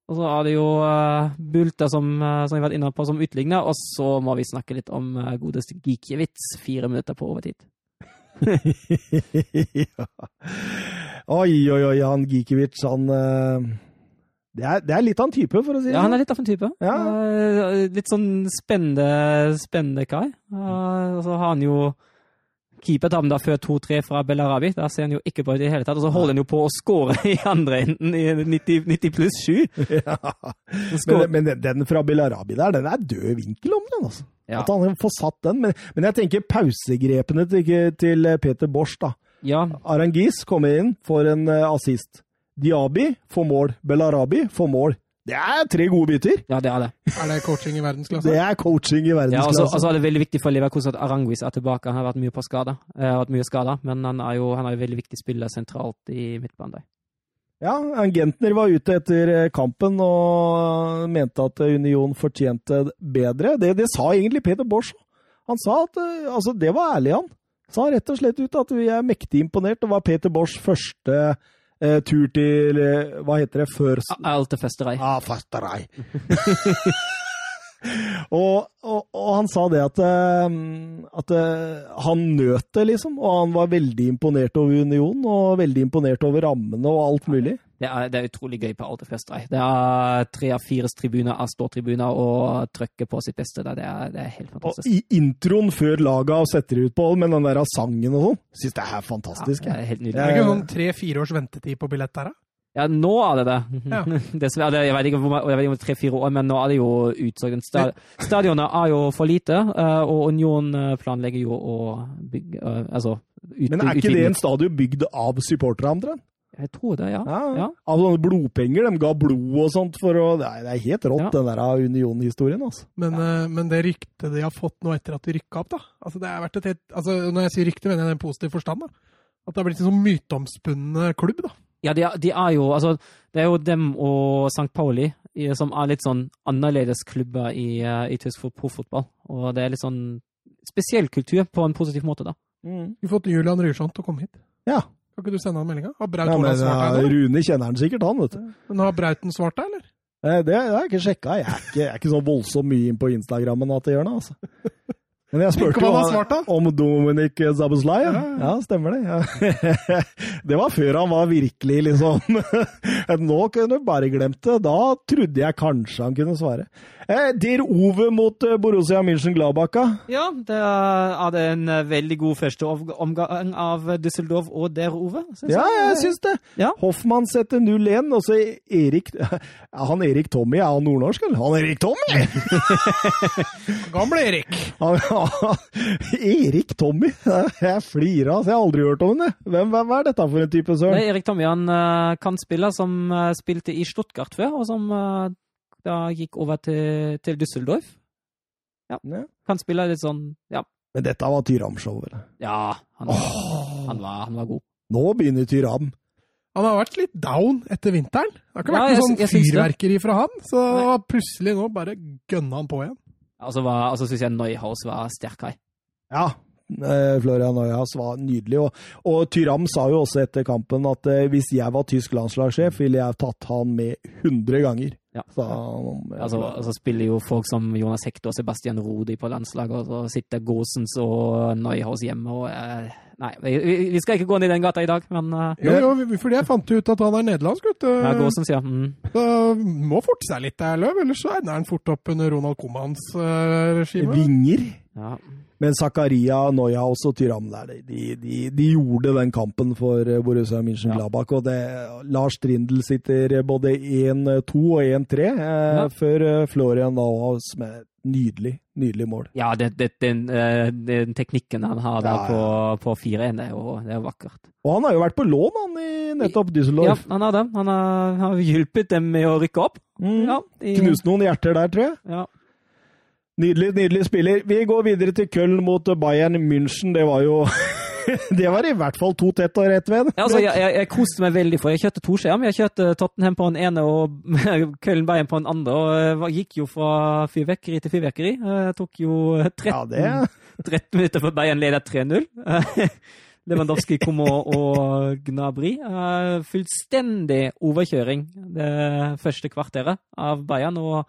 Og så er det jo uh, Bulta som, uh, som jeg har vært inne på som utligner, og så må vi snakke litt om uh, godeste Gikiewicz, fire minutter på overtid. ja. Oi, oi, oi, han Gikiewicz, han eh, det er, det er litt av en type, for å si det Ja, han sånn. er litt av en type. Ja. Eh, litt sånn spennende, spennende kar. Uh, og så har han jo keeper tar han da før 2-3 fra Belarabi. Der ser han jo ikke på det i det hele tatt. Og så holder han jo på å skåre i andre enden i 90, 90 pluss 7. Ja. Men, men den- fra Belarabi der, den er død vinkel om den, altså. Ja. At han får satt den. Men, men jeg tenker pausegrepene til, til Peter Bosch, da. ja, Arangis kommer inn, får en eh, assist. Diaby får mål. Belarabi får mål. Det er tre gode biter. ja, det er det. Er det coaching i verdensklasse? Det er coaching i verdensklasse. Ja, og så er det veldig viktig for Leverkusen at Aranguis er tilbake. Han har vært mye på skade, eh, har vært mye skada, men han er jo han er veldig viktig spiller sentralt i midtbanen. Ja, Gentner var ute etter eh, kampen og mente at Union fortjente bedre. Det, det sa egentlig Peter Bosch. Han sa at eh, altså, det var ærlig, han. Sa rett og slett ut at vi er mektig imponert. og var Peter Boschs første eh, tur til eh, Hva heter det? Før Alte Festerei. Ah, fasterei. og, og, og han sa det at, eh, at eh, han nøt det, liksom. Og han var veldig imponert over Union, og veldig imponert over rammene og alt mulig. Det er, det er utrolig gøy på Alte Festerei. Det er tre av fire tribuner er ståtribuner og trøkker på sitt beste. Det er, det er helt Og i introen før laget setter ut på med den der sangen og sånn, syns det er Ja, fantastisk. det er helt Er nydelig. det ikke sånn tre-fire års ventetid på billett der, da? Ja, nå er det det. Ja. Dessverre. det- Jeg vet ikke om det er tre-fire år, men nå er det jo utsolgt. Stadionet er jo for lite, eh, og Union eh, planlegger jo å bygge eh, Altså utbygge Men er ikke det en stadion bygd av supportere, omtrent? Jeg tror det, ja. Ja, Ja. Av sånne blodpenger. De ga blod og sånt for å Det er, det er helt rått, Ja. den der Union-historien, altså. Men, eh, men det ryktet de har fått nå etter at de rykka opp, da altså det har vært et helt, altså Når jeg sier rykte, mener jeg det positive en positiv forstand. da At det har blitt en sånn myteomspunnet klubb. da Ja, de, er- de er jo Altså, det er jo dem og St. Pauli som er litt sånn annerledes klubber i, eh, i tysk fot- proffotball. Og det er litt sånn spesiell kultur på en positiv måte, da. Mm. Vi har fått Julian Ryrsson til å komme hit. Ja. Kan ikke du sende han meldinga? Har Braut ja, Haaland svart deg, eller? Rune kjenner han sikkert, han, vet du. Men har Brauten svart deg, eller? Eh, Det, det har jeg ikke sjekka. Jeg er ikke, jeg er ikke så voldsomt mye inn på Instagrammen at det gjør noe, altså. Men jeg spurte jo var om Dominic Zabuslai. Ja. ja, stemmer det. Ja. Det var før han var virkelig liksom Nå kunne du bare glemt det. Da trodde jeg kanskje han kunne svare. Eh, Der Ove mot eh, Borussia München-Gladbach. Ja, det hadde en eh, veldig god første omgang av Düsseldorf og Der Ove. Ja, jeg syns det. Ja. Hoffmann setter 0-1, og så Erik ja, Han Erik Tommy, er han nordnorsk, eller? Han Erik Tommy! Gamle Erik. Han, Erik Tommy? Jeg flirer av, så jeg har aldri hørt om det. Hvem, hvem er dette for en type søren? Erik Tommy han eh, kan spille som spilte i Stuttgart før, og som da gikk over til, til Düsseldorf. Ja. Kan spille litt sånn Ja, Men dette var Tyram-show, eller? ja han, han, var, han var god. Nå begynner Tyram. Han har vært litt down etter vinteren. Det har ikke Ja, vært jeg noe sånn fyrverkeri fra han. Så Nei. plutselig nå bare gønna han på igjen. Og så altså syns jeg Neuhaus var sterk her. Ja. eh, Florian Neuhaus var nydelig. Og, og Tyram sa jo også etter kampen at eh, hvis jeg var tysk landslagssjef, ville jeg tatt han med 100 ganger. Ja. Så, eh, Altså, altså spiller jo folk som Jonas Hector og Sebastian Rodi på landslaget, og så sitter Gåsens og Neuhaus hjemme og eh, Nei, vi, vi- skal ikke gå ned i den gata i dag, men eh, Jo, jo, fordi jeg fant ut at han er nederlandsk, vet du. ja, Gåsens, ja. Mm. Så må forte seg litt der, Løv, ellers så ender han fort opp under Ronald Comans uh, regime. Vinger. ja. Men Zakaria, Neuhaus og Tyram der, de, de, de gjorde den kampen for eh, Borussia München-Gladbach. Og det, Lars Trindl sitter både 1-2 og 1-3 eh, Ja. før eh, Florian Neuhaus med nydelig, nydelig mål. Ja, det, det, den, eh, den teknikken han har der Ja, på, på 4-1, det, er jo- det er vakkert. Og han har jo vært på lån, han, i nettopp Düsseldorf. Ja, han har det. Han har, har hjulpet dem med å rykke opp. Mm. Ja, i- Knuste noen hjerter der, tror jeg. Ja. Nydelig, nydelig spiller. Vi går videre til Köln mot Bayern München. Det var jo Det var i hvert fall to tett og rett ved. Ja, altså, jeg, jeg, jeg koste meg veldig, for jeg kjørte to skjerm. Jeg kjørte Tottenham på den ene og Køllen Bayern på den andre. og eh, gikk jo fra fyrverkeri til fyrverkeri. Jeg tok jo 13, Ja, det 13 minutter før Bayern leder 3-0. Eh, Lewandowski kom og, og Gnabry. Eh, fullstendig overkjøring det første kvarteret av Bayern. og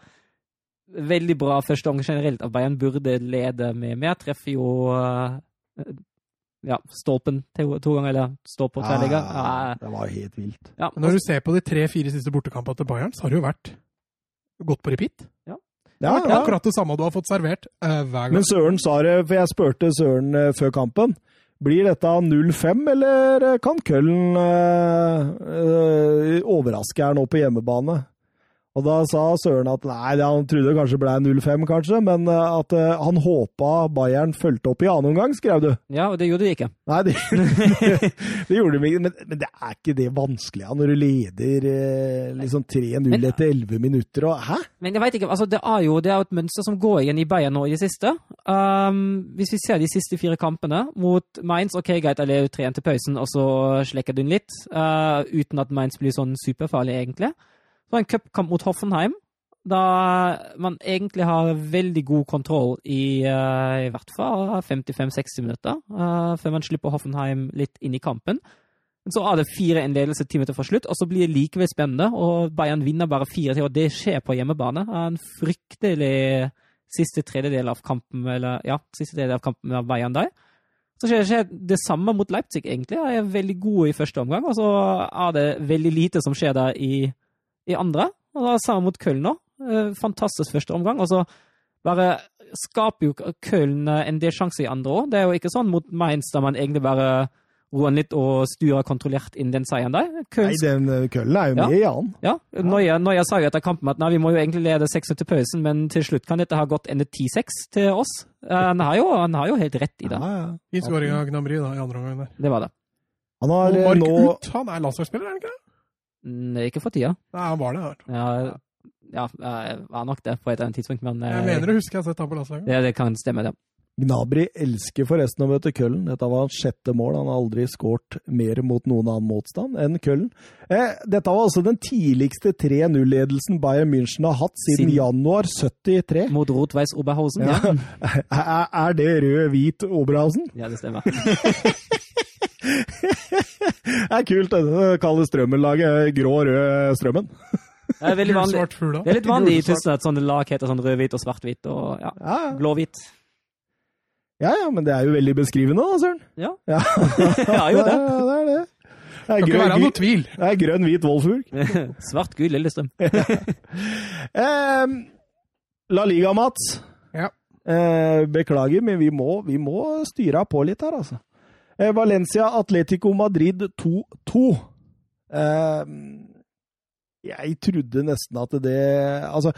Veldig bra første omgang generelt At Bayern. Burde lede med mer. Treffer jo eh, ja, stolpen to, to ganger, eller stolpe til tverrligger. Ja, det var helt vilt. ja, når du ser på de tre-fire siste bortekampene til Bayern, så har det jo vært gått på repeat. Ja, Det er ja. akkurat det samme du har fått servert uh, hver gang. Men Søren sa det, for jeg spurte Søren uh, før kampen. Blir dette 0-5, eller kan Køllen uh, eh, overraske her nå på hjemmebane? Og da sa Søren at nei, han trodde det kanskje ble 0-5, kanskje, men eh, at eh, han håpa Bayern fulgte opp i annen omgang, skrev du. ja, og det gjorde de ikke. Nei, det, det gjorde de ikke, men, men det er ikke det vanskelig ja, når du leder eh, liksom 3-0 etter 11 minutter, og hæ? Men jeg vet ikke, altså det er jo det er et mønster som går igjen i Bayern nå i det siste. Um, hvis vi ser de siste fire kampene mot Mainz, ok, greit, jeg leder 3-1 til pausen, og så slekker du den litt, uh, uten at Mainz blir sånn superfarlig, egentlig. Så en cupkamp mot Hoffenheim, da man egentlig har veldig god kontroll i, uh, i hvert fall 55-60 minutter, uh, før man slipper Hoffenheim litt inn i kampen. Så er det fire en ledelse ti minutter fra slutt, og så blir det likevel spennende. Og Bayern vinner bare fire til, og det skjer på hjemmebane. Det En fryktelig siste tredjedel av kampen, eller ja, siste tredjedel av kampen med Bayern der. Så skjer, skjer det samme mot Leipzig, egentlig. De er veldig gode i første omgang, og så er det veldig lite som skjer der i, i andre. Og da samme mot Köln nå. Eh, Fantastisk første omgang. Og så bare skaper jo Köln en del sjanser i andre òg. Det er jo ikke sånn mot Mainz der man egentlig bare roer litt og styrer kontrollert inn den seieren der. Köln Nei, den Köln er jo Ja. med i annen. ja, når jeg, sa jo etter kampen at nei, vi må jo egentlig lede 6 til pausen, men til slutt kan dette ha gått ende 10-6 til oss. Eh, Han har, jo, han har jo helt rett i det. Ja, ja. Innskåring av Gnabry da, i andre omgang der. Det var det. Han har Og eh, Mark nå Ut, han er landslagsspiller, er han ikke det? Mm, Ikke for tida. Nei, han var det. her. Ja, ja, jeg var nok det på et eller annet tidspunkt, men eh, Jeg mener å huske jeg har sett ham på landslaget. Ja, det kan stemme, det. Gnabry elsker forresten å møte Køllen. Dette var hans sjette mål. Han har aldri skåret mer mot noen annen motstand enn Køllen. Eh, dette var altså den tidligste 3-0-ledelsen Bayern München har hatt siden Siden- januar 73. Mot Rotweis Oberhausen, ja. Ja. Er, er det rød-hvit Oberhausen? Ja, det stemmer. Det er kult, det. Det kalles Strømmen-laget grå-rød Strømmen. Det er veldig vanlig. Det er litt vanlig i Tyskland at sånne lag heter sånn rød-hvit og svart-hvit og ja, Ja, ja. blå-hvit. Ja, ja, men det er jo veldig beskrivende, da, Søren. Ja. Ja, Ja, jo det. Ja, det er det. Det er Kan være noe tvil. det er grønn hvit Wolfsburg. Svart, gul Lillestrøm. Eh, La Liga, Mats. Ja. Eh, beklager, men vi må, vi må styre på litt her, altså. Eh, Valencia Atletico Madrid 2-2. Eh, jeg trodde nesten at det Altså,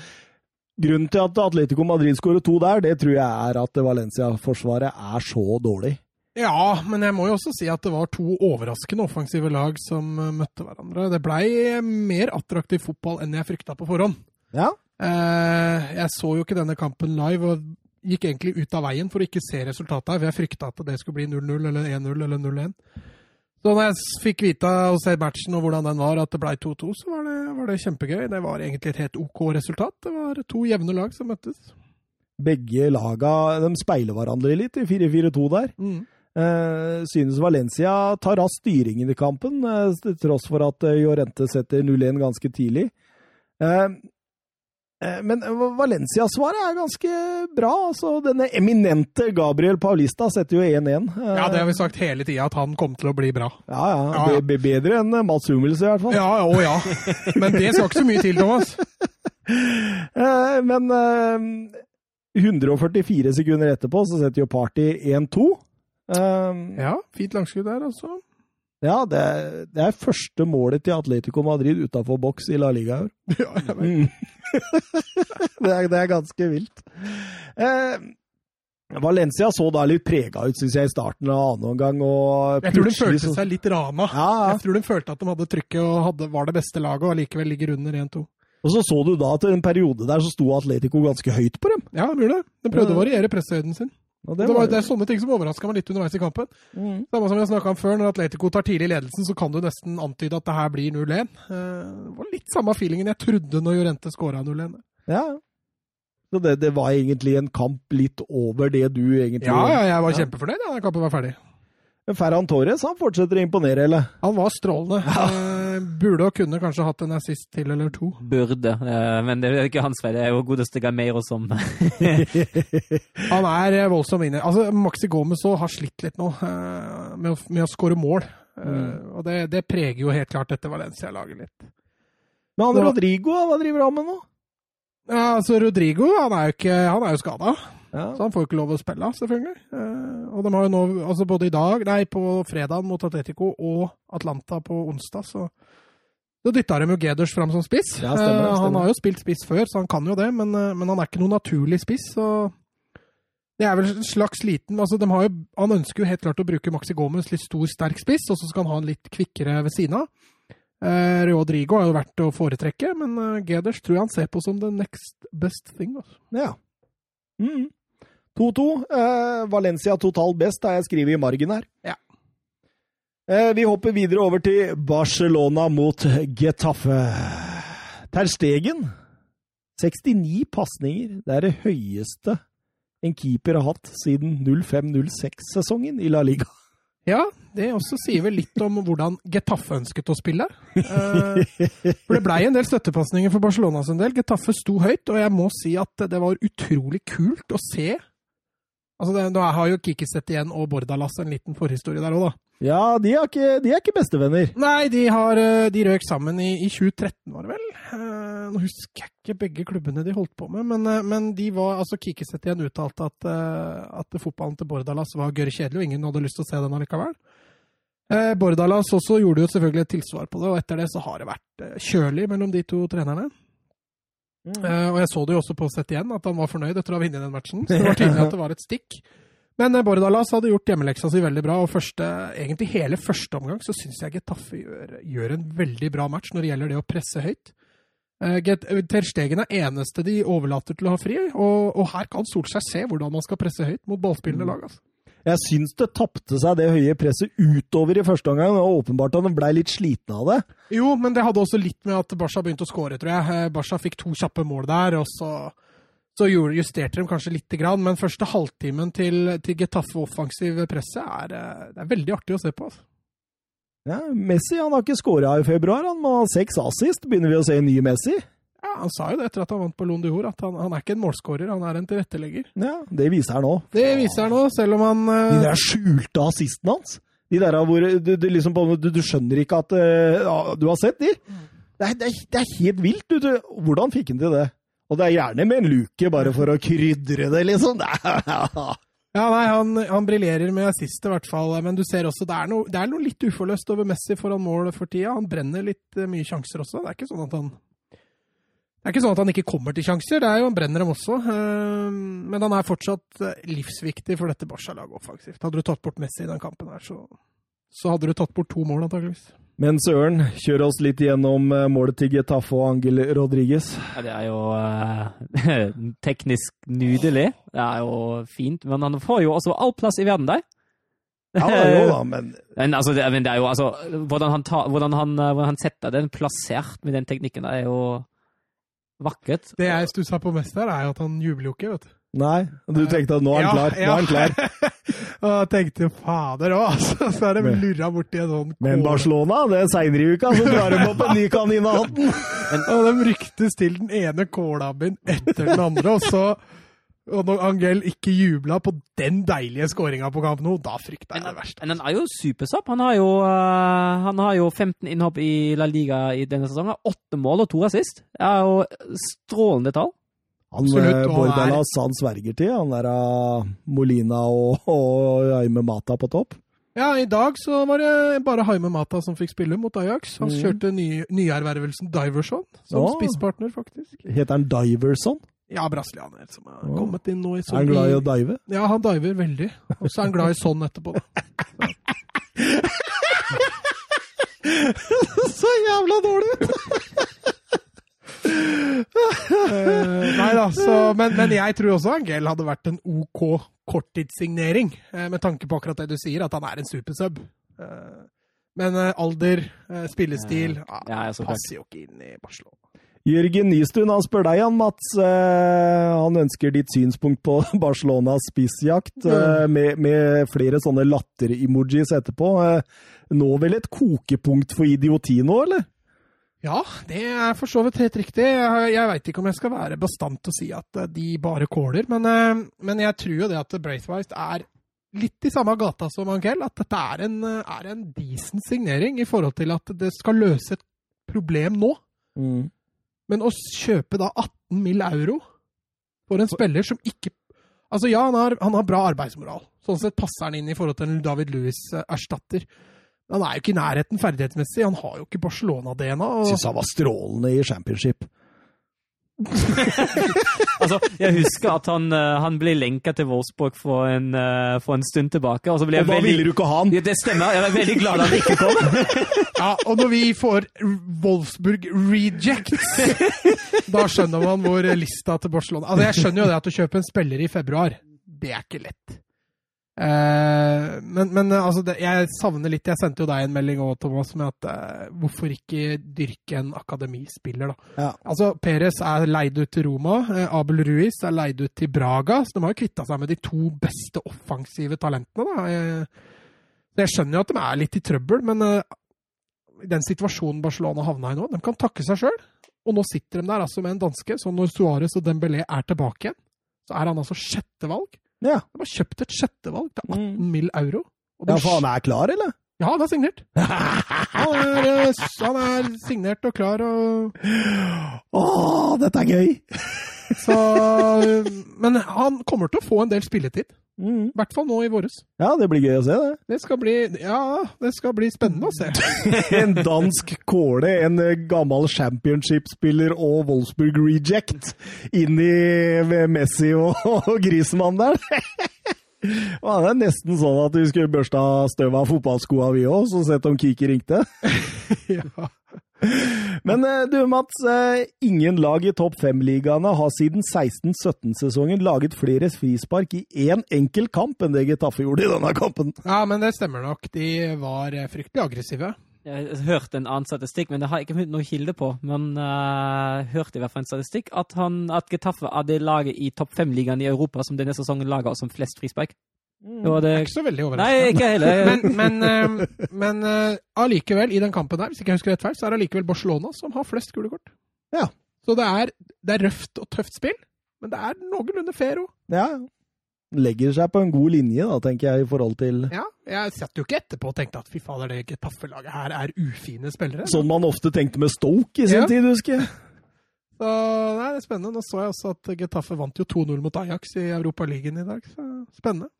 grunnen til at Atletico Madrid skårer to der, det tror jeg er at Valencia-forsvaret er så dårlig. Ja, men jeg må jo også si at det var to overraskende offensive lag som eh, møtte hverandre. Det blei mer attraktiv fotball enn jeg frykta på forhånd. Ja. Jeg så jo ikke denne kampen live og gikk egentlig ut av veien for å ikke se resultatet her, for jeg frykta at det skulle bli 0-0 eller 1-0 eller 0-1. Så når jeg fikk vite og se matchen og hvordan den var, at det ble 2-2, så var det, var det kjempegøy. Det var egentlig et helt OK resultat. Det var to jevne lag som møttes. Begge laga de speiler hverandre litt i 4-4-2 der. Mm. Eh, synes Valencia tar raskt styringen i kampen, eh, til tross for at Jorente setter 0-1 ganske tidlig. Eh, eh, men Valencia-svaret er ganske bra. altså Denne eminente Gabriel Paulista setter jo 1-1. Eh, Ja, det har vi sagt hele tida, at han kom til å bli bra. Ja, ja. Ja, ja. Be be bedre enn eh, Mats Hummels, i hvert fall. Ja, å ja. Men det skal ikke så mye til, Thomas. Eh, men eh, 144 sekunder etterpå så setter jo Party 1-2. Eh, Ja, fint langskudd der, altså. Ja, det, er- det er første målet til Atletico Madrid utafor boks i La Liga i år. Ja, jeg vet. Mm. det, er, det er ganske vilt. Eh, Valencia så da litt prega ut, syns jeg, i starten av annen omgang. Jeg tror de følte så- seg litt rana. Ja, ja. Jeg tror de følte at de hadde trykket og hadde, var det beste laget, og allikevel ligger under 1-2. Og så så du da at i en periode der så sto Atletico ganske høyt på dem. Ja, det. De prøvde å variere presshøyden sin. Og Det, var, det er sånne ting som overraska meg litt underveis i kampen. Mm. Samme som vi har snakka om før, når Atletico tar tidlig ledelsen, så kan du nesten antyde at det her blir 0-1. Eh, Det var litt samme feelingen jeg trodde når Jorente skåra 0-1. Ja. Så det, det var egentlig en kamp litt over det du egentlig Ja, ja, jeg var Ja. kjempefornøyd da kampen var ferdig. Men Ferran Torres han fortsetter å imponere, eller? Han var strålende. Eh, burde og kunne kanskje hatt en assist til eller to. Burde, eh, men det er ikke hans feil. Det er jo godeste Gameiro som Han er eh, voldsom inne. Altså, Maxi Gomez har slitt litt nå eh, med, å, med å skåre mål. Mm. Og det, det preger jo helt klart dette Valencia-laget litt. Men han Rodrigo, hva driver han med nå? Ja, altså Rodrigo han er jo, ikke, han er jo skada, Ja. så han får jo ikke lov å spille, selvfølgelig. Eh, og de har jo nå, altså både i dag, nei, på fredag mot Atletico og Atlanta på onsdag, så da dytta de jo Geders fram som spiss. Ja, stemmer, Eh, Han har jo spilt spiss før, så han kan jo det, men, eh, men han er ikke noen naturlig spiss. så det er vel en slags liten altså de har jo, Han ønsker jo helt klart å bruke Maxi Gomez, litt stor, sterk spiss, og så skal han ha en litt kvikkere ved siden av. Eh, Rodrigo har jo vært å foretrekke, men eh, Geders tror jeg han ser på som the next best thing. Altså. Ja. Mm. 2-2. Eh, Valencia totalt best, har jeg skrevet i margen her. Ja. Eh, vi hopper videre over til Barcelona mot Getafe. Ter Stegen. 69 pasninger. Det er det høyeste en keeper har hatt siden 05-06-sesongen i La Liga. Ja, det også sier vel litt om hvordan Getafe ønsket å spille. Eh, for det blei en del støttepasninger for Barcelona sin del. Getafe sto høyt, og jeg må si at det var utrolig kult å se. Altså, det, Nå har jo Kikiset igjen og Bordalas en liten forhistorie der òg, da. Ja, de er ikke, de er ikke bestevenner. Nei, de, har, eh, de røk sammen i, i 2013, var det vel? Eh, nå husker jeg ikke begge klubbene de holdt på med, men, eh, men de var, altså Kikiset igjen uttalte at, at fotballen til Bordalas var gørr kjedelig, og ingen hadde lyst til å se den allikevel. Eh, Bordalas også gjorde jo selvfølgelig et tilsvar på det, og etter det så har det vært kjølig mellom de to trenerne. Eh, og jeg så det jo også på sett igjen, at han var fornøyd etter å ha vunnet den matchen. Så det var tydelig at det var et stikk. Men eh, Bordalas hadde gjort hjemmeleksa si veldig bra, og første, egentlig hele første omgang så syns jeg Getafe gjør, gjør en veldig bra match når det gjelder det å presse høyt. Uh, Terstegen er eneste de overlater til å ha fri, og, og her kan Solskjær se hvordan man skal presse høyt mot ballspillende lag. Altså. Jeg syns det tapte seg det høye presset utover i første omgang, og åpenbart at han blei litt sliten av det. Jo, men det hadde også litt med at Barca begynte å skåre, tror jeg. Eh, Barca fikk to kjappe mål der, og så, så justerte de kanskje lite grann. Men første halvtimen til, til Getafe offensiv presset er, eh, det er veldig artig å se på. Altså. Ja, Messi han har ikke skåra i februar, han må ha seks assist. Begynner vi å se en ny Messi? Ja, Han sa jo det etter at han vant på Lon d'Or, at han, han er ikke en målskårer, han er en tilrettelegger. Ja, det viser han nå. Det viser han nå, selv om han De eh, der skjulte assistene hans. De der hvor du, du, liksom, du, du skjønner ikke at uh, Du har sett de? Det er, det er, det er helt vilt. Du, du. Hvordan fikk han til det? Og det er gjerne med en luke, bare for å krydre det, liksom. Ja, nei, han, han briljerer med assist i hvert fall, men du ser også det er noe, det er noe litt uforløst over Messi foran mål for tida. Han brenner litt eh, mye sjanser også. Det er ikke sånn at han det er ikke sånn at han ikke kommer til sjanser, det er jo han brenner dem også. eh, Men han er fortsatt eh, livsviktig for dette Barca-laget offensivt. Hadde du tatt bort Messi i den kampen her, så, så hadde du tatt bort to mål, antakeligvis. Men Søren, kjør oss litt gjennom eh, målet til Getafe og Angel Rodriguez. Ja, det er jo eh, teknisk nydelig. Det er jo fint. Men han får jo også all plass i verden der. Ja, jo da, men Men, altså, det, men det er jo altså Hvordan han, tar, hvordan han, hvordan han setter den plassert med den teknikken, det er jo vakkert. Det jeg stussa på mest her, er at han jubler jo ikke, vet du. Nei, du tenkte at nå er han klar. Nå er han klar. og jeg tenkte fader òg, altså. Så er de lurra borti en sånn Men. Barcelona, det er seinere i uka, så drar de opp en ny kanin av hatten. Og de ryktes til den ene kålabben etter den andre, og så og når Angel ikke jubla på den deilige skåringa på kamp nå, da frykta jeg det verste. Men han er jo supersopp. Han har jo, eh, han har jo 15 innhopp i La Liga i denne sesongen. Åtte mål og to assist. Det er jo strålende tall. Han Absolutt, eh, Bordalas han sverger til, han der av Molina og, og Jaime Mata på topp. Ja, i dag så var det bare Haime Mata som fikk spille mot Ajax. Han Mm. kjørte ny, nyervervelsen Diverson som Å. spisspartner, faktisk. Heter han Diverson? Ja, brasilianer som har Å. kommet inn nå i Er han glad i å dive? Ja, han diver veldig. Og så er han glad i sånn etterpå, da. Så jævla dårlig! uh, nei da, så, men, men jeg tror også Angel hadde vært en OK korttidssignering, eh, med tanke på akkurat det du sier, at han er en supersub. Uh, men alder, spillestil ah, Ja, ja, passer jo ikke inn i Barcelona. Jørgen Nystuen han spør deg, han, Mats. Eh, han ønsker ditt synspunkt på Barcelonas spissjakt, eh, med, med flere sånne latter-emojis etterpå. Eh, nå vel et kokepunkt for idioti nå, eller? Ja, det er for så vidt helt riktig. Jeg, jeg veit ikke om jeg skal være bastant og si at de bare kåler, men, men jeg tror jo det at Braithwaite er litt i samme gata som Angel. At dette er en, er en decent signering i forhold til at det skal løse et problem nå. Men å kjøpe da 18 mill. euro for en spiller som ikke Altså ja, han har, han har bra arbeidsmoral. Sånn sett passer han inn i forhold til en David Lewis-erstatter. Men han er jo ikke i nærheten ferdighetsmessig. Han har jo ikke Barcelona-DNA. og- Syns han var strålende i championship. Altså, jeg husker at han, eh, han ble lenka til Wolfsburg for en, eh, for en stund tilbake. Og så ble jeg Og da ville du ikke ha han! ja, Det stemmer. Jeg var veldig glad han ikke kom. Ja, og når vi får Wolfsburg rejects, da skjønner man hvor lista til Barcelona Altså, jeg skjønner jo det at å kjøpe en spiller i februar, det er ikke lett. Eh, men, men altså, det, jeg savner litt Jeg sendte jo deg en melding òg, Thomas, med at eh, hvorfor ikke dyrke en akademispiller, da? Ja. Altså, Perez er leid ut til Roma. Eh, Abel Ruiz er leid ut til Braga. Så de har jo kvitta seg med de to beste offensive talentene, da. Eh, jeg skjønner jo at de er litt i trøbbel, men eh, i den situasjonen Barcelona havna i nå, de kan takke seg sjøl. Og nå sitter de der altså med en danske, så når Suárez og Dembélé er tilbake igjen, så er han altså sjettevalg. Ja. De har kjøpt et sjettevalg til 18 Mm. mill. euro. Ja, for han er klar, eller? ja, han er signert. Han er, eh, han er signert og klar, og Å, dette er gøy! Så Men han kommer til å få en del spilletid. I hvert fall nå i våres. Ja, det blir gøy å se, det. Det skal bli Ja, det skal bli spennende å se. En dansk kåle, en eh, gammel championship-spiller og Wolfsburg reject inn i Messi og, og Griezmann der. Og det er nesten sånn at vi skulle børsta støv av fotballskoa vi òg, så sett om Kiki ringte. ja. Men eh, du Mats, eh, ingen lag i topp fem-ligaene har siden 16-17-sesongen laget flere frispark i én enkel kamp enn det Getafe gjorde i denne kampen. ja, men det stemmer nok. De var eh, fryktelig aggressive. Jeg hørte en annen statistikk, men det har jeg ikke funnet noe kilde på. Men uh, hørte i hvert fall en statistikk at, han, at Getafe er det laget i topp fem-ligaen i Europa som denne sesongen lager som flest frispark. Det var det Ikke så veldig overraskende. Nei, ikke heller. Men, men, eh, men eh, allikevel, i den kampen der, hvis ikke jeg husker rett feil, så er det allikevel Barcelona som har flest gule kort. Ja. Så det er, det er røft og tøft spill, men det er noenlunde fair òg. Ja. Legger seg på en god linje, da, tenker jeg, i forhold til Ja, jeg satt jo ikke etterpå og tenkte at fy fader, det Getafe-laget her er ufine spillere. Sånn man ofte tenkte med Stoke i sin Ja. tid, husker jeg. Så nei, det er spennende. Nå så jeg også at Getafe vant jo 2-0 mot Ajax i Europaligaen i dag. Så spennende.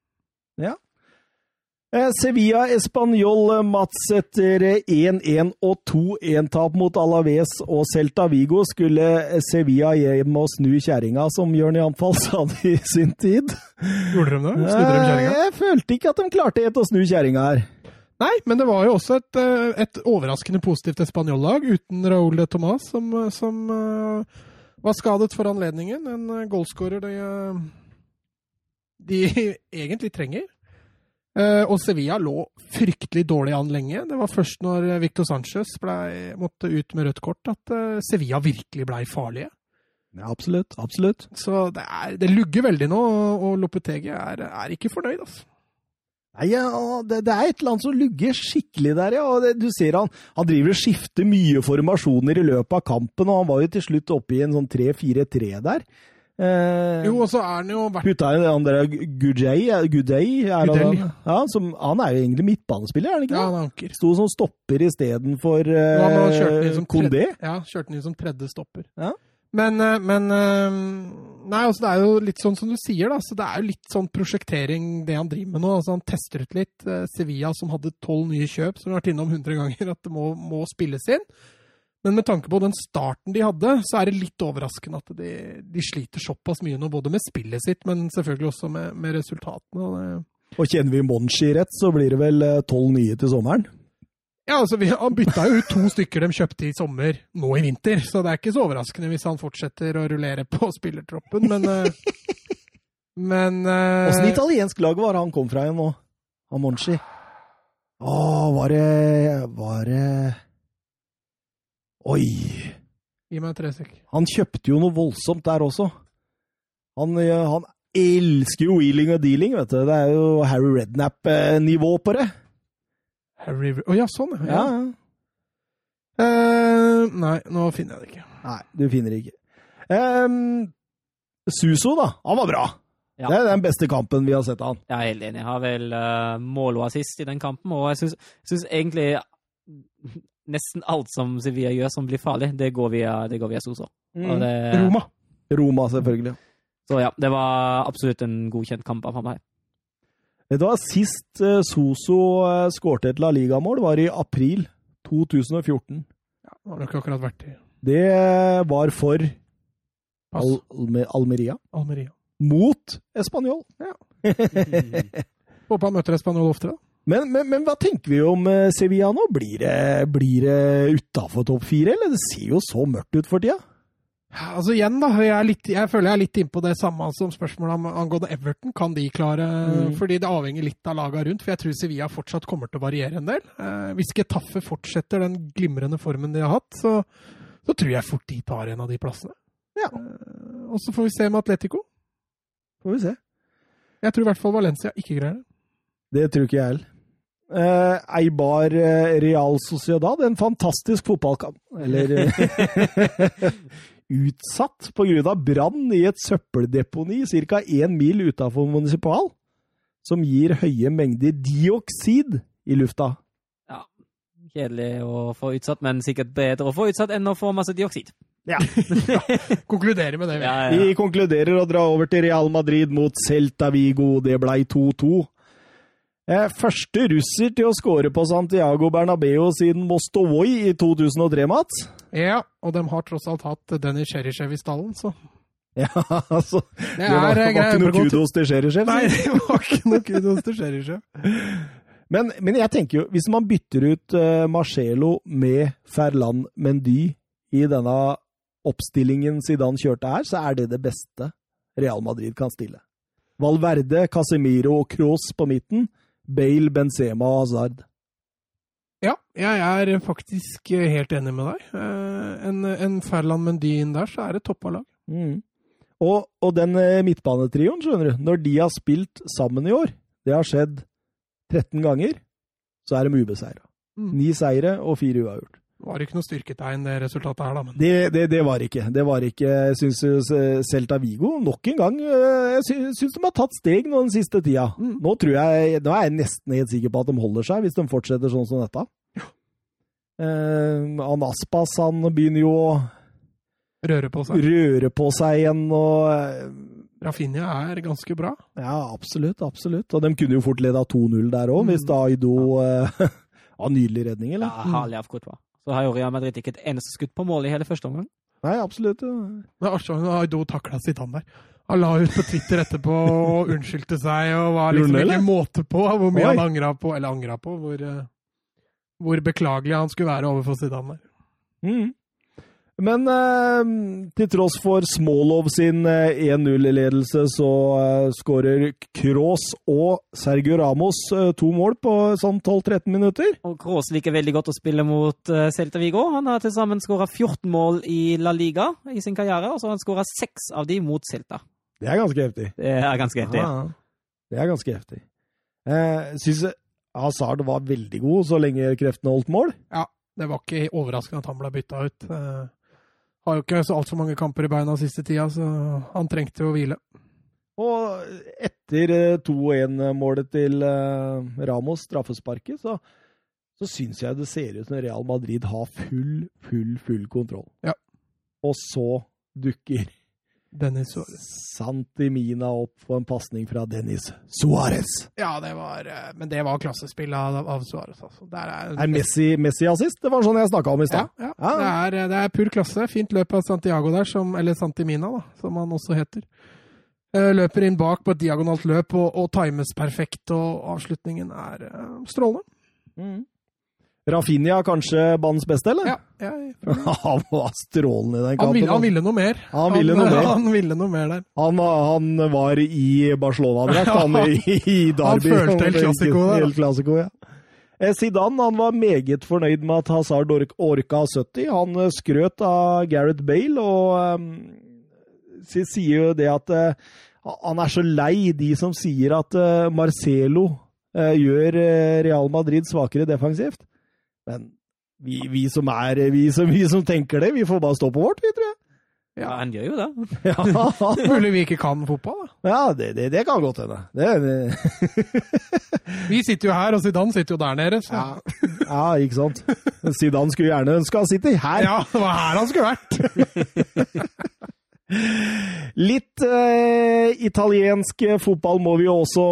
Eh, Sevilla Español, eh, Mats, etter eh, 1-1 og 2-1-tap mot Alaves og Celta Vigo skulle eh, Sevilla hjem og snu kjerringa, som Jørn Janfall sa det i sin tid. Gjorde de det? Snudde de Eh, kjerringa? Jeg følte ikke at de klarte helt å snu kjerringa her. Nei, men det var jo også et, eh, et overraskende positivt espanjollag uten Raúl de Tomàs, som, eh, som eh, var skadet for anledningen. En eh, goalscorer de, eh, de egentlig trenger. Eh, og Sevilla lå fryktelig dårlig an lenge. Det var først når eh, Victor Sanchez ble, måtte ut med rødt kort, at eh, Sevilla virkelig blei farlige. Ja, absolutt. Absolutt. Så det, er, det lugger veldig nå, og Lopetegi er, er ikke fornøyd, altså. Nei, ja, det, det er et eller annet som lugger skikkelig der, ja. Det, du ser han, han driver og skifter mye formasjoner i løpet av kampen, og han var jo til slutt oppe i en sånn 3-4-3 der. Eh, Jo, og så er han jo vært Putta inn han derre Gudei, ja, som, han er jo egentlig midtbanespiller, er han ikke Ja, han er anker. Sto som stopper istedenfor Ja, men han kjørte den inn uh, som Kondé. tredje- Ja, kjørte han inn som tredje stopper. Ja. Men, eh, men eh, Nei, altså det er jo litt sånn som du sier, da. Så det er jo litt sånn prosjektering det han driver med nå. Altså Han tester ut litt. Eh, Sevilla som hadde tolv nye kjøp, som vi har vært innom 100 ganger, at det må, må spilles inn. Men med tanke på den starten de hadde, så er det litt overraskende at de, de sliter såpass mye nå. Både med spillet sitt, men selvfølgelig også med, med resultatene. Og kjenner vi Monchi rett, så blir det vel eh, tolv nye til sommeren. Ja, altså, vi, Han bytta jo ut to stykker de kjøpte i sommer, nå i vinter. Så det er ikke så overraskende hvis han fortsetter å rullere på spillertroppen, men eh, Men Åssen uh, italiensk lag var det han kom fra igjen nå? Han Monchi. Å, var det Var det Oi! Gi meg tre sek. Han kjøpte jo noe voldsomt der også. Han, han elsker jo wheeling og dealing, vet du. Det er jo Harry Rednap-nivå på det. Harry Å ja, sånn, ja. Ja. Eh, nei, nå finner jeg det ikke. Nei, du finner det ikke. Um, Suso, da. Han var bra. Ja. Det er den beste kampen vi har sett av han. Jeg er helt enig. Jeg har vel uh, mål og assist i den kampen, og jeg syns egentlig nesten alt som Sevilla gjør som blir farlig, det går via, det går via Soso. Og det, Roma. Roma, selvfølgelig. Så ja, det var absolutt en godkjent kamp av meg. Det var Sist eh, Soso uh, skårte et La Liga-mål, var i april 2014. Ja, det har nok akkurat vært i Det var for. Al Alme Almeria. Almeria. Mot Español. Håper han møter Espanol oftere, da. Men, men, men hva tenker vi om eh, Sevilla nå? Blir det, blir det utafor topp fire, eller? Det ser jo så mørkt ut for tida. Altså igjen da, jeg, litt, jeg føler jeg er litt innpå det samme som spørsmålet om angående Everton. Kan de klare Mm. Fordi det avhenger litt av laga rundt. For jeg tror Sevilla fortsatt kommer til å variere en del. Eh, hvis Getafe fortsetter den glimrende formen de har hatt, så, så tror jeg fort de tar en av de plassene. Ja. Eh, og så får vi se med Atletico. Får vi se. Jeg tror i hvert fall Valencia ikke greier det. Det tror ikke jeg heller. Eh, Eibar eh, Real Sociedad, en fantastisk fotballkamp. Eller eh, Utsatt pga. brann i et søppeldeponi ca. én mil utafor Municipal, som gir høye mengder dioksid i lufta. Kjedelig å få utsatt, men sikkert bedre å få utsatt enn å få masse dioksid. Konkluderer med det. vi. Ja, ja, Vi konkluderer å dra over til Real Madrid mot Celta Vigo. Det blei 2-2. Eh, første russer til å skåre på Santiago Bernabeu siden Mostovoi i 2003, Mats. Ja, og de har tross alt hatt Denny Cherishev i stallen, så Ja, altså det Det var, er var ikke noe kudos til Cherishev? Nei, det var ikke noe kudos til Cherishev. Men, men jeg tenker jo, hvis man bytter ut uh, Marcelo med Ferland Mendy i denne oppstillingen Zidane kjørte her, så er det det beste Real Madrid kan stille. Valverde, Casemiro og Kroos på midten. Bale, Benzema og Hazard. Ja, jeg er faktisk helt enig med deg. Eh, En, en Ferland Mendy inn der, så er det toppa lag. Mm. Og, og den eh, midtbanetrioen, skjønner du, når de har spilt sammen i år, det har skjedd 13 ganger, så er de ubeseira. Mm. Ni seire og fire uavgjort. Det var ikke noe styrketegn, det resultatet her, da. Men Det, det, det var ikke. Det var ikke. Jeg syns jo Celta Vigo nok en gang øh, Jeg sy- syns de har tatt steg nå den siste tida. Nå, jeg, nå er jeg nesten helt sikker på at de holder seg, hvis de fortsetter sånn som dette. Eh, han Aspas han begynner jo å røre på seg. røre på seg igjen. og eh, Rafinha er ganske bra. Ja, absolutt. absolutt. Og de kunne jo fort leda 2-0 der òg, hvis da Aido eh, har nydelig redning, Ja, eller? herlig av Courtois. Så har jo Real Madrid ikke et eneste skudd på mål i hele første omgang. Nei, absolutt. Men har Aido takla Zidane der. Han la ut på Twitter etterpå og unnskyldte seg, og var liksom ikke måte på hvor mye Oi. han angra på, eller angra på, hvor, eh, hvor beklagelig han skulle være overfor Zidane der. Mm. Men eh, til tross for Smolov sin eh, 1-0-ledelse, så eh, skårer Kroos og Sergio Ramos eh, to mål på sånn 12-13 minutter. Og Kroos liker veldig godt å spille mot eh, Celta Vigo. Han har til sammen skåra 14 mål i La Liga i sin karriere, og så har han skåra seks av de mot Celta. Det er ganske heftig. Det er ganske heftig. Ja, det er ganske heftig. Eh, Syns Hazard var veldig god så lenge kreftene holdt mål. Ja, det var ikke overraskende at han ble bytta ut. Eh, har jo ikke så altfor mange kamper i beina siste tida, så han trengte jo hvile. Og etter eh, 2-1-målet til eh, Ramos, straffesparket, så, så syns jeg det ser ut som Real Madrid har full, full, full kontroll. Ja. Og så dukker Dennis Suárez. Santimina opp på en pasning fra Dennis Suárez. Ja, det var eh, Men det var klassespill av, av Suárez, altså. Der er, Er Messi, Messi assist? Det var sånn jeg snakka om i ja, stad. ja. Ja. Det, er, det er pur klasse. Fint løp av Santiago der, som, eller Santimina, da, som han også heter. Eh, Løper inn bak på et diagonalt løp og, og times perfekt, og avslutningen er eh, strålende. Mm. Rafinha kanskje banens beste, eller? Ja, jeg, han var strålende i den han, kampen. ville, han altså. ville noe mer. Han ville noe mer. Han ville noe mer der. Han, han var i Barcelona-drakt, han i, i Derby. Han følte helt klassiko der, ja. Eh, Zidane han var meget fornøyd med at Hazard ork- orka 70. Han eh, skrøt av Gareth Bale og um, sier jo det at uh, han er så lei de som sier at uh, Marcelo uh, gjør Real Madrid svakere defensivt. Men vi, vi, som er, vi, som, vi som tenker det, vi får bare stå på vårt, vi, tror jeg. Ja, han gjør jo det. Ja. Mulig vi ikke kan fotball, da. Ja, det, det, det kan godt hende. Det, det, Vi sitter jo her, og Zidane sitter jo der nede. Så. ja. ja, ikke sant. Zidane skulle gjerne ønske han sitter her. Ja, det var her han skulle vært! Litt eh, italiensk fotball må vi jo også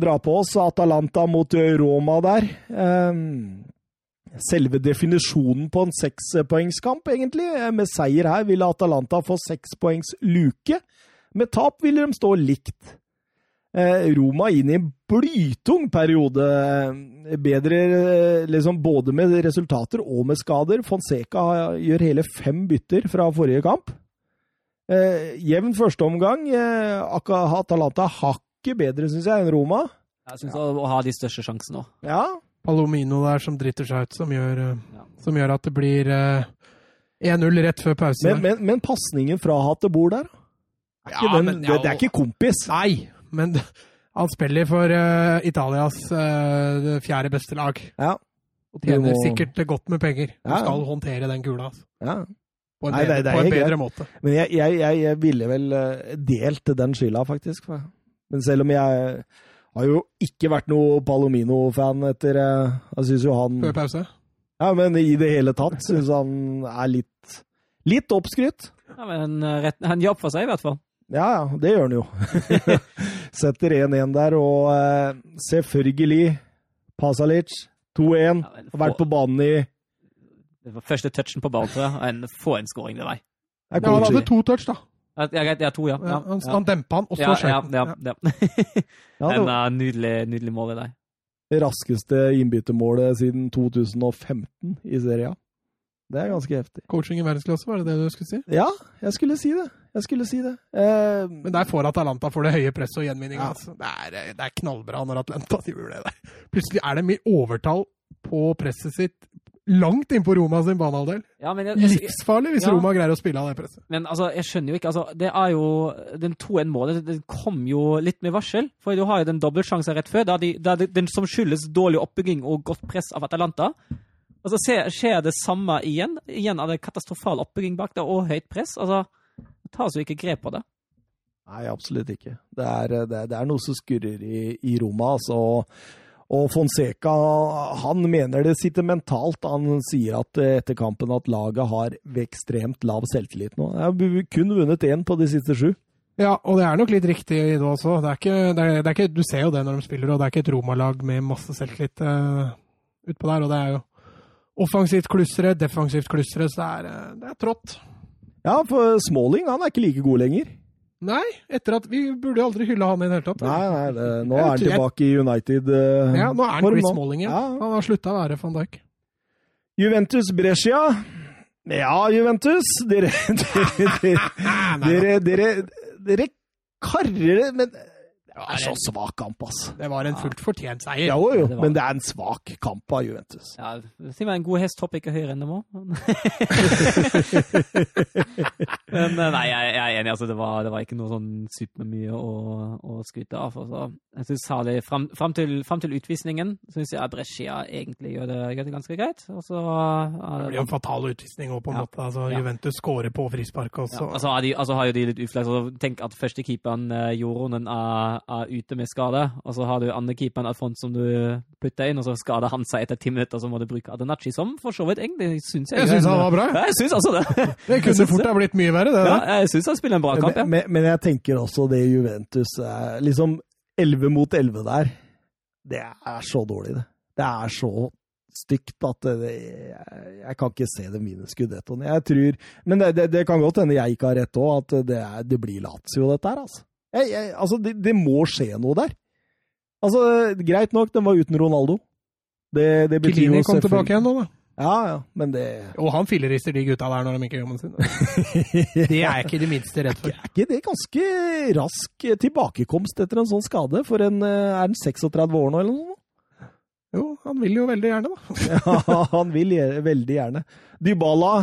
dra på oss. Atalanta mot Roma der. Eh, selve definisjonen på en sekspoengskamp, egentlig. Eh, Med seier her ville Atalanta få sekspoengs luke. Med tap ville de stå likt. Eh, Roma inn i en blytung periode. eh, Bedre liksom både med resultater og med skader. Fonseca gjør hele fem bytter fra forrige kamp. Eh, jevn førsteomgang. Eh, Atalanta hakket bedre, syns jeg, enn Roma. Jeg syns å, å ha de største sjansene òg. Ja, Palomino der som driter seg ut, som gjør, eh, Ja. som gjør at det blir eh, 1-0 rett før pause. Men, men, men pasningen fra bord der, da? Er Ja, den, men- det, ja, det er ikke kompis. Nei, men han spiller for uh, Italias uh, fjerde beste lag. Ja. Og tjener må- sikkert godt med penger. Du skal håndtere den kula altså, ja. på en Nei, bedre, det- det på en bedre måte. Men jeg, jeg, jeg, jeg ville vel eh, delt den skylda, faktisk. Men selv om jeg har jo ikke vært noe Palomino-fan etter eh, Jeg syns jo han Før pause. Ja, men i det hele tatt syns han er litt Litt oppskrytt. Ja, men eh, rett, han gjør opp for seg, i hvert fall. Ja, ja, det gjør han jo. Setter 1-1 der, og eh, selvfølgelig Pasalic 2-1. Ja, Har vært på banen i Det var første touchen på ballen, tror jeg. En, få en skåring, det var. er Ja, han hadde to touch, da. Ja, greit, ja, to, ja. Ja, ja, han, ja. han dempa han, og så Ja, skjøt ja, han. ja, ja. Ja, En uh, nydelig, nydelig mål i deg. det raskeste innbyttermålet siden 2015 i serien. Det er ganske heftig. Coaching i verdensklasse, var det det du skulle si? Ja, jeg skulle si det. Jeg skulle si det. Eh, Men der får Atalanta for det høye presset og gjenvinninga. Ja. Altså. Det, er, det er knallbra når Atlanta gjør det der. Plutselig er det mye overtall på presset sitt langt inn på Roma sin banehalvdel. Ja, Livsfarlig hvis Ja. Roma greier å spille av det presset. men altså, jeg skjønner jo ikke altså, Det er jo Den 2-1-målet den kom jo litt med varsel. For du har jo den dobbeltsjansen rett før, da de, da de, den som skyldes dårlig oppbygging og godt press av Atalanta. Altså, skjer, det samme igjen? Igjen er det katastrofal oppbygging bak det, og høyt press? Altså, det tas jo ikke grep på det. Nei, absolutt ikke. Det er, det det er noe som skurrer i, i Roma, altså. Og, Fonseca han mener det sitter mentalt. Han sier at etter kampen at laget har ekstremt lav selvtillit nå. Jeg har kun vunnet én på de siste sju. Ja, og det er nok litt riktig i det også. Det er ikke, det er, det ikke, du ser jo det når de spiller, og det er ikke et Roma-lag med masse selvtillit uh, utpå der. Og det er jo offensivt klustre, defensivt klustre, så det er, eh, det er trått. Ja, for Smalling han er ikke like god lenger. Nei, etter at vi burde aldri hylle han i det hele tatt. Nei, nei, det, nå er han tilbake i United. Uh, ja, nå er han Chris Smalling igjen. Ja. Han har slutta å være van Dijk. Juventus Brescia. Ja, Juventus. Dere Dere, dere, dere, dere karrer men det er så svak kamp, altså. Det var en fullt fortjent seier. Jo, jo, det men det er en svak kamp av Juventus. Ja, Si meg en god hest hopper ikke høyere enn det må. men eh, nei, jeg, jeg, er enig. altså Det var, det var ikke noe sånn supermye å, å skryte av. Altså. Jeg synes særlig fram, fram, til, fram til utvisningen syns jeg Brescia egentlig gjør det, gjør det ganske greit. Altså, det blir jo en fatal utvisning òg, på en ja. måte. Altså, ja. Juventus skårer på frispark. Også. Ja, altså, har de, altså, har jo de litt uflaks. Altså, tenk at førstekeeperen uh, Joronen er er ute med skade, og så har du andrekeeperen Alfons som du putter inn, og så skader han seg etter ti minutter, og så må du bruke Adenachi, som for så vidt egentlig syns jeg Jeg syns han var bra. Ja, jeg syns altså det. Det kunne fort ha blitt mye verre, det Da. Ja, jeg syns han spiller en bra kamp, ja. Men, men, jeg tenker også det Juventus er Liksom 11 mot 11 der, det er så dårlig, det. Det er så stygt at det, jeg, jeg, kan ikke se det minus Scudettoen. Jeg tror Men det, det, det, kan godt hende jeg ikke har rett òg, at det, det, blir Lazio, dette her, altså. Jeg, jeg, altså, det, det, må skje noe der. Altså, greit nok, den var uten Ronaldo. Det, det betyr Kilini kom tilbake igjen nå, da. Ja, ja, men det Og han fillerister de gutta der når de ikke gjør jobben sin. det er jeg ikke det minste redd for. Er ikke det ganske rask tilbakekomst etter en sånn skade? For en, eh, er han 36 år nå, eller noe? Jo, han vil jo veldig gjerne, da. ja, han vil veldig gjerne. Dybala,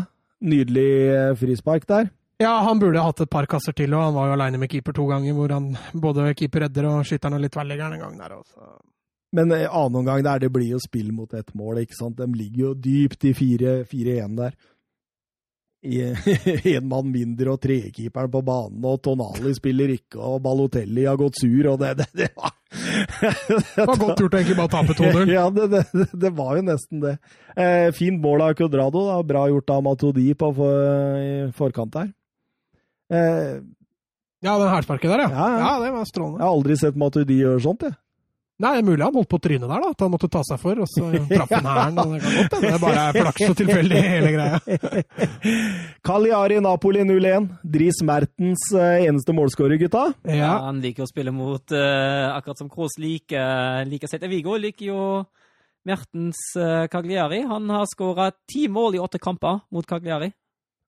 nydelig eh, frispark der. Ja, han burde hatt et par kasser til, og han var jo aleine med keeper to ganger, hvor han både keeper redder og skyter noe litt tverrleggeren en gang der også. Men eh, annen omgang der, det blir jo spill mot ett mål, ikke sant. De ligger jo dypt i 4-1 der. Én mann mindre og trekeeperen på banen, og Tonali spiller ikke, og Balotelli har gått sur, og det, det, det var Det var godt gjort egentlig bare å tape 2-0. ja, det, det, var jo nesten det. Eh, fint mål av Cuadrado, da. bra gjort av Matodi på for, forkant der. Eh, ja, den hælsparket der, ja. Ja, ja. ja. Det var strålende. Jeg har aldri sett Matuidi gjøre sånt, jeg. Nei, det er mulig han holdt på trynet der, da. At han måtte ta seg for, og så traff han hælen. Det kan godt hende det bare er flaks og tilfeldig, hele greia. Cagliari Napoli 0-1. Dris Mertens eh, eneste målskårer, gutta. Ja. ja. Han liker å spille mot, uh, akkurat som Kroos liker, liker Sette Viggo liker jo Mertens uh, Cagliari. Han har skåra ti mål i åtte kamper mot Cagliari.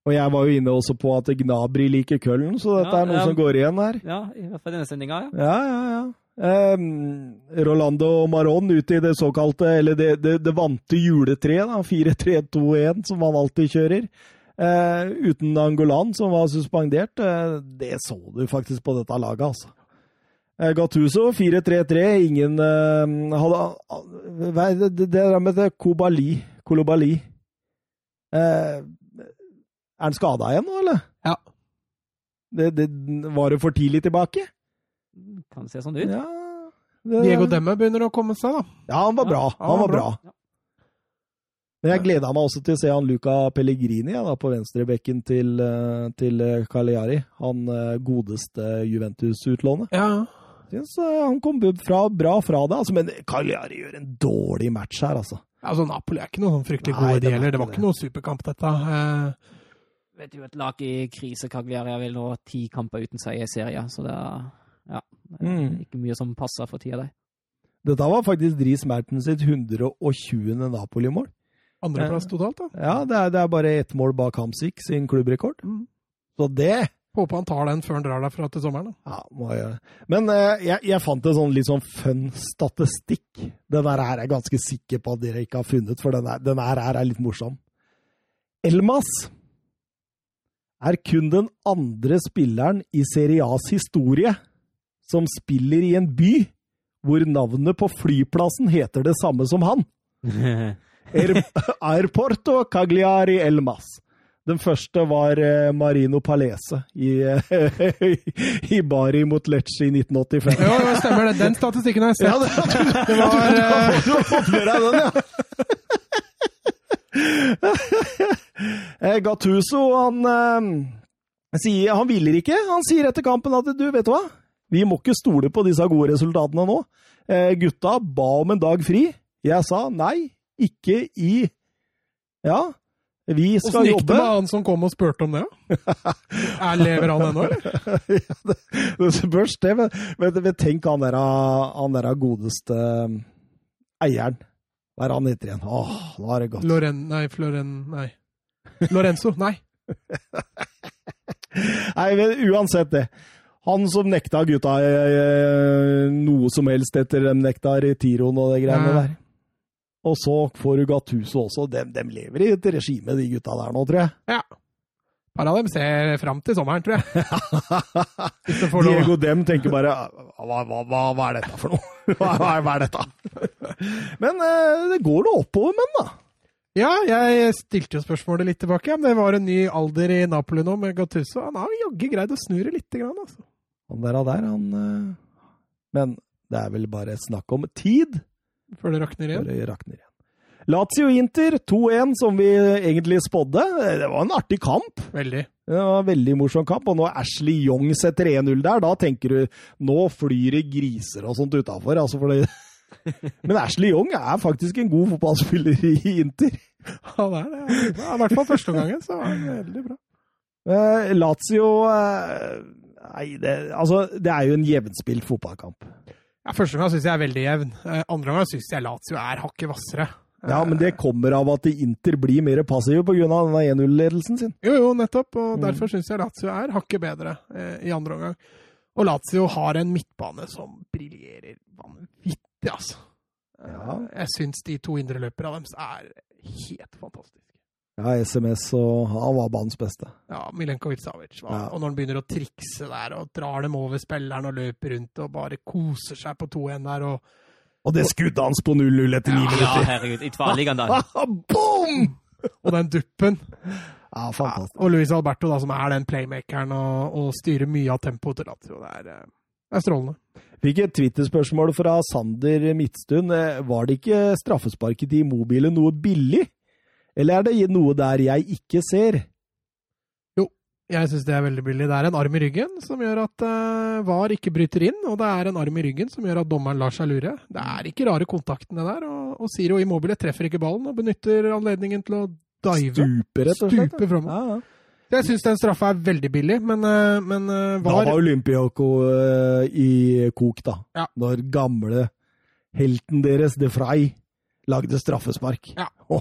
Og jeg var jo inne også på at Gnabri liker Køllen, så dette ja, er noe um, som går igjen her. Ja, i hvert fall denne sendinga, ja. Ja, ja, ja. Um, Rolando Maron ute i det såkalte, eller det, det, det vante juletreet, 4-3-2-1, som han alltid kjører. Uh, uten Angolan, som var suspendert. Uh, det så du faktisk på dette laget, altså. Uh, Gattuso 4-3-3. Ingen hadde Hva er det, det der med det Kobali? Kolobali. Er han skada igjen nå, eller? Ja. Det, det, var det for tidlig tilbake? Kan se sånn ut. Ja, det... Diego Demme begynner å komme seg, da. Ja, han var bra. Ja, han, var bra. bra. Men jeg gleda meg også til å se han Luca Pellegrini ja, da, på venstrebekken til, eh, til eh, Cagliari. Han eh, godeste Juventus-utlånet. Ja. Synes, han kom fra, bra fra det, altså, men Cagliari gjør en dårlig match her, altså. Altså, Napoli er ikke noe sånn fryktelig gode, de heller. Det var ikke noe superkamp, dette. Vet jo et lag i krise, Cagliari vil nå ti kamper uten seier i serien, så det er, ja, det er mm. ikke mye som passer for tida der. Dette var faktisk Dris Merten sitt 120. Napoli-mål. Andreplass totalt, da? Ja, det er, det er bare ett mål bak Hamsik sin klubbrekord. Mm. Så det Håper han tar den før han drar derfra til sommeren. Da. Ja, må jeg gjøre det. Men eh, jeg, jeg, fant en sånn litt sånn fun statistikk. Den her er jeg ganske sikker på at dere ikke har funnet, for den her er litt morsom. Elmas er kun den andre spilleren i Serie A's historie som spiller i en by hvor navnet på flyplassen heter det samme som han. Air, Airporto Cagliari Elmas. Den første var eh, Marino Palese i, i Bari mot Lecce i 1985. Jo, det stemmer det. Den statistikken har jeg sett. Ja, det, Det var eh, du har fått med deg den, ja! Eh, Gattuso, han eh, sier Han hviler ikke. Han sier etter kampen at du, vet du hva? Vi må ikke stole på disse gode resultatene nå. Eh, gutta ba om en dag fri. Jeg sa nei, ikke i Ja, vi skal Åssen gikk det med han som kom og spurte om det? jeg Er, lever han ennå, eller? ja, det, det spørs, det. Men, men, men tenk han der, han der godeste eh, eieren. Hva er han heter igjen? Åh, nå er det godt. Loren... Nei, Floren... Nei. Lorenzo. Nei. Nei, men uansett det. Han som nekta gutta eh, noe som helst etter dem nekta Retiroen og det greiene nei. der. Og så får du Gattuso også. De lever i et regime, de gutta der nå, tror jeg. Ja. Par av dem ser fram til sommeren, tror jeg. Diego Dem tenker bare hva, hva, hva, er dette for noe? Hva, hva, er, dette? Men eh, det går nå oppover med den, da. Ja, jeg stilte jo spørsmålet litt tilbake. Men det var en ny alder i Napoli nå med Gattuso. Han har jaggu greid å snu det lite grann, altså. Han der, der, han eh, Men det er vel bare snakk om tid Før det rakner igjen. før det rakner igjen. Lazio Inter 2-1, som vi egentlig spådde. Det var en artig kamp. Veldig. Det var en veldig morsom kamp. Og når Ashley Young setter 1-0 der, da tenker du nå flyr det griser og sånt utafor. Altså fordi... Men Ashley Young er faktisk en god fotballspiller i Inter. Han er det. Ja, I hvert fall første omgangen, så var han veldig bra. Eh, Lazio eh, Nei, det, altså, det er jo en jevnspilt fotballkamp. Ja, Første omgang syns jeg er veldig jevn. Eh, Andre omgang syns jeg Lazio er hakket hvassere. Ja, men det kommer av at Inter blir mer passive pga. denne 1-0-ledelsen sin. Jo, jo, nettopp. Og Mm. derfor syns jeg Lazio er hakket bedre eh, i andre omgang. Og Lazio har en midtbane som briljerer vanvittig, altså. Eh, Ja. Jeg syns de to indreløperne deres er helt fantastiske. Ja, SMS og han var banens beste. Ja, Milenkovic Savic. Ja. Og når han begynner å trikse der og drar dem over spilleren og løper rundt og bare koser seg på 2-1 der og Og det skuddet hans på 0-0 etter ni Ja, minutter! herregud. I tverrligaen, der. Boom! Og den duppen. Ja, fantastisk. Og Luis Alberto, da, som er den playmakeren og, og styrer mye av tempoet til Lazio. Det er, eh, det er strålende. Fikk et Twitter-spørsmål fra Sander Midtstuen. Eh, Var det ikke straffesparket i mobilen noe billig? Eller er det noe der jeg ikke ser? Jeg syns det er veldig billig. Det er en arm i ryggen som gjør at uh, VAR ikke bryter inn, og det er en arm i ryggen som gjør at dommeren lar seg lure. Det er ikke rare kontaktene der, og, og Siro Immobile treffer ikke ballen og benytter anledningen til å dive. Stupe, rett og slett. Stupe. Ja, ja. Jeg syns den straffa er veldig billig, men, eh, men var Da VAR Olympiako eh, i kok, da. Ja. Når gamle helten deres, De Frey, lagde straffespark. Ja.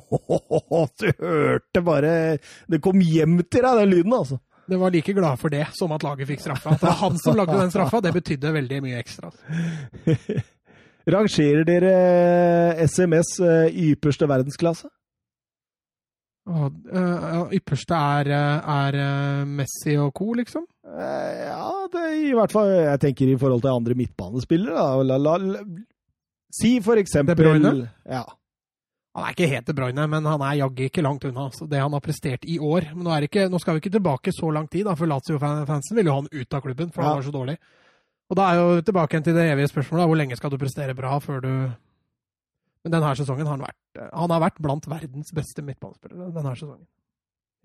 Du hørte bare Det kom hjem til deg, den lyden, altså. Det var like glad for det som at laget fikk straffa. Det var han som lagde den straffa, det betydde veldig mye ekstra. Rangerer dere SMS eh, i ypperste verdensklasse? Og, eh, ypperste er, eh, er eh, Messi og co., liksom? Eh, Ja, det er i hvert fall Jeg tenker i forhold til andre midtbanespillere. La, la, la, si for eksempel De Bruyne? Ja. Han er ikke helt De Bruyne, men han er jaggu ikke langt unna. Så det han har prestert i år Men nå, ikke, nå skal vi ikke tilbake så lang tid, da, for Lazio-fansen ville jo ha han ut av klubben, for Ja. han var så dårlig. Og da er jo tilbake til det evige spørsmålet, da, hvor lenge skal du prestere bra før du Men denne sesongen har han vært Han har vært blant verdens beste midtbanespillere denne sesongen.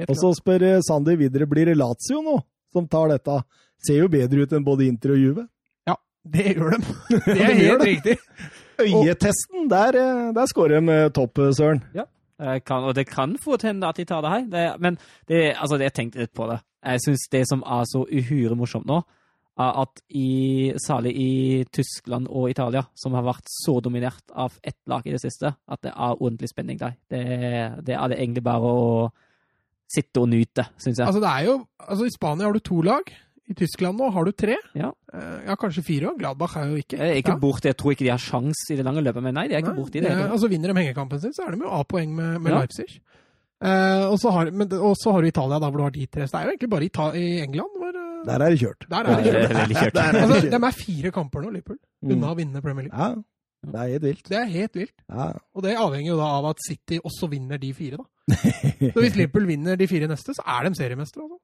Og så spør eh, Sander videre blir det Lazio nå som tar dette. Ser jo bedre ut enn både Inter og Juve. Ja, Det gjør de. Det De er helt riktig. Øyetesten, der, eh, der scorer de eh, topp, eh, Søren. Ja, Kan, og det kan fort hende at de tar det her. Det, men det, altså, jeg tenkte litt på det. Jeg syns det som er så uhyre morsomt nå, er at i, særlig i Tyskland og Italia, som har vært så dominert av ett lag i det siste, at det er ordentlig spenning der. Det, det er det egentlig bare å sitte og nyte, syns jeg. Altså, det er jo Altså, i Spania har du to lag. I Tyskland nå har du tre. Ja. Eh, ja, kanskje fire òg. Gladbach er jo ikke Jeg er ikke Ja. borte, jeg tror ikke de har sjans i det lange løpet, men nei, de er ikke borti i det. er- altså Vinner de hengekampen sin, så er de jo A-poeng med, med Ja. Leipzig. Eh, og, så har, men, og så har du Italia, da, hvor du har de tre. Så det er jo egentlig bare Ita i England hvor eh, Der er det kjørt. Der er Det det er kjørt. veldig kjørt. Der er det Altså, de er fire kamper nå, Liverpool, Mm. unna å vinne Premier League. Ja. Det er helt vilt. Det er helt vilt. Ja. Og det avhenger jo da av at City også vinner de fire, da. Så hvis Liverpool vinner de fire neste, så er de seriemestere, altså.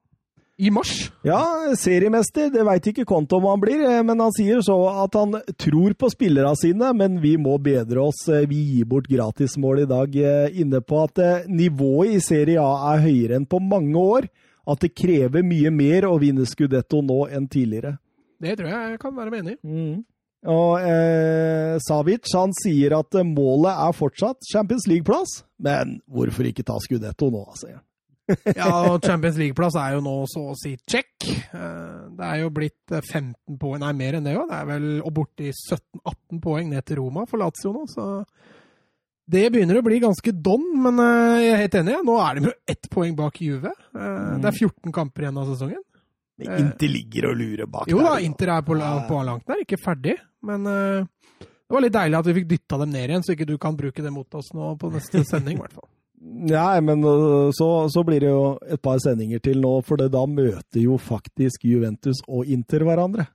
I mars. Ja, seriemester, det veit ikke Konto om han blir, eh, men han sier så at han tror på spillerne sine, men vi må bedre oss. Eh, Vi gir bort gratismål i dag, eh, inne på at nivået i Serie A er høyere enn på mange år. At det krever mye mer å vinne Scudetto nå enn tidligere. Det tror jeg jeg kan være enig i. Mm. Og eh, Savic han sier at målet er fortsatt Champions League-plass, men hvorfor ikke ta Scudetto nå, sier han. Ja, og Champions League-plass er jo nå så å si check. Eh, Det er jo blitt eh, 15 poeng, nei mer enn det jo. Det er vel og borti 17-18 poeng ned til Roma for Lazio nå, så det begynner å bli ganske don, men eh, jeg er helt enig. Nå er de jo ett poeng bak Juve. Eh, Det er 14 kamper igjen av sesongen. Men Inter ligger og lurer bak Jo der, da, Inter er på, på langt nær, ikke ferdig, men eh, det var litt deilig at vi fikk dytta dem ned igjen, så ikke du kan bruke det mot oss nå på neste sending, i hvert fall. Nei, men øh, så, så blir det jo et par sendinger til nå, for det, da møter jo faktisk Juventus og Inter hverandre.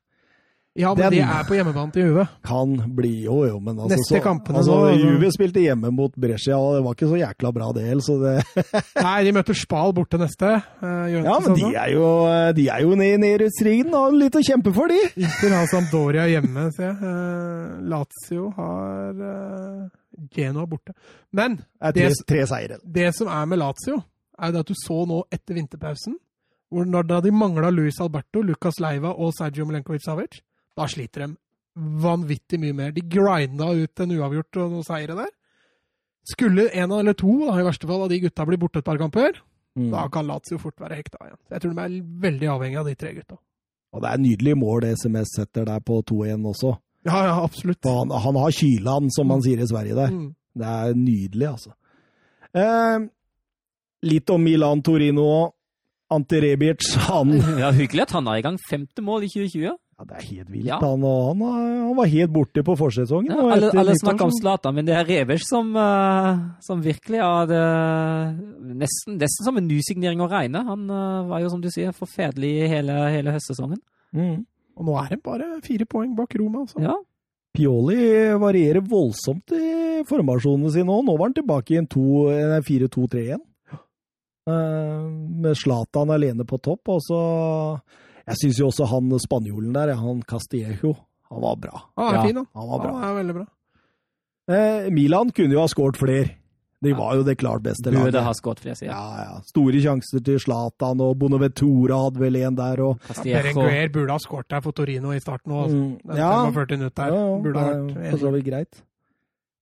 Ja, men Den- det er på hjemmebane til Juve. Kan bli jo, jo, men altså Neste så, kampene altså, nå. Juve spilte hjemme mot Brescia, og det var ikke så jækla bra det heller, så det Nei, de møter Spal borte neste. eh, Juventus, Ja, men de er jo, de er jo nede i nedrykksstriden har litt å kjempe for, de! Inter har Sampdoria hjemme, ser jeg. Eh, Lazio har eh, Genoa borte. Men Det tre, tre seire. det som er med Lazio, er det at du så nå etter vinterpausen, hvor da de mangla Luis Alberto, Lucas Leiva og Sergio Milenkovic-Savic, da sliter de vanvittig mye mer. De grinda ut en uavgjort og noen seire der. Skulle en eller to da, i verste fall, av de gutta bli borte et par kamper, Mm. da kan Lazio fort være hekta igjen. Så jeg tror de er veldig avhengig av de tre gutta. Og det er nydelig mål SMS setter der på 2-1 også. Ja, ja, absolutt. Han, han har kylan, som man sier i Sverige der. Mm. Det er nydelig, altså. Eh, litt om Milan-Torino òg. Ante Rebic, han Ja, Hyggelig at han er i gang. Femte mål i 2020. ja, Det er helt vilt. Ja. Han, han, han var helt borte på forsesongen. Ja, alle alle snakker om Zlatan, men det er Rebic som, eh, som virkelig hadde det nesten, nesten som en nysignering å regne. Han eh, var jo, som du sier, forferdelig hele, hele høstsesongen. Mm. Og nå er de bare fire poeng bak Roma. Altså. Ja. Pioli varierer voldsomt i formasjonene sine òg. Nå var han tilbake i en to- en 4-2-3 igjen. Eh, med Zlatan alene på topp. Og så Jeg syns jo også han spanjolen der, han Castillejo, han var bra. Han er Ja, fin, han. Han var bra. Han er veldig bra. Eh, Milan kunne jo ha skåret flere. De var jo det klart beste Burde laget. ha skåret flere, sier Ja, ja. Store sjanser til Zlatan, og Bonaventura hadde vel en der. Og. Berenguer burde ha skåret der for Torino i starten òg. Mm, ja, 45 minutter ja, ja, burde ha det vært for så vidt greit.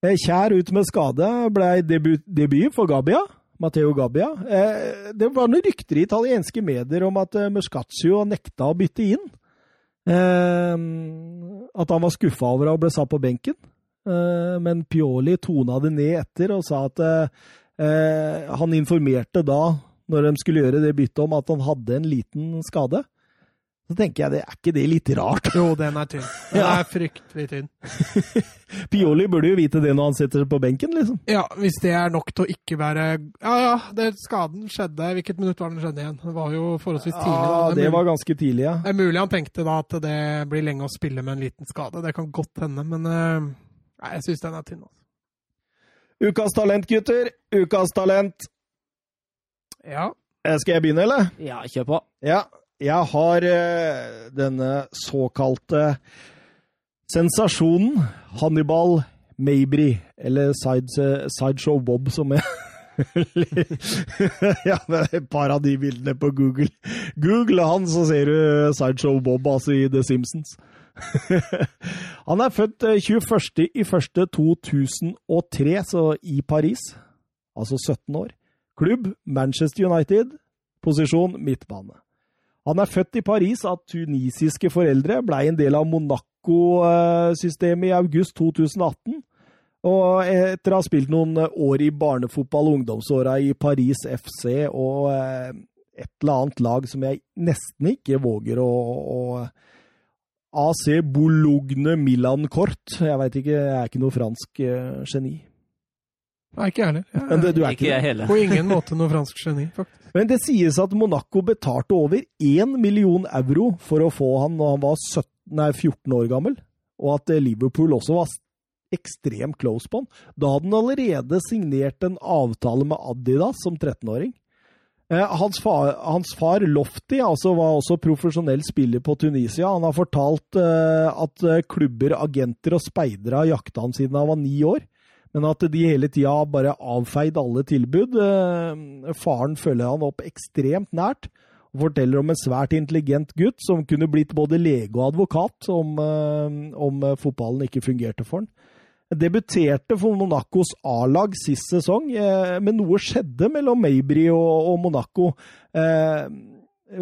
Eh, Kjær ut med skade ble debut, debut for Gabbia. Matteo Gabbia. Eh, det var noen rykter i italienske medier om at eh, Muscaccio nekta å bytte inn. At han var skuffa over å bli satt på benken. Eh, men Pioli tona det ned etter og sa at eh, han informerte da, når de skulle gjøre det byttet, om at han hadde en liten skade. Så tenker jeg, det er ikke det litt rart? Jo, den er tynn. Den er fryktelig tynn. Pioli burde jo vite det når han sitter på benken, liksom. Ja, hvis det er nok til å ikke være Ja, ja, det, skaden skjedde Hvilket minutt var den skjedde igjen? Det var jo forholdsvis tidlig. Ja, det Det var ganske tidlig, ja. det er mulig han tenkte da at det blir lenge å spille med en liten skade. Det kan godt hende, men eh, nei, jeg syns den er tynn. Altså. Ukas talent, gutter. Ukas talent. Ja. Eh, Skal jeg begynne, eller? Ja, kjør på. Ja. Jeg har uh, denne såkalte sensasjonen Hannibal Mabry, eller Side, Sideshow Bob, som jeg Ja, er et par av de bildene på Google. Google han, så ser du Sideshow Bob, altså i The Simpsons. han er født eh, 21.01.2003, så i Paris. Altså 17 år. Klubb Manchester United. Posisjon midtbane. Han er født i Paris av tunisiske foreldre, blei en del av Monaco-systemet i august 2018. Og etter å ha spilt noen år i barnefotball og ungdomsåra i Paris FC og eh, et eller annet lag som jeg nesten ikke våger å, å AC Boulogne Milan Kort. Jeg veit ikke, jeg er ikke noe fransk uh, geni. Nei, ikke jeg heller. Jeg det, du er Ikke ikke jeg heller. På ingen måte noe fransk geni, faktisk. Men det sies at Monaco betalte over 1 million euro for å få han når han var 17, nei, 14 år gammel, og at eh, Liverpool også var ekstremt close på han. Da hadde han allerede signert en avtale med Adidas som 13-åring. Eh, hans, far, hans far Lofti altså, var også profesjonell spiller på Tunisia. Han har fortalt uh, at eh, klubber, agenter og speidere har jakta han siden han var ni år. Men at de hele tida bare avfeid alle tilbud. Faren følger han opp ekstremt nært. Og forteller om en svært intelligent gutt som kunne blitt både lege og advokat om, om fotballen ikke fungerte for han debuterte for Monacos A-lag sist sesong, eh, men noe skjedde mellom Mabry og, Monaco. Eh,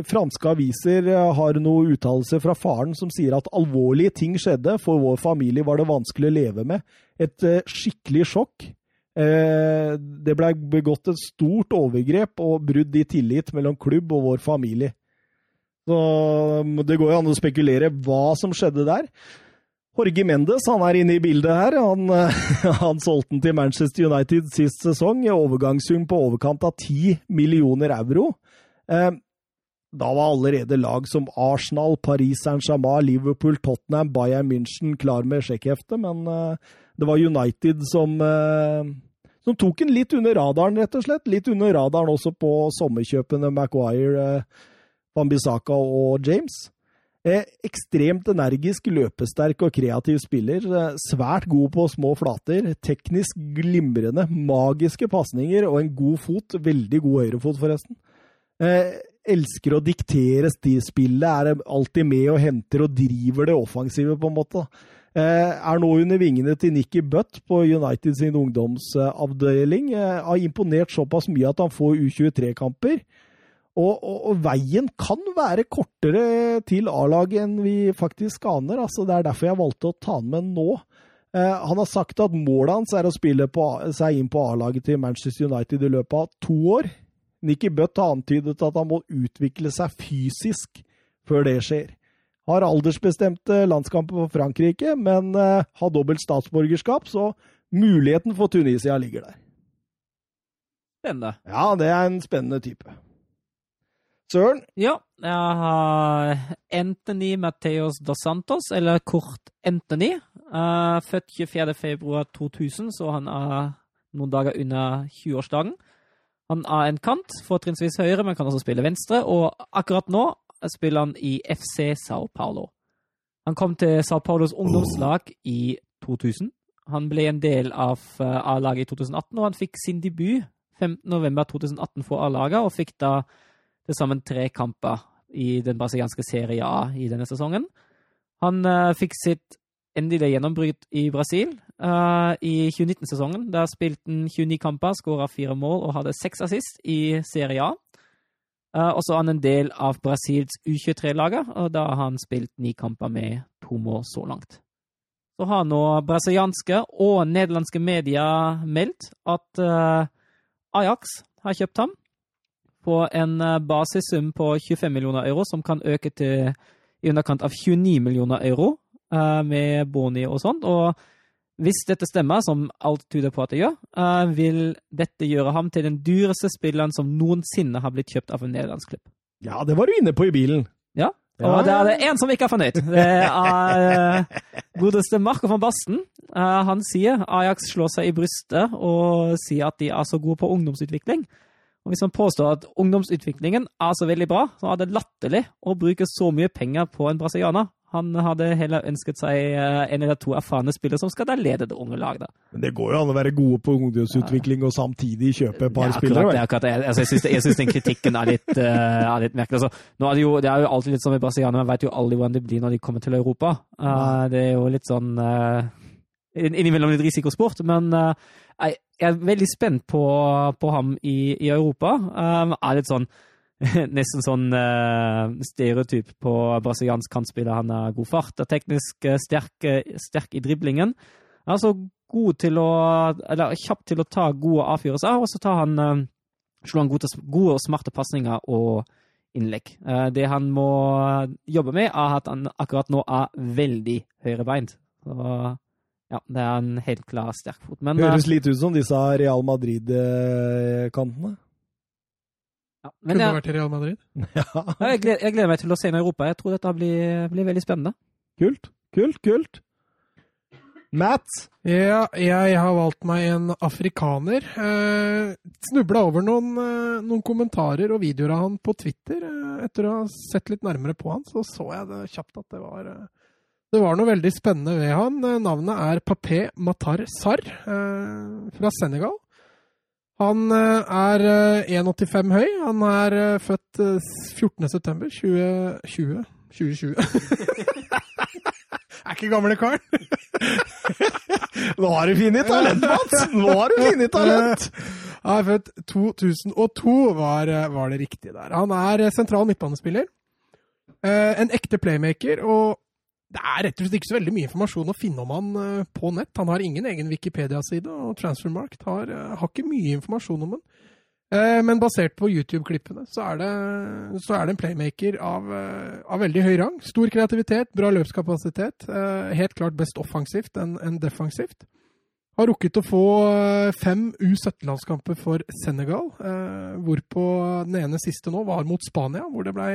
franske aviser eh, har noen uttalelser fra faren som sier at alvorlige ting skjedde. For vår familie var det vanskelig å leve med. Et skikkelig sjokk. Det ble begått et stort overgrep og brudd i tillit mellom klubb og vår familie. Så Det går jo an å spekulere hva som skjedde der. Jorge Mendes han er inne i bildet her. Han, han solgte den til Manchester United sist sesong. Overgangssum på overkant av 10 millioner euro. Eh, da var allerede lag som Arsenal, Paris Saint-Germain, Liverpool, Tottenham, Bayern München klar med sjekkhefte, men eh, det var United som, eh, som tok den litt under radaren, rett og slett. Litt under radaren også på sommerkjøpene Maguire, Bambisaka og James. Eh, ekstremt energisk, løpesterk og kreativ spiller. Eh, svært god på små flater. Teknisk glimrende. Magiske pasninger og en god fot. Veldig god høyrefot, forresten. Eh, elsker å diktere spillet, er alltid med og henter og driver det offensive, på en måte. Er nå under vingene til Nikki Butt på United sin ungdomsavdeling. Har imponert såpass mye at han får U23-kamper. Og, og, og, veien kan være kortere til A-laget enn vi faktisk aner. Altså, det er derfor jeg valgte å ta han med nå. Eh, han har sagt at målet hans er å spille på, seg inn på A-laget til Manchester United i løpet av to år. Nicky Butt har antydet at han må utvikle seg fysisk før det skjer. Har aldersbestemte landskamper for Frankrike, men eh, har dobbelt statsborgerskap, så muligheten for Tunisia ligger der. Spennende. Ja, det er en spennende type. Søren? Ja, jeg har Anthony Mateos dos Santos, eller kort Anthony. Uh, født 24.2.2000, så han er noen dager under 20-årsdagen. Han er en kant, fortrinnsvis høyre, men kan også spille venstre. Og akkurat nå spiller han i FC Sao Paulo. Han kom til Sao Paulos ungdomslag i 2000. Han ble en del av eh, A-laget i 2018, og han fikk sin debut 15.11.2018 for A-laget, og fikk da til sammen tre kamper i den brasilianske Serie A i denne sesongen. Han uh, fikk sitt endelige gjennombrudd i Brasil uh, i 2019-sesongen. Der spilte han 29 kamper, skåra fire mål og hadde seks assist i Serie A. Uh, og så er han en del av Brasils U23-laget, og da har han spilt ni kamper med to mål så langt. Så har nå brasilianske og nederlandske medier meldt at Ajax har kjøpt ham på en eh, basissum på 25 millioner euro, som kan øke til i underkant av 29 millioner euro uh, med boni og sånt. Og hvis dette stemmer, som alt tyder på at det gjør, uh, vil dette gjøre ham til den dyreste spilleren som noensinne har blitt kjøpt av en nederlandsk klubb. Ja, det var du inne på i bilen. Ja, og ja. det er det én som ikke er fornøyd. Det er godeste Marco van Basten. Han sier Ajax slår seg i brystet og sier at de er så gode på ungdomsutvikling. Og Hvis man påstår at ungdomsutviklingen er så veldig bra, så er det latterlig å bruke så mye penger på en brasilianer. Han hadde heller ønsket seg eh, en eller to erfarne spillere som skal da lede det unge laget. Men det går jo an å være gode på ungdomsutvikling og samtidig kjøpe et par spillere? Det akkurat jeg, Altså, jeg, syns, den kritikken er litt, uh, er litt merkelig. Altså, er det, jo, det er jo alltid litt sånn med brasilianere, man vet jo aldri hvordan det blir når de kommer til Europa. Uh, det er jo litt sånn uh, innimellom litt risikosport, men jeg er veldig spent på, på ham i, i Europa. Um, er litt sånn Nesten sånn uh, stereotyp på brasiliansk kantspiller. Han har god fart, er teknisk uh, sterk, uh, sterk, i driblingen. Altså god til å Eller kjapp til å ta gode avgjørelser, og så tar han uh, slår han gode, gode og smarte pasninger og innlegg. det han må jobbe med, er at han akkurat nå er veldig høyrebeint. Så ja, det er en helt klar sterk fot. Men, Høres eh, litt ut som disse Real Madrid-kantene. Ja, Kunne jeg, vært i Real Madrid. ja. jeg, gleder, jeg, gleder, meg til å se inn i Europa. Jeg tror dette blir, blir veldig spennende. Kult. Kult, kult. Matt? Ja, jeg har valgt meg en afrikaner. Eh, Snubla over noen, eh, noen kommentarer og videoer av han på Twitter. Eh, etter å ha sett litt nærmere på han, så så jeg det kjapt at det var eh, det var noe veldig spennende ved han. Eh, Navnet er Papé Matar Sarr eh, fra Senegal. Han eh, er eh, 1,85 høy. Han er født 14.9.2020. 20, 2020. er ikke gamle karen. Nå har du funnet talent, Mats! Nå har du funnet talent! Han er født 2002, var, var det riktige der. Han er sentral midtbanespiller. Eh, en ekte playmaker, og det er rett og slett ikke så veldig mye informasjon å finne om han eh, på nett. Han har ingen egen Wikipedia-side, og Transfermarkt har, eh, har ikke mye informasjon om han. Eh, Men basert på YouTube-klippene så, så er det en playmaker av, av veldig høy rang. Stor kreativitet, bra løpskapasitet. Helt klart best offensivt enn defensivt. Har rukket å få eh, fem U17-landskamper for Senegal, eh, hvorpå den ene siste nå var mot Spania, hvor det blei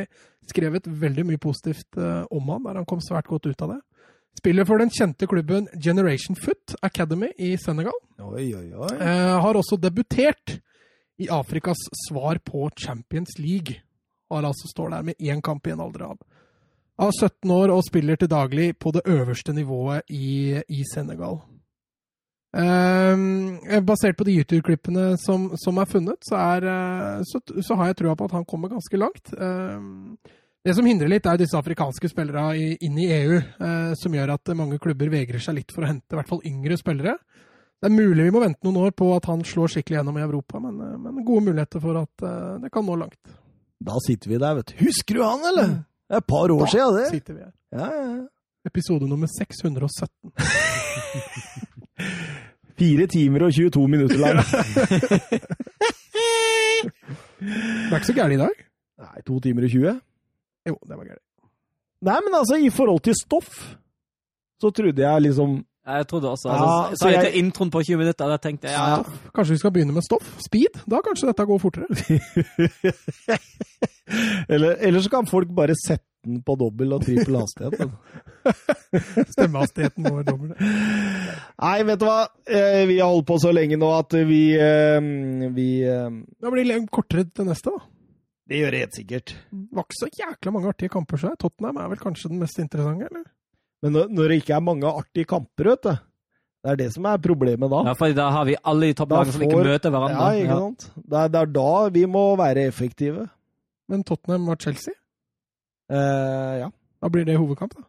skrevet veldig mye positivt eh, om han, der han kom svært godt ut av det. Spiller for den kjente klubben Generation Foot Academy i Senegal. Oi, oi, oi. Eh, har også debutert i Afrikas svar på Champions League. Har altså står der med én kamp i en alder av. Av 17 år og spiller til daglig på det øverste nivået i, i Senegal. Eh, basert på de YouTube-klippene som, som er funnet, så, er, uh, så, så har jeg trua på at han kommer ganske langt. Uh, det som hindrer litt, er disse afrikanske spillere i- inn i EU, eh, som gjør at mange klubber vegrer seg litt for å hente i hvert fall yngre spillere. Det er mulig vi må vente noen år på at han slår skikkelig gjennom i Europa, men, eh, men gode muligheter for at det kan nå langt. Da sitter vi der, vet du. Husker du han, eller? Det er et par år siden, det. sitter vi her. Ja, ja, ja. Episode nummer 617. Fire timer og 22 minutter lang. Det er ikke så gærent i dag. Nei, to timer og 20? Jo, det var gærent. Nei, men altså, i forhold til stoff, så trodde jeg liksom Jeg trodde også Ja, altså, så Sa jeg jeg- til introen på 20 minutter, da tenkte jeg ja, Kanskje vi skal begynne med stoff? Speed? Da kanskje dette går fortere. eller, eller så kan folk bare sette den på dobbel og trippel hastighet. Stemmehastigheten må være dobbelt. Nei, vet du hva? Eh, Vi har holdt på så lenge nå at vi, eh, vi eh, Da blir det kortere til neste, da. Det gjør det helt sikkert. Det var ikke så jækla mange artige kamper, så. Tottenham er vel kanskje den mest interessante, eller? Men når, det ikke er mange artige kamper, vet du Det er det som er problemet da. ja, for da har vi alle i topplagene som ikke møter hverandre. Ja, ikke sant? Det er, det er da vi må være effektive. Men Tottenham var Chelsea. Eh, ja. Da blir det hovedkamp, da.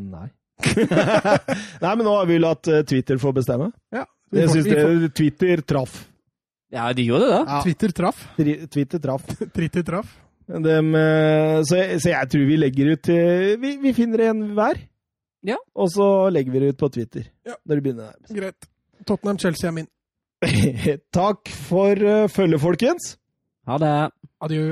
Nei. Nei, men nå har vi latt eh, Twitter få bestemme. Ja. Jeg syns får- Twitter traff. Ja, de gjorde det. Ja, Twitter traff. Tri- Twitter traff. Twitter traff. Dem, eh, så, jeg, så jeg tror vi legger ut Vi, vi finner en hver. Ja. Og så legger vi det ut på Twitter. Ja. Når det begynner Der. Greit. Tottenham-Chelsea er min. Takk for uh, følget, folkens. Ha det. Adjø.